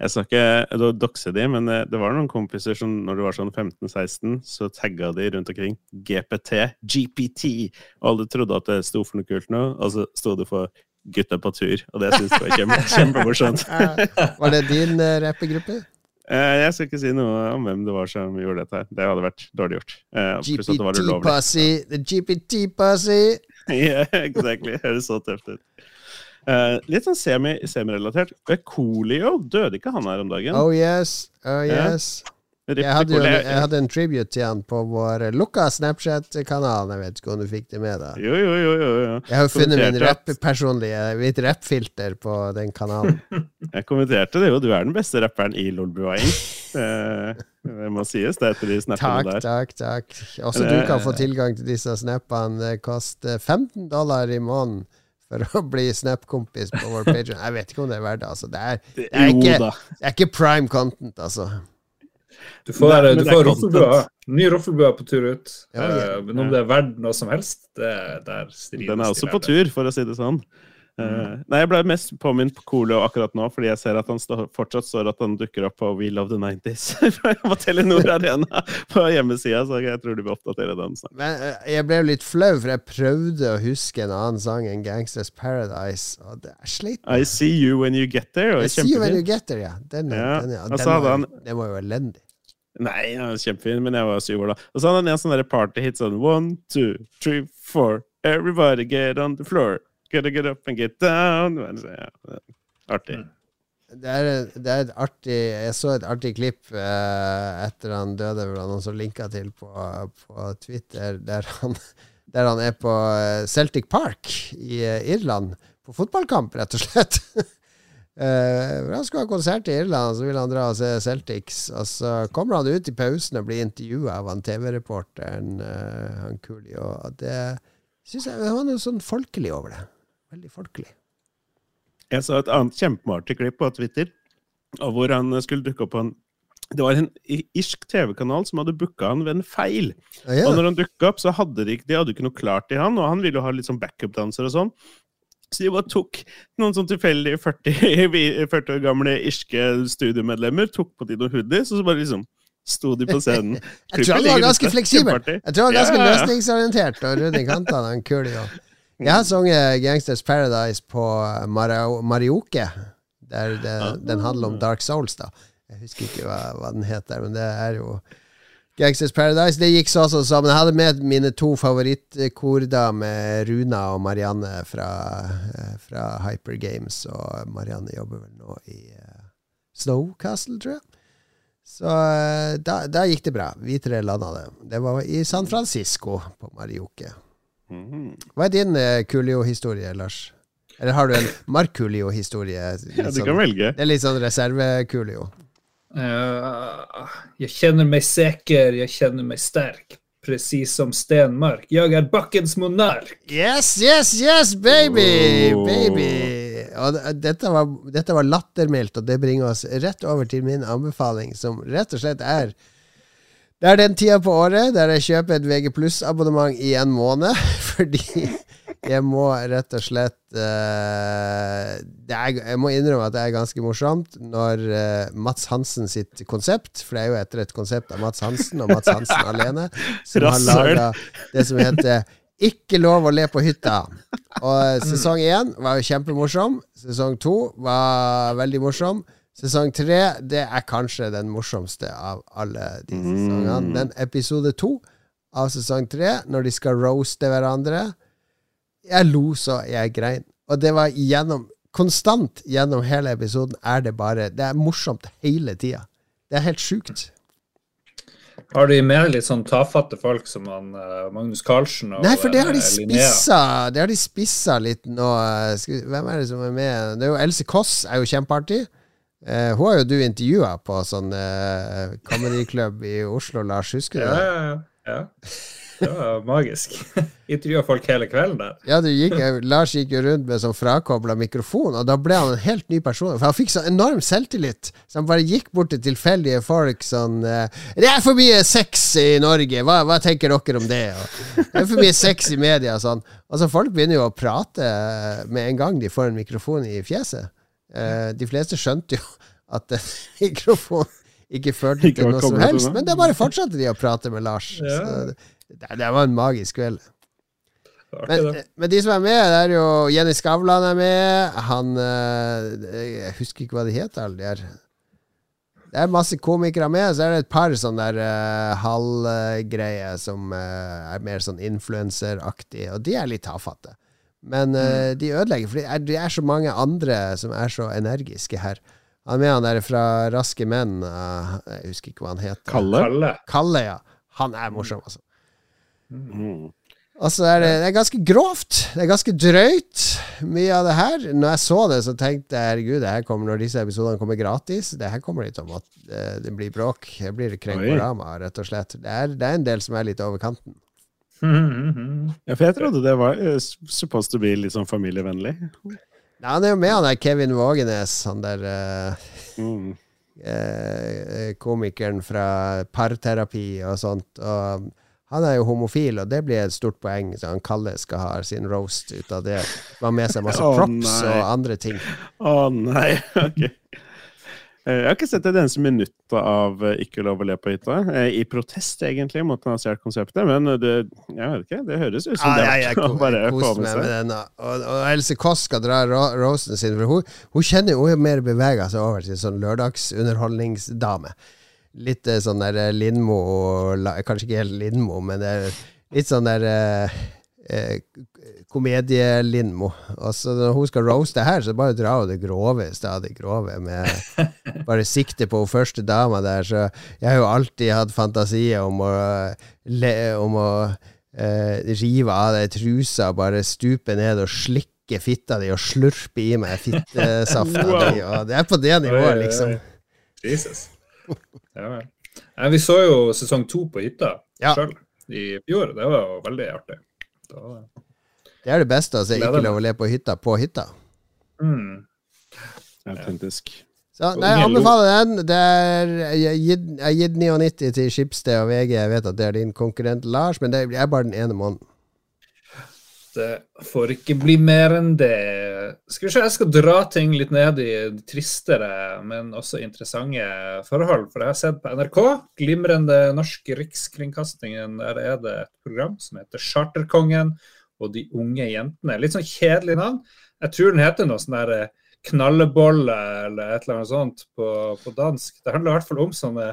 Jeg skal ikke dokse de, men eh, det var noen kompiser som når du var sånn 15-16, så tagga de rundt omkring GPT, GPT, og alle trodde at det sto for noe kult nå, og så sto det for Gutta på tur, og det syns jeg var kjempe, kjempemorsomt.
Var det din uh, rappegruppe?
Eh, Jeg skal ikke si noe om hvem det var som gjorde dette. her. Det hadde vært dårlig gjort. Eh, det.
GPT-pussy. The GPT-pussy.
yeah, exactly. Høres så tøft ut. Uh, litt sånn semi- semirelatert. Colio, døde ikke han her om dagen?
Oh yes. Oh yes.
Rip
Jeg hadde, jo, jeg hadde en tribute til han på vår lukka Snapchat-kanal. Jeg vet ikke om du fikk det med deg.
Jo, jo, jo. jo, jo.
Jeg har funnet min rapp-personlige mitt rapp-filter på den kanalen.
Jeg kommenterte det jo. Du er den beste rapperen i Lolbua-ing. Eh, det må sies. Det er etter de snappene
Takk,
der.
takk, takk. Også du kan få tilgang til disse snappene. Det koster 15 dollar i måneden for å bli Snap-kompis på vår page. Jeg vet ikke om det er verdt. Altså. Det, er, det, er ikke, det er ikke prime content, altså.
Du får,
Nei, men
du får roffelbua. Ny roffelbue på tur ut.
Ja, ja.
Eh, Men om det er verdt noe som helst, det der strides
Den er også på tur, for å si det sånn. Eh,
Mm.
nei, Jeg ble mest påminnet på Coolio akkurat nå, fordi jeg ser at han stå, fortsatt står at han dukker opp på We Love the 90s på Telenor Arena på hjemmesida, så jeg tror de vil oppdatere den snart.
Men eh, jeg ble jo litt flau, for jeg prøvde å huske en annen sang enn Gangsters Paradise, og det er slitt.
I See You When You Get There. Og
See You When You. Get There, ja. Den,
Ja,
den, ja. den,
så
var, den var jo elendig.
Nei, han er kjempefin, men jeg var syv år da. Og så hadde han en sånn partyhit sånn One, two, three, four. Everybody get on the floor. Gotta get up and get down. Så, Ja, artig.
Mm.
Det er, det er et artig Jeg så et artig klipp eh, etter han døde, hvor han også linka til på, på Twitter, der han, der han er på eh, Celtic Park i eh, Irland. På fotballkamp, rett og slett. Hvor han skulle ha konsert i Irland, så ville han dra og se Celtics. Og så kommer han ut i pausen og blir intervjua av han TV-reporteren, uh, han Cooley. Og det syns jeg Han var noe sånn folkelig over det. Veldig folkelig.
Jeg så et annet kjempeartig klipp på Twitter hvor han skulle dukke opp på en Det var en i- irsk TV-kanal som hadde booka han ved en feil.
Ja, ja.
Og når han dukka opp, så hadde de, de hadde ikke noe klart til han, og han ville jo ha litt sånn backup-danser og sånn. Så de bare tok noen sånn tilfeldige 40, vi- 40 år gamle irske studiemedlemmer, tok på de noen hoodies, og så bare liksom sto de på scenen.
Jeg tror han var ganske fleksibel. Jeg tror han var ganske
Ja, ja, ja.
løsningsorientert og rund i kantene. Han kul, jo. Jeg har sunget Gangsters Paradise på Marioke. Der det, den handler om Dark Souls, da. Jeg husker ikke hva, hva den heter, men det er jo Gangsters Paradise. Det gikk så også sammen. Jeg hadde med mine to favorittkordamer, Runa og Marianne fra, eh, fra Hyper Games. Og Marianne jobber vel nå i eh, Snowcastle, tror jeg. Så eh, da, da gikk det bra. Vi tre landa det. Det var i San Francisco, på Marioke.
Mhm.
Hva er din uh, Coolio-historie, Lars? Eller har du en Markulio-historie?
Ja, du kan velge.
Det er litt sånn reserve-Coolio.
Eh, jeg kjenner meg sikker, jeg kjenner meg sterk. Presis som Stenmark. Jeg er bakkens monark.
Yes, yes, yes, baby!
Oh.
Baby! Og dette var, dette var lattermildt, og det bringer oss rett over til min anbefaling, som rett og slett er Det er den tida på året der jeg kjøper et VG abonnement i en måned, fordi jeg må rett og slett eh, det er, Jeg må innrømme at det er ganske morsomt når eh, Mats Hansen sitt konsept, for det er jo etter et konsept av Mats Hansen og Mats Hansen alene, som har laga det som heter Ikke lov å le på hytta. Og sesong én var jo kjempemorsom. Sesong to var veldig morsom. Sesong tre det er kanskje den morsomste av alle de sesongene. Den episode to av sesong tre, når de skal roaste hverandre Jeg lo så jeg grein. Og det var gjennom Konstant gjennom hele episoden er det bare Det er morsomt hele tida. Det er helt sjukt.
Har de med litt sånn tafatte folk som han, eh, Magnus Carlsen og
Nei, for det har de
eh,
spissa Det har de spissa litt nå. Skal, hvem er det som er med? Det er jo Else Kåss, er jo kjempeartig. Uh, hun har jo du intervjua på sånn uh, comedyklubb i Oslo, Lars. Husker du det?
ja, ja. ja. Det var magisk. Intervjua folk hele kvelden der.
Ja, det gikk, Lars gikk jo rundt med sånn frakobla mikrofon, og da ble han en helt ny person. For han fikk så enorm selvtillit, så han bare gikk bort til tilfeldige folk sånn eh, 'Det er for mye sex i Norge, hva, hva tenker dere om det?' Og, 'Det er for mye sex i media', og sånn. Altså, folk begynner jo å prate eh, med en gang de får en mikrofon i fjeset. Eh, de fleste skjønte jo at en mikrofon ikke førte til noe som helst, men det bare fortsatte de å prate med Lars.
Ja.
Så det, det var en magisk kveld. Men, men de som er med, det er jo Jenny Skavlan er med. Han eh, Jeg husker ikke hva de heter, alle de her. Det er masse komikere med, så er det et par sånne der uh, halvgreier som uh, er mer sånn influenseraktige, og de er litt tafatte. Men eh, de ødelegger, for det er, de er så mange andre som er så energiske her. Han er med han der fra Raske menn, uh, jeg husker ikke hva han heter.
Kalle?
Kalle.
Kalle, ja. Han er morsom, altså.
Mm.
Og så er det, det er ganske grovt. Det er ganske drøyt, mye av det her. Når jeg så det, så tenkte jeg herregud, det her kommer når disse episodene kommer gratis. Det her kommer litt om at eh, det blir bråk. Det blir krenkorama, rett og slett. Det er, det er en del som er litt over kanten.
Ja, for jeg trodde det var eh, supposed to be litt sånn familievennlig.
Ja, han er jo med, han der Kevin Vågenes, han der uh,
Mm.
uh, komikeren fra parterapi og sånt. Og han er jo homofil, og det blir et stort poeng. Så han Kalle skal ha sin roast ut av det. Var med seg masse props
oh,
og andre ting.
Å nei, ok. Eh, Jeg har ikke sett et eneste minutt av eh, Ikke lov å le på hytta. Eh, I protest, egentlig, mot å konseptet, men det, jeg vet ikke, det høres ut som
ah,
det
jeg,
er
jeg,
verdt bare
jeg
få med
med den. da. Og, og Else Kåss skal dra rosen sin, for hun, hun kjenner hun er mer bevega seg over til sånn lørdagsunderholdningsdame. Litt eh, sånn der eh, Lindmo Kanskje ikke helt Lindmo, men det er litt sånn der eh, eh, Komedie-Lindmo. Når hun skal roaste her, så bare drar hun det grove, stadig grove. Med bare sikte på hun første dama der. Så jeg har jo alltid hatt fantasier om å, le, om å eh, rive av deg trusa, bare stupe ned og slikke fitta di og slurpe i meg fittesafta
Wow.
di. Og det er på det nivået, liksom.
Jesus. Ja, vel. Vi så jo sesong to på hytta
Ja.
sjøl i fjor. Det var jo veldig artig. Da,
Det er det beste, altså. Ikke lov å le på hytta på hytta.
Mm.
Autentisk.
Så nei, jeg anbefaler den. Det er, jeg har gitt 99 til Skipsted og VG. Jeg vet at det er din konkurrent Lars, men det er bare den ene måneden.
Det får ikke bli mer enn det. Skal vi se, jeg skal dra ting litt ned i de tristere, men også interessante forhold. For jeg har sett på NRK, glimrende norsk rikskringkastingen, der er det et program som heter Charterkongen og de unge jentene. Litt sånn kjedelig navn. Jeg tror den heter noe sånn der eh, knallebolle eller et eller annet sånt på, på dansk. Det handler i hvert fall om sånne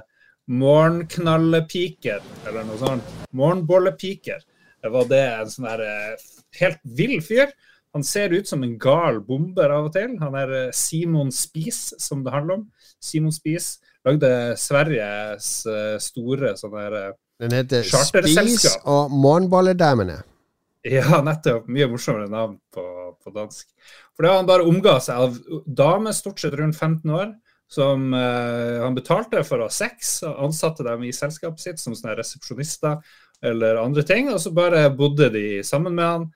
morgenknallepiker, eller noe sånt. Morgenbollepiker. Var det en sånn eh, helt vill fyr. Han ser ut som en gal bomber av og til. Han er eh, Simon Spies, som det handler om. Simon Spies lagde Sveriges eh, store sånne der eh,
Den heter Spies og Morgenballedamene.
Ja, nettopp. Mye morsommere navn på, på dansk. For det han bare omga seg av damer, stort sett rundt 15 år, som eh, han betalte for å ha sex, og ansatte dem i selskapet sitt som sånne resepsjonister eller andre ting, og så bare bodde de sammen med han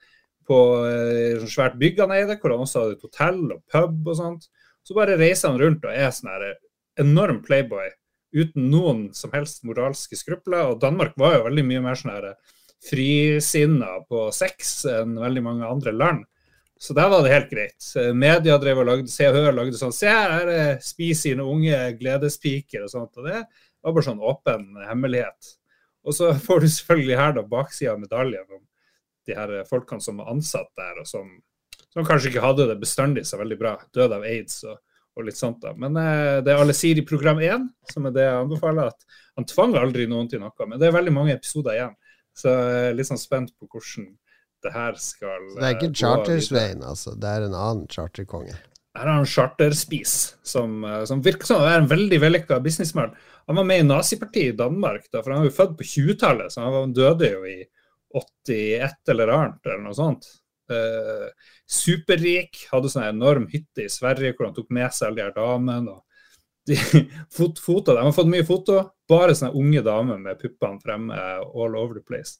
på eh, et svært bygg han eide, hvor han også hadde et hotell og pub og sånt. Så bare reiser han rundt og er sånn her enorm playboy uten noen som helst moralske skrupler. Og Danmark var jo veldig mye mer sånn her frisinna på sex enn veldig mange andre land. Så der var det helt greit. Media drev og lagde Se og Hør lagde sånn Se her er Spis sine unge gledespiker og sånt. Og det var bare sånn åpen hemmelighet. Og så får du selvfølgelig her da baksida av medaljen om de her folkene som var ansatt der, og som, som kanskje ikke hadde det bestandig så veldig bra. Døde av aids og, og litt sånt. da. Men eh, det alle sier i program én, som er det jeg anbefaler, at han tvang aldri noen til noe. Men det er veldig mange episoder igjen. Så jeg er litt sånn spent på hvordan det her skal
Så det er ikke
eh.
Chartersveien, altså. Det er en annen charterkonge.
Her har han Charterspis, som, eh, som virker som å være en veldig vellykka businessmann. Han var med i nazipartiet i Danmark, da, for han var jo født på 20-tallet, så han døde jo i 81 eller annet, eller noe sånt. Eh, superrik, hadde sånn en enorm hytte i Sverige hvor han tok med seg alle de her damene. de, fot, foto, De har fått mye foto, bare sånne unge damer med puppene fremme all over the place.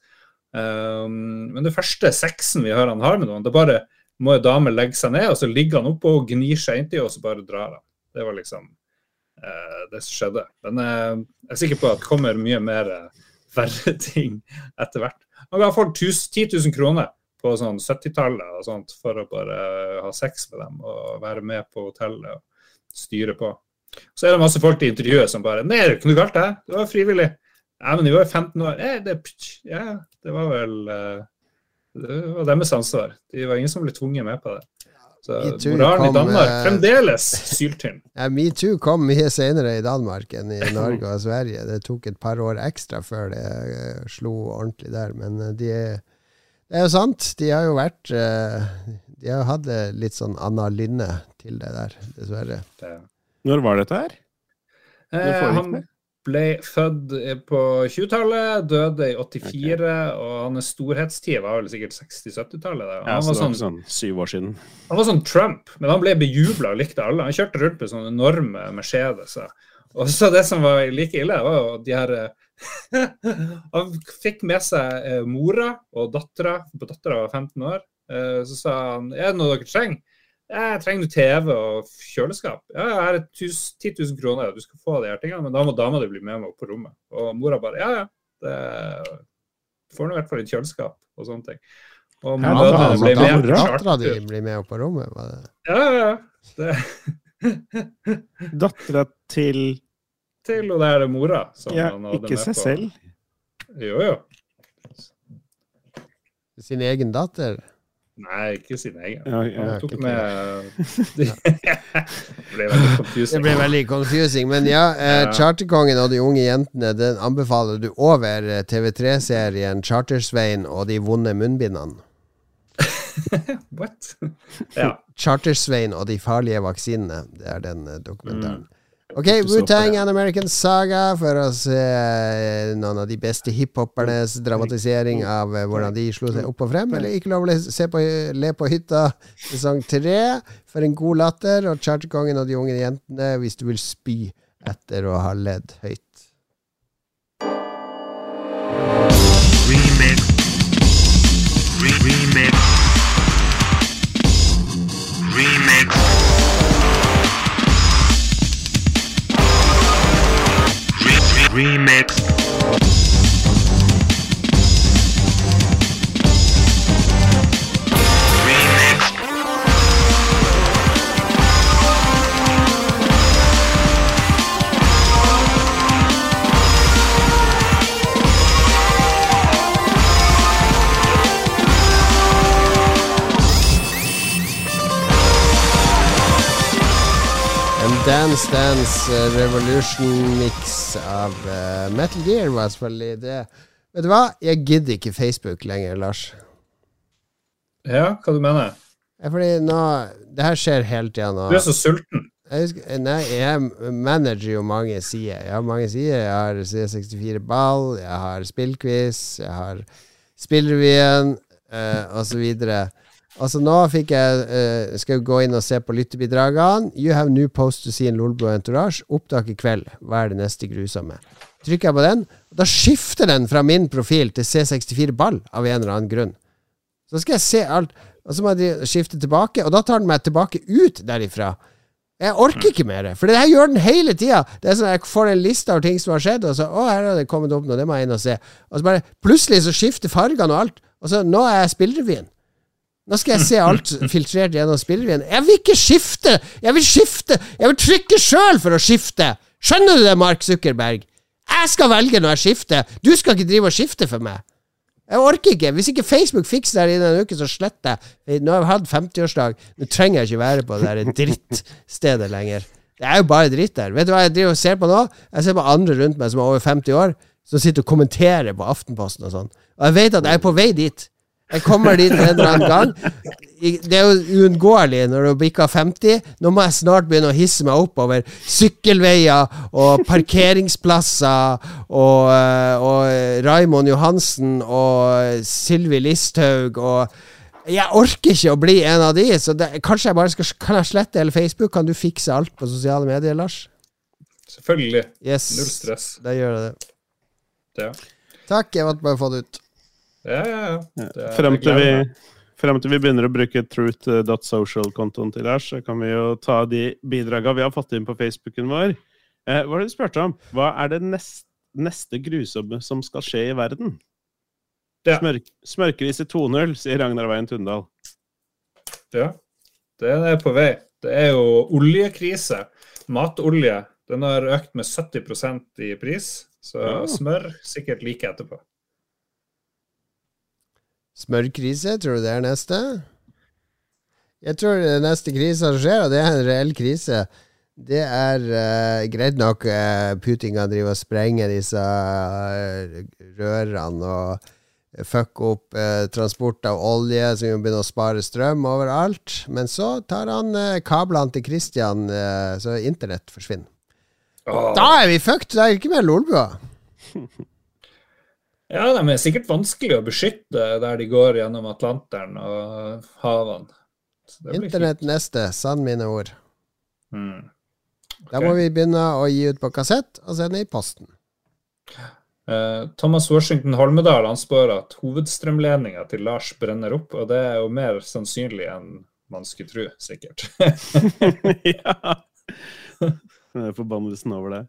Um, men det første sexen vi hører han har med noen, det er bare må en dame legge seg ned, og så ligger han oppå og gnir seg inntil, og så bare drar han. Det var liksom uh, det som skjedde. Men uh, jeg er sikker på at det kommer mye mer uh, verre ting etter hvert. Han ga folk 10 000 kroner på sånn 70-tallet og sånt for å bare ha sex med dem og være med på hotellet og styre på. Så er det masse folk i intervjuet som bare Nei, det er ikke noe galt, det. Det var frivillig. Ja, men de var jo 15 år. Nei, det, ja, det var vel eh, Det var deres ansvar. Det var ingen som ble tvunget med på det.
MeToo
moralen i Danmark
eh,
fremdeles syltynn.
Ja, Metoo kom mye senere i Danmark enn i Norge og Sverige. Det tok et par år ekstra før det eh, slo ordentlig der. Men eh, de det er jo sant. De har jo vært De har jo hatt det litt sånn Anna Lynne til det der, dessverre.
Det-
Når var dette her?
Eh,
foregikk
han
det?
Ble født eh, på 20-tallet, døde i 84, og hans storhetstid var vel sikkert 60-70-tallet.
Ja, så
var
det var
sånn,
sånn syv år siden.
han var sånn Trump, men han ble bejubla og likte alle. Han kjørte rundt med sånne enorme Mercedeser. Og så det som var like ille, var jo de her eh, Han fikk med seg eh, mora og dattera, for dattera var 15 år. Så sa han er det noe dere trenger? Jeg trenger TV og kjøleskap. Ja, jeg har 10 000 kroner, du skal få de her tingene, men da må dama di bli med meg opp på rommet. Og mora bare ja, ja, det får nå i hvert fall et kjøleskap og sånne ting. Og
Ja,
da,
da-
ble
da-
med.
Dattera di blir med opp på rommet, var det?
Ja, ja, ja.
Dattera til
til og det er det mora som
ja,
han hadde
ikke
med
seg
på.
selv.
Jo, jo.
Sin egen datter?
Nei, ikke sin egen. Tok med Det ble veldig
Det
confusing.
ble veldig confusing. Men ja, eh, Charterkongen og de unge jentene Den anbefaler du over eh, TV3-serien Chartersveien og de vonde munnbindene.
What? Ja.
Chartersveien og de farlige vaksinene. Det er den dokumentaren. dokumentaren. Ok, Wu-Tang and American Saga for å se eh, noen av de beste hiphopernes dramatisering av eh, hvordan de slo seg opp og frem. Eller ikke lov å se på, le på hytta sesong tre for en god latter. Og Charterkongen og de unge jentene hvis du vil spy etter å ha ledd høyt.
Remix. Re- remix. Remix.
Dance Dance eh, Revolution-mix av uh, Metal Gear var selvfølgelig det. Vet du hva? Jeg gidder ikke Facebook lenger, Lars.
Ja, hva du mener
du? Fordi nå Det her skjer hele tida nå.
du? er så sulten.
Jeg, husker, nei, jeg manager jo mange sider. Jeg har mange sider. Jeg har C64 Ball, jeg har Spillquiz, jeg har Spillrevyen eh, osv. Altså Nå fikk jeg uh, skal jeg gå inn og se på lyttebidragene. You have new post to see in Lolbo Entourage. Opptak i kveld. Hva er det neste grusomme? Trykker jeg på den, da skifter den fra min profil til C64 Ball av en eller annen grunn. Så skal jeg se alt, og så må jeg skifte tilbake, og da tar den meg tilbake ut derifra. Jeg orker ikke mer, for det her gjør den hele tida. Det er sånn Jeg får en liste av ting som har skjedd, og så Å, her har det kommet opp noe, det må jeg inn og se. Og så bare Plutselig så skifter fargene og alt, og så Nå er jeg spillrevyen. Nå skal jeg se alt filtrert gjennom spillrevyen. Jeg vil ikke skifte! Jeg vil skifte! Jeg vil trykke sjøl for å skifte! Skjønner du det, Mark Zuckerberg? Jeg skal velge når jeg skifter! Du skal ikke drive og skifte for meg! Jeg orker ikke. Hvis ikke Facebook fikser det innen en uke, så sletter jeg. Nå har jeg hatt 50-årsdag. Nå trenger jeg ikke være på det der drittstedet lenger. Det er jo bare dritt der. Vet du hva jeg driver og ser på nå? Jeg ser på andre rundt meg som er over 50 år, som sitter og kommenterer på Aftenposten og sånn. Og jeg vet at jeg er på vei dit. Jeg kommer dit en eller annen gang. Det er jo uunngåelig når du bikker 50. Nå må jeg snart begynne å hisse meg opp over sykkelveier og parkeringsplasser og, eh, og Raimond Johansen og Sylvi Listhaug og Jeg orker ikke å bli en av de, så det, kanskje jeg bare skal Kan jeg slette hele Facebook? Kan du fikse alt på sosiale medier, Lars?
Selvfølgelig.
Yes.
Null stress.
Da gjør jeg det.
det.
Takk, jeg måtte bare få det ut.
Ja, ja. ja. Det
Frem til, vi, frem til vi begynner å bruke truth.social-kontoen til her, så kan vi jo ta de bidraga vi har fått inn på Facebooken vår. Eh, hva er det du spurte om? Hva er det neste, neste grusomme som skal skje i verden?
Ja.
Smør, smørkris i 2.0, sier Ragnar Veien Tundal.
Ja, den er på vei. Det er jo oljekrise. Matolje. Den har økt med 70% i pris. Så
Ja.
smør sikkert like etterpå.
Smørkrise, tror du det er neste? Jeg tror det neste krisa som skjer, og det er en reell krise, det er uh, greit nok uh, Putin kan drive og sprenge disse uh, rørene og fucke opp uh, transport av olje, så vi må begynne å spare strøm overalt. Men så tar han kablene til Christian, så internett forsvinner.
Oh.
Da er vi fucked! Da er det ikke mer Lolbua.
Ja, de er sikkert vanskelig å beskytte der de går gjennom Atlanteren og havene. Så
Internett neste, sann mine ord.
fint. Okay.
Da må vi begynne å gi ut på kassett og sende i posten.
Uh, Thomas Washington Holmedal han spør at hovedstrømledninga til Lars brenner opp, og det er jo mer sannsynlig enn man skulle tro, sikkert.
ja. Det er Forbannelsen over det.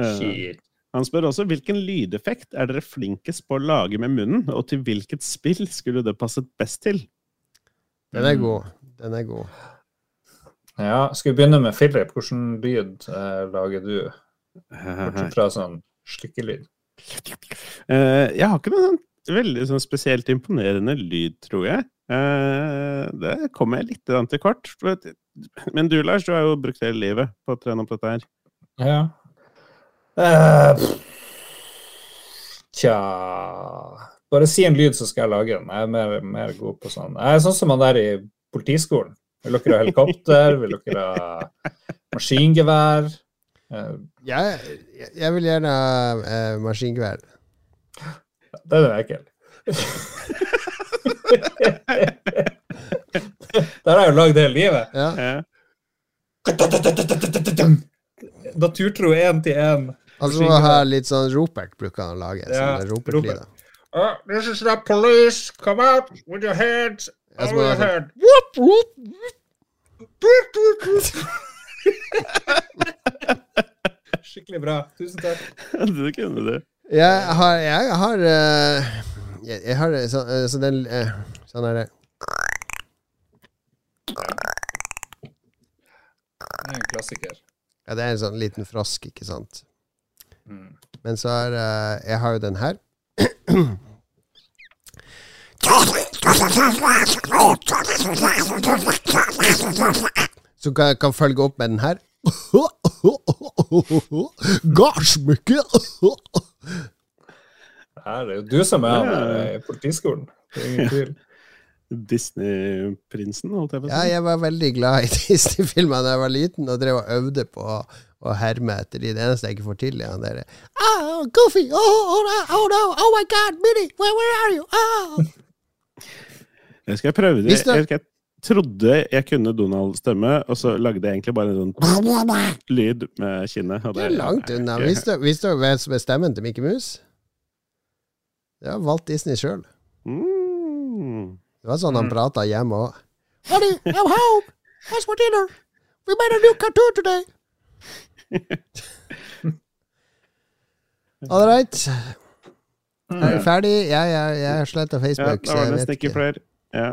Uh,
Shit.
Han spør også hvilken lydeffekt er dere flinkest på å lage med munnen, og til hvilket spill skulle det passet best til?
Den er god. Den er god.
Ja, skal vi begynne med Philip? Hvordan lyd eh, lager du? Bortsett fra sånn slikkelyd.
Uh, jeg har ikke noe sånn veldig sånn spesielt imponerende lyd, tror jeg. Uh, det kommer jeg litt til kort. Men du, Lars, du har jo brukt hele livet på å trene opp dette her.
Ja. Eh, pff. tja Bare si en lyd, så skal jeg lage den. Jeg er mer, mer god på sånn. Jeg er sånn som han der i politiskolen. Vil dere ha helikopter? Vil dere ha maskingevær? Uh,
Jeg, jeg- vil gjerne ha uh, maskingevær.
Den er ekkel. Der har jeg jo lagd hele livet.
Ja.
Naturtro én til én.
Altså må ha litt sånn ropert, bruker han å lage.
Ja,
ropertlyder.
Oh, this is the police. Come out with your hands over your
sånn-
head.
Whoop, whoop.
Skikkelig bra. Tusen takk.
det kunne du.
Jeg har Jeg har, eh, jeg, jeg har eh, så, eh, så den Sånn er det.
Det er en klassiker.
Ja, det er en sånn liten frosk, ikke sant.
Mm.
Men så er uh, Jeg har jo den her. Så kan jeg kan følge opp med den her. Gardsmykke!
Her er jo du som er han i politiskolen. Det er ingen tvil.
Disney-prinsen, holdt jeg på å
Ja, jeg var veldig glad i Disney-filmer da jeg var liten, og drev og øvde på å herme etter de. Det eneste jeg ikke får til, er han derre oh, Goofy! Oh, oh, oh no! Oh my God! Minnie! Where, where are you? Oh.
Jeg skal
prøve det-
jeg, jeg trodde jeg kunne Donald-stemme, og så lagde jeg egentlig bare en sånn lyd med kinnet. og
Det er langt unna. Visste du hvem som er stemmen til Mickey Mouse? Det har Walt Disney sjøl.
Mm.
Det var sånn han
Mm.
prata hjemme òg. Honey, I'm home! What's for dinner? We made a new cartoon today! All right. Er vi ferdig? Jeg, jeg, jeg har sletta
Ja,
Facebook,
da
så
var det nesten ikke flere. Ja.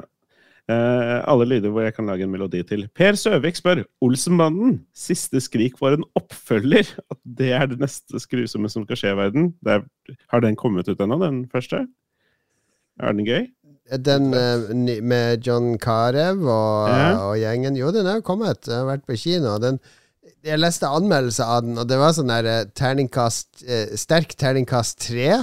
Uh, alle lyder hvor jeg kan lage en melodi til. Per Søvik spør Olsenbanden, siste skrik var en oppfølger. At det er det neste skrusomme som skal skje i verden. Det er, har den kommet ut ennå, den første? Er den gøy?
Den uh, med John Carew og,
Ja.
og gjengen Jo, den er kommet. Jeg har vært på kino. Den, jeg leste anmeldelse av den, og det var sånn der eh, terningkast eh, Sterk terningkast tre.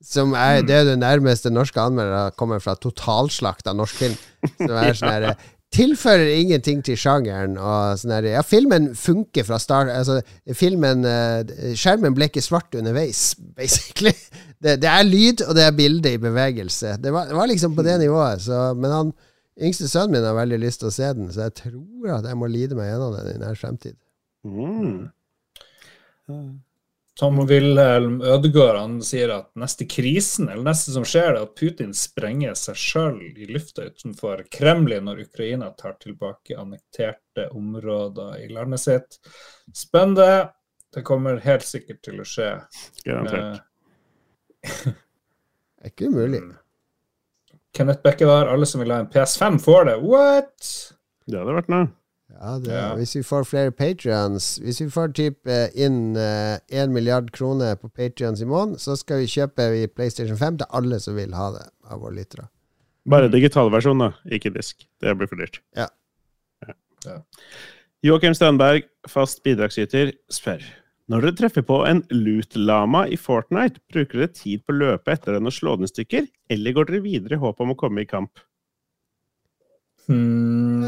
Som er, Det er det nærmeste norske anmeldere kommer fra totalslakt av norsk film. Som er sånn der, eh, Tilfører ingenting til sjangeren. Og sånn der, ja, filmen funker fra start. Altså, filmen eh, Skjermen ble ikke svart underveis, basically. Det, det er lyd, og det er bilde i bevegelse. Det var, det var liksom på det nivået. Så, men han yngste sønnen min har veldig lyst til å se den, så jeg tror at jeg må lide meg gjennom den i nær fremtid.
Mm.
Tom Wilhelm Ødegaard han sier at neste krisen, eller neste som skjer, er at Putin sprenger seg sjøl i lufta utenfor Kremlin når Ukraina tar tilbake annekterte områder i landet sitt. Spennende. Det kommer helt sikkert til å skje.
Garantert.
Eh,
er ikke umulig.
Kenneth Bekkevær, alle som vil ha en PS5, får det. What?!
Det hadde vært noe.
Ja, det,
Ja.
Hvis vi får flere patrions Hvis vi får typ eh, inn én milliard kroner på patrions i måneden, så skal vi kjøpe i PlayStation 5 til alle som vil ha det, av våre lyttere.
Bare digitalversjon, da. Ikke disk. Det blir for dyrt.
Ja.
Ja.
Ja.
Joakim Strandberg, fast bidragsyter, spør Når dere treffer på en loot-lama i Fortnite, bruker dere tid på å løpe etter den og slå den i stykker, eller går dere videre i håp om å komme i kamp?
Hmm,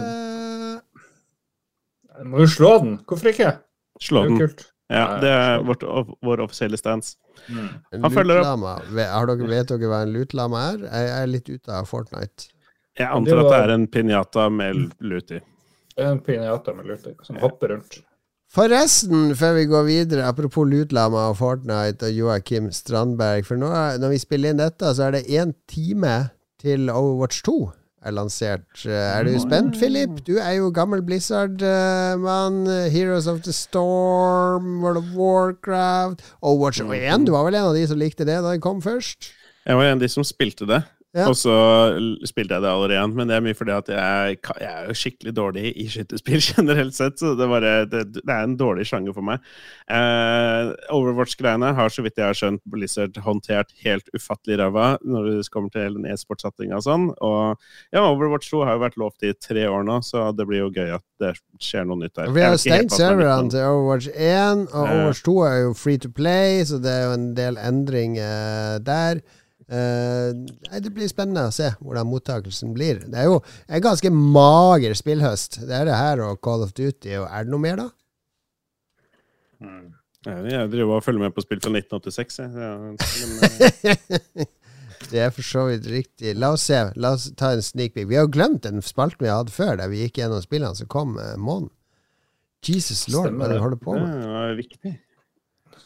Jeg må jo slå den. Hvorfor ikke?
Slå den.
kult.
Ja,
Ja,
det er vårt, vår offisielle stance.
Mm.
Han følger opp.
Har dere, vet dere hva en lutlama er? Jeg er litt ute av Fortnite.
Jeg
det
antar at det er en pinjata med lut i.
En pinjata med lurte som hopper rundt.
Forresten, før vi går videre, apropos Lutlama og Fortnite og Joakim Strandberg For nå, når vi spiller inn dette, så er det én time til Overwatch 2 er lansert. Eh, Er du spent, Philip? Du er jo gammel Blizzard-mann. Heroes of the Storm, World of Warcraft Overwatch 1, du var vel en av de som likte det da det kom først?
Jeg var en av de som spilte det.
Ja.
Og så spilte jeg det aldri igjen, men det er mye fordi at jeg, jeg er jo skikkelig dårlig i skytterspill generelt sett, så det, bare, det, det er en dårlig sjanger for meg. Eh, Overwatch-greiene har, så vidt jeg har skjønt, Blizzard håndtert helt ufattelig ræva når det kommer til den e-sportsatsinga og sånn. Og ja, Overwatch 2 har jo vært lovt i tre år nå, så det blir jo gøy at det skjer noe nytt der.
Vi har stengt
er
serverne til Overwatch 1, og Overwatch 2 er jo free to play, så det er jo en del endringer der. Eh, nei, det blir spennende å se hvordan mottakelsen blir. Det er jo en ganske mager spillhøst. Det er det her og Call of Duty. Og er det noe mer, da?
Mm. Jeg driver og følger med på spill fra 1986, jeg. Ja,
det er for så vidt riktig. La oss se. La oss ta en sneak peek. Vi har jo glemt den spalten vi hadde før, der vi gikk gjennom spillene som kom eh, måneden. Jesus lord,
Stemmer
hva er det du holder på
ja,
med?
det var viktig.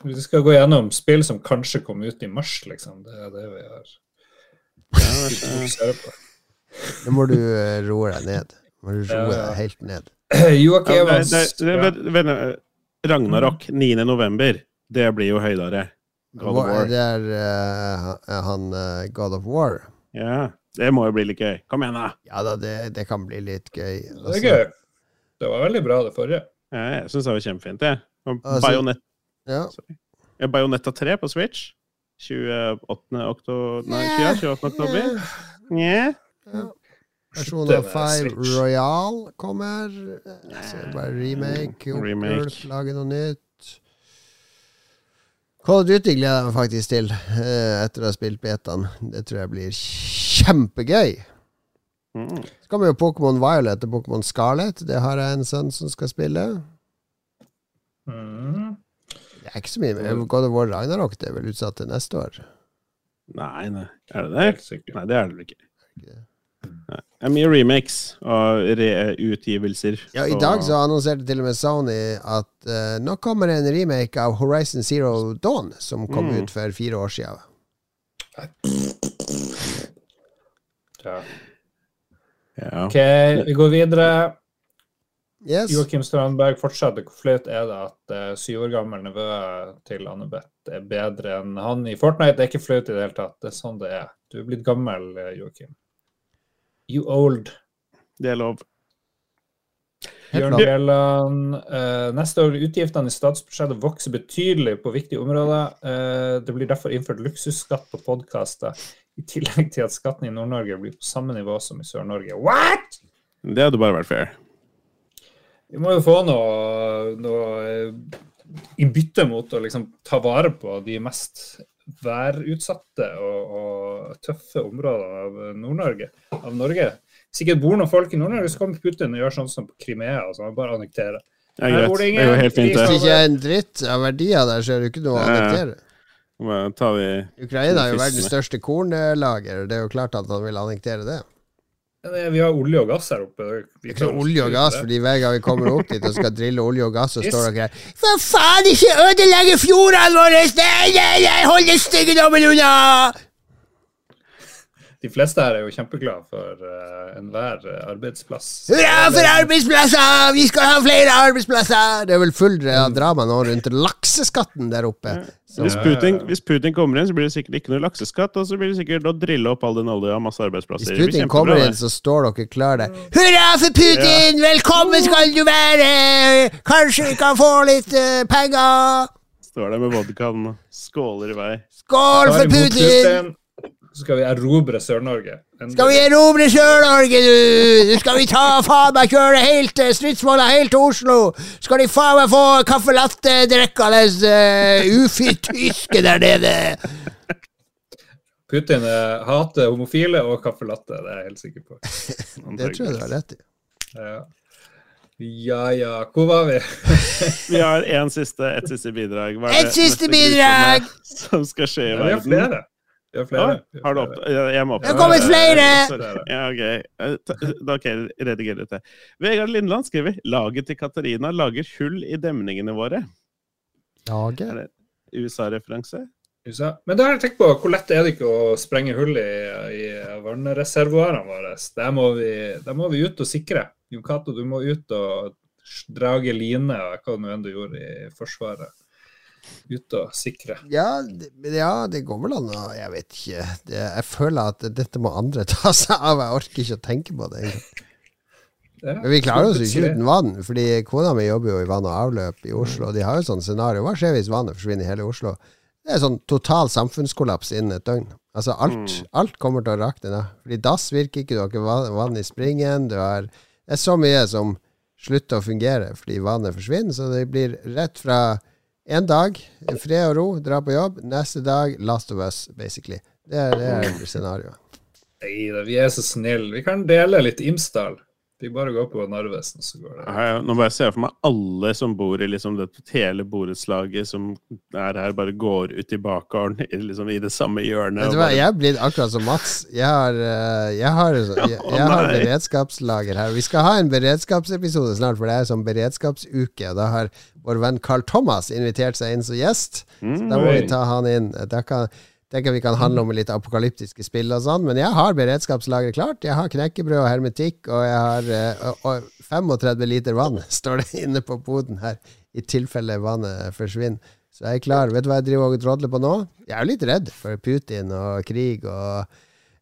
Vi skal gå gjennom spill som kanskje kom ut i mars, liksom. Det er det vi har
Ja, det er-
fokusert på.
Nå må du eh, roe deg ned. Nå må du roe deg helt ned.
Joakim Evans. ja.
Ragnarok 9. november. Det blir jo høydere. God of War.
Det er eh, han- eh, God of War.
Ja, det må jo bli litt gøy. Kom igjen, da!
Ja da, det, det kan bli litt gøy.
Det er gøy. Det var veldig bra, det forrige.
Ja, jeg syns det var kjempefint, jeg. Og
Altså-
Bajonett,
Ja.
ja, Bajonetta 3 på Switch. 28. oktober Nei, 28. oktober. Nja.
Persona 5
Switch.
Royal kommer. Så det bare Remake. Lage noe nytt. Call of Duty gleder jeg meg faktisk til, eh, etter å ha spilt betaen. Det tror jeg blir kjempegøy.
Mm.
Så kommer jo Pokémon Violet og Pokémon Scarlet. Det har jeg en sønn som skal spille.
Mm.
Er ikke så mye. God of War Ragnarok det er vel utsatt til neste år.
Nei, nei. Er det det?
Helt sikkert.
Nei, det er det vel ikke. Nei. Det er mye remakes og reutgivelser.
Ja, I dag så annonserte til og med Sony at uh, nå kommer en remake av Horizon Zero Dawn, som kom
Mm.
ut for fire år siden.
Ja.
Ja.
OK, vi går videre.
Yes.
Joakim Strandberg fortsetter. Hvor flaut er det at uh, syv år gammel nevø til Annebeth er bedre enn han i Fortnite? Det er ikke flaut i det hele tatt. Det er sånn det er. Du er blitt gammel, eh, Joakim. You old.
Det er lov.
Bjørn. Bjelland. Uh, neste år utgiftene i statsbudsjettet vokser betydelig på viktige områder. Uh, det blir derfor innført luksusskatt på podkaster, i tillegg til at skatten i Nord-Norge blir på samme nivå som i Sør-Norge. What?!
Det hadde bare vært fair.
Vi må jo få noe, noe eh, i bytte mot å liksom ta vare på de mest værutsatte og, og tøffe områdene av Nord-Norge, av Norge. Hvis ikke det bor noen folk i Nord-Norge, så kan Putin gjøre sånn som på Krimea, og sånn, bare annektere.
Det er greit.
Det, ingen,
Det er jo helt fint,
Hvis det
det.
ikke er en dritt av verdier der, så er det ikke noe å
Ja, ja.
annektere.
Bare tar vi
Ukraina er jo verdens største kornlager. Det er jo klart at han vil annektere det.
Vi har olje og gass her oppe. Vi
ikke olje og gass, fordi hver gang vi kommer opp dit og skal drille olje og gass, så står dere her For faen, ikke ødelegge fjordene våre! Nei, nei, nei, hold den styggedommen unna!
De fleste her er jo kjempeglade for uh, enhver eh, arbeidsplass.
Hurra for arbeidsplasser! Vi skal ha flere arbeidsplasser! Det er vel full drama nå rundt lakseskatten der oppe. Så,
hvis Putin, hvis Putin kommer inn, så blir det sikkert ikke noe lakseskatt, og så blir det sikkert å drille opp all den olja og masse arbeidsplasser.
hvis Putin kommer inn, så står dere klar der. Hurra for Putin! Velkommen skal du være! Kanskje vi kan få litt uh, penger?
Står der med vodkaen og skåler i vei.
Skål for Putin!
Så skal vi erobre Sør-Norge.
Skal vi erobre Sør-Norge, du? Nå skal vi ta faen meg kjøre helt til stridsvolla helt til Oslo. Skal de faen meg få caffè latte drikkende uh, ufi-tyske der nede.
Putin eh, hater homofile og caffè latte, det er jeg helt sikker på.
Det tror jeg du har rett i.
Ja. ja ja, hvor var vi?
Vi har en siste, et siste bidrag. Hva er
Et
det
siste bidrag!
Som skal skje i
Ja, vi har flere. Vi har flere.
Ja, har du opp... Jeg må opp.
Det har kommet flere!
Ja, ok. Da kan jeg Ok, rediger dette. Vegard Lindland skriver laget til Katarina lager hull i demningene våre.
Lage?
Er USA-referanse?
USA. Men da har jeg tenkt på hvor lett er det ikke å sprenge hull i, i vannreservoarene våre. Der må, vi, der må vi ut og sikre. Jon Cato, du må ut og drage line, og hva nå enn du gjorde i Forsvaret. Ut og sikre.
Ja, det, ja, det går vel an å Jeg vet ikke. Det, jeg føler at dette må andre ta seg av. Jeg orker ikke å tenke på det. Men vi klarer oss jo ikke uten vann, fordi kona mi jobber jo i vann og avløp i Oslo. Og de har jo sånn scenario. Hva skjer hvis vannet forsvinner i hele Oslo? Det er sånn total samfunnskollaps innen et døgn. Altså alt, alt kommer til å rakne ned. Fordi dass virker ikke, du har ikke vann i springen. Du har, det er så mye som slutter å fungere fordi vannet forsvinner. Så det blir rett fra en dag, fred og ro, dra på jobb. Neste dag, Last of Us, basically. Det er, det er scenarioet.
Nei da, vi er så snille. Vi kan dele litt Imsdal. Vi bare går på Narvesen, så går det.
Hei, Nå bare ser jeg for meg alle som bor i liksom det hele borettslaget som er her, bare går ut i bakgården liksom, i det samme hjørnet.
Vet du hva,
bare-
jeg er blitt akkurat som Mats. Jeg har, eh, jeg har, jeg, jeg har beredskapslager her. Vi skal ha en beredskapsepisode snart, for det er sånn beredskapsuke. Og da har vår venn Carl Thomas invitert seg inn som gjest. Så da må vi ta han inn. Da kan, tenker vi kan handle om litt apokalyptiske spill og sånn. Men jeg har beredskapslageret klart. Jeg har knekkebrød og hermetikk, og jeg har eh, og, og 35 liter vann står det inne på boden her, i tilfelle vannet forsvinner. Så jeg er klar. Vet du hva jeg driver og drodler på nå? Jeg er jo litt redd for Putin og krig og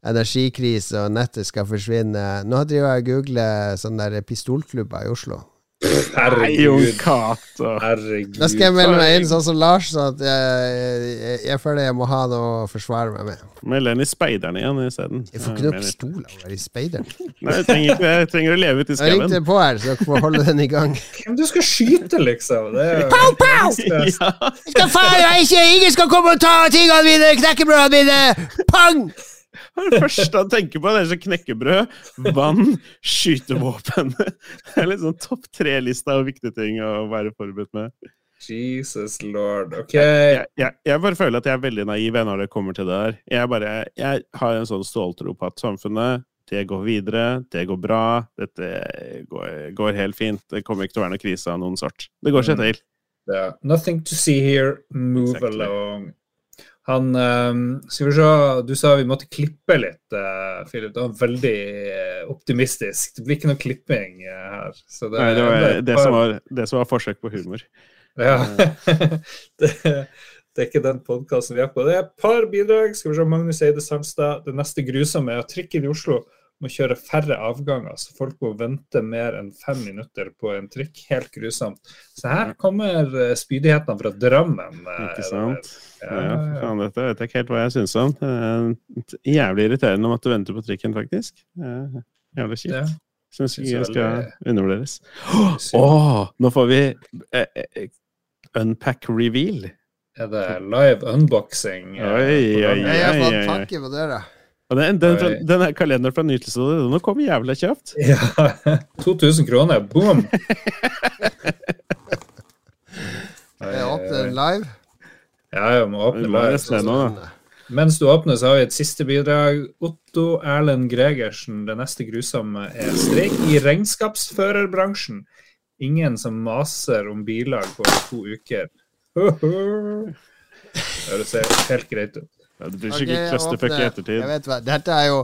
energikrise og nettet skal forsvinne. Nå driver jeg og googler sånne der pistolklubber i Oslo.
Herregud. Herregud.
Da skal jeg melde meg inn sånn som Lars, så at jeg, jeg, jeg føler jeg må ha noe å forsvare meg med.
Meld deg inn i Speideren igjen isteden.
Jeg får ikke noe pistol av å være i speideren.
Nei, jeg trenger ikke. Jeg trenger å leve ute i
Jeg ringte
skauen.
på her, så dere får holde den i gang.
Hvem du skal skyte, liksom? Det er
Pow, pow!
Ja.
Skal faen meg ikke Ingen skal komme og ta tingene mine, knekkebrødene mine! Pang!
Det første han tenker på, det er så knekkebrød, vann, skytevåpen. Det er liksom topp tre-lista av viktige ting å være forberedt med.
Jesus lord. OK.
Jeg, jeg, jeg bare føler at jeg er veldig naiv når det kommer til det der. Jeg, bare, jeg har en sånn ståltro på at samfunnet det går videre, det går bra, dette går, går helt fint. Det kommer ikke til å være noen krise av noen sort. Det går seg
Mm.
til.
Ja. Nothing to see here. Move
Exactly.
along. Han ehm, Skal vi se, du sa vi måtte klippe litt, uh, Philip. Det var veldig eh, optimistisk. Det blir ikke noe klipping eh, her. Så det,
Nei, det var
det
det som var, det som var forsøk på humor.
Ja. det, det er ikke den podkasten vi er på. Det er et par bidrag. Skal vi se, Magnus Eide Sandstad. Det neste grusomme er trikken i Oslo må kjøre færre avganger, så folk må vente mer enn fem minutter på en trikk. Helt grusomt. Så her kommer eh, spydighetene fra Drammen. eh,
Ikke sant?
Ja,
Ja,
ja.
faen, dette vet jeg ikke helt hva jeg syns om. Er jævlig irriterende å måtte vente på trikken, faktisk. Eh, Jævlig kjipt.
Ja.
Syns ikke
jeg
det skal undervurderes. Å, nå får vi eh, eh, unpack reveal.
Er det live unboxing?
Oi, Oi,
oi.
Jeg har fått
ja.
pakke på døra.
Den, den, fra, den kalenderen fra Nytelsesrådet, den kom jævlig kjapt.
Ja. 2000 kroner, boom!
Jeg åpner live.
Ja, jeg må åpne live.
Sånn.
Mens du åpner, så har vi et siste bidrag. Otto Erlend Gregersen. Det neste grusomme er streik i regnskapsførerbransjen. Ingen som maser om bilag på to uker. Det høres helt greit ut.
Ja, det blir sikkert clusterfuck i ettertid.
Jeg vet hva, Dette er jo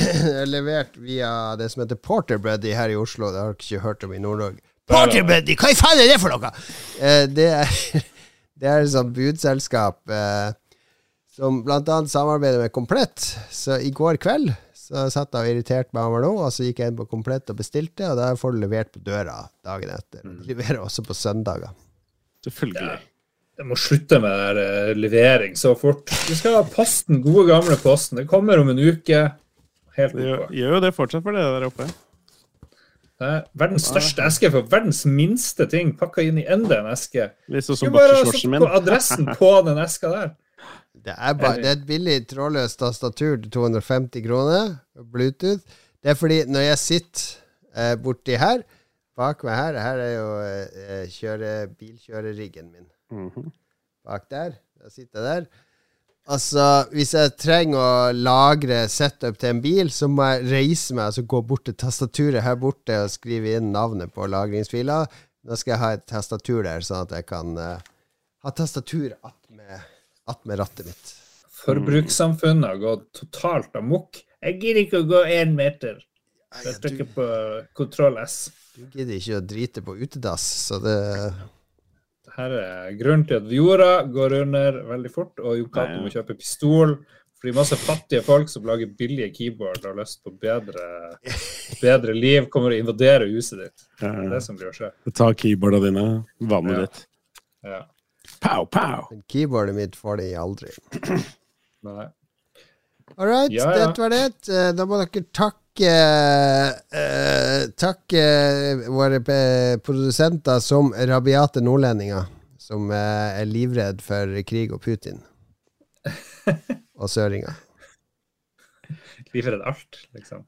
levert via det som heter Porterbuddy her i Oslo. Det har dere ikke hørt om i Nord-Norge. Porterbuddy, hva i faen er det for noe?! Eh, det er Det er et sånt budselskap eh, som annet samarbeider med Komplett. Så i går kveld så satt jeg og irriterte meg over noe, og så gikk jeg inn på Komplett og bestilte, og da får du levert på døra dagen etter.
Mm.
De leverer også på søndager.
Selvfølgelig.
Det må slutte med der, eh, levering så fort. Vi skal ha posten, gode gamle posten. Det kommer om en uke. Helt
Det gjør, gjør jo det fortsatt for det der oppe.
Det er verdens største eske for verdens minste ting pakka inn i enda en eske.
Sånn som
Skulle bare satt
min.
på adressen på den eska der.
Det er, bare, det er et billig trådløst tastatur til 250 kroner. Bluetooth. Det er fordi når jeg sitter eh, borti her Bak meg her Her er jo eh, kjøre, bilkjøreriggen min.
Mhm.
Bak der. Jeg sitter der. Altså, hvis jeg trenger å lagre setup til en bil, så må jeg reise meg altså gå bort til tastaturet her borte og skrive inn navnet på lagringsfila. Da skal jeg ha et tastatur der, sånn at jeg kan uh, ha tastatur attmed attmed rattet mitt.
Forbrukssamfunnet har gått totalt amok. Jeg gidder ikke å gå én meter. Jeg trykker på kontroll S.
Du gidder ikke å drite på utedass, så det
Her er grunnen til at jorda går under veldig fort, og Jon Cato må kjøpe pistol. Fordi masse fattige folk som lager billige keyboard, har lyst på bedre, bedre liv, kommer og invaderer huset ditt. Det er det som blir å skje.
Ta keyboarda dine, vannet
Ja.
ditt.
Ja.
Pow, pow!
Keyboardet mitt får de aldri.
Nei.
All right,
Ja, ja.
det var det. Eh, Da må dere takke eh, Takke våre eh, produsenter som rabiate nordlendinger, som eh, er livredd for krig og Putin. Og søringer.
Livredd alt, liksom.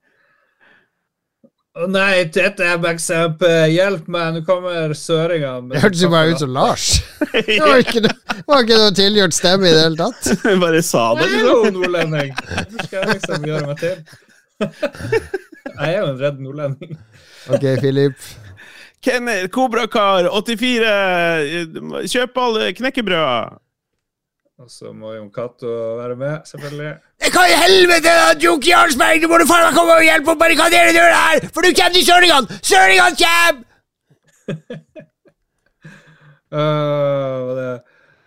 Å nei, dette er backstep. Hjelp meg, nå kommer søringene.
Det hørtes jo bare ut som Lars. Det var ikke noe, var ikke noe tilgjort stemme i det hele tatt.
Bare sa det,
Jeg
liksom.
nordlending. Hvorfor skal jeg liksom gjøre meg til? Jeg er jo en redd nordlending.
Ok, Filip.
Kenneth, Kobrakar, 84, kjøp alle knekkebrød!
Og så må Jon Cato være med, selvfølgelig.
Hva i helvete, da, Joke Jarlsberg? Du må du faen meg komme og hjelpe å barrikadere døra her, for du kommer til søringene! Søringene kommer!
Uh, hva det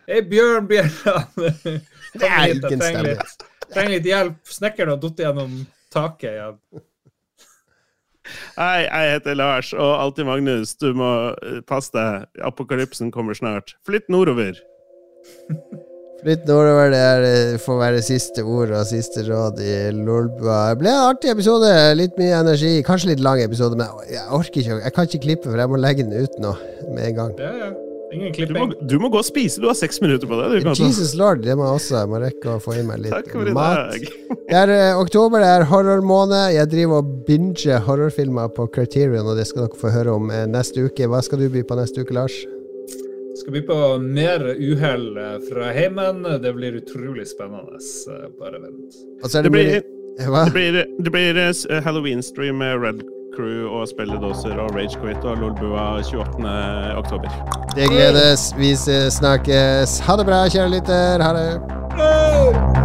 Hei, Bjørn Bjelland. Kom
Det er
hit, jeg trenger litt, trenger litt hjelp. Snekkeren har falt gjennom taket igjen.
Hei, jeg heter Lars, og alltid Magnus. Du må eh, passe deg. Apokalypsen kommer snart. Flytt nordover.
Flytt nordover, det er, eh, får være siste ord og siste råd i Lolbua. Det ble en artig episode. Litt mye energi. Kanskje litt lang episode, men jeg orker ikke. Jeg kan ikke klippe, for jeg må legge den ut nå med en gang.
Ja, ja. Ingen
Du må, du må gå og spise. Du har seks minutter på det. Du.
Jesus lord, det må jeg også. Jeg må rekke å få i meg
Takk
litt
i
mat.
dag.
Det er eh, oktober, det er horrormåned. Jeg driver og binger horrorfilmer på Criterion, og det skal dere få høre om eh, neste uke. Hva skal du by på neste uke, Lars?
Skal by på mer uhell eh, fra heimen. Det blir utrolig spennende. Bare vent.
Og så er det,
Det blir, det blir, det blir eh, Halloween-stream med Red Crew og spilledåser og Ragequit og Lolbua 28. oktober.
Det gledes. Vi snakkes. Ha det bra, kjære lytter. Ha det.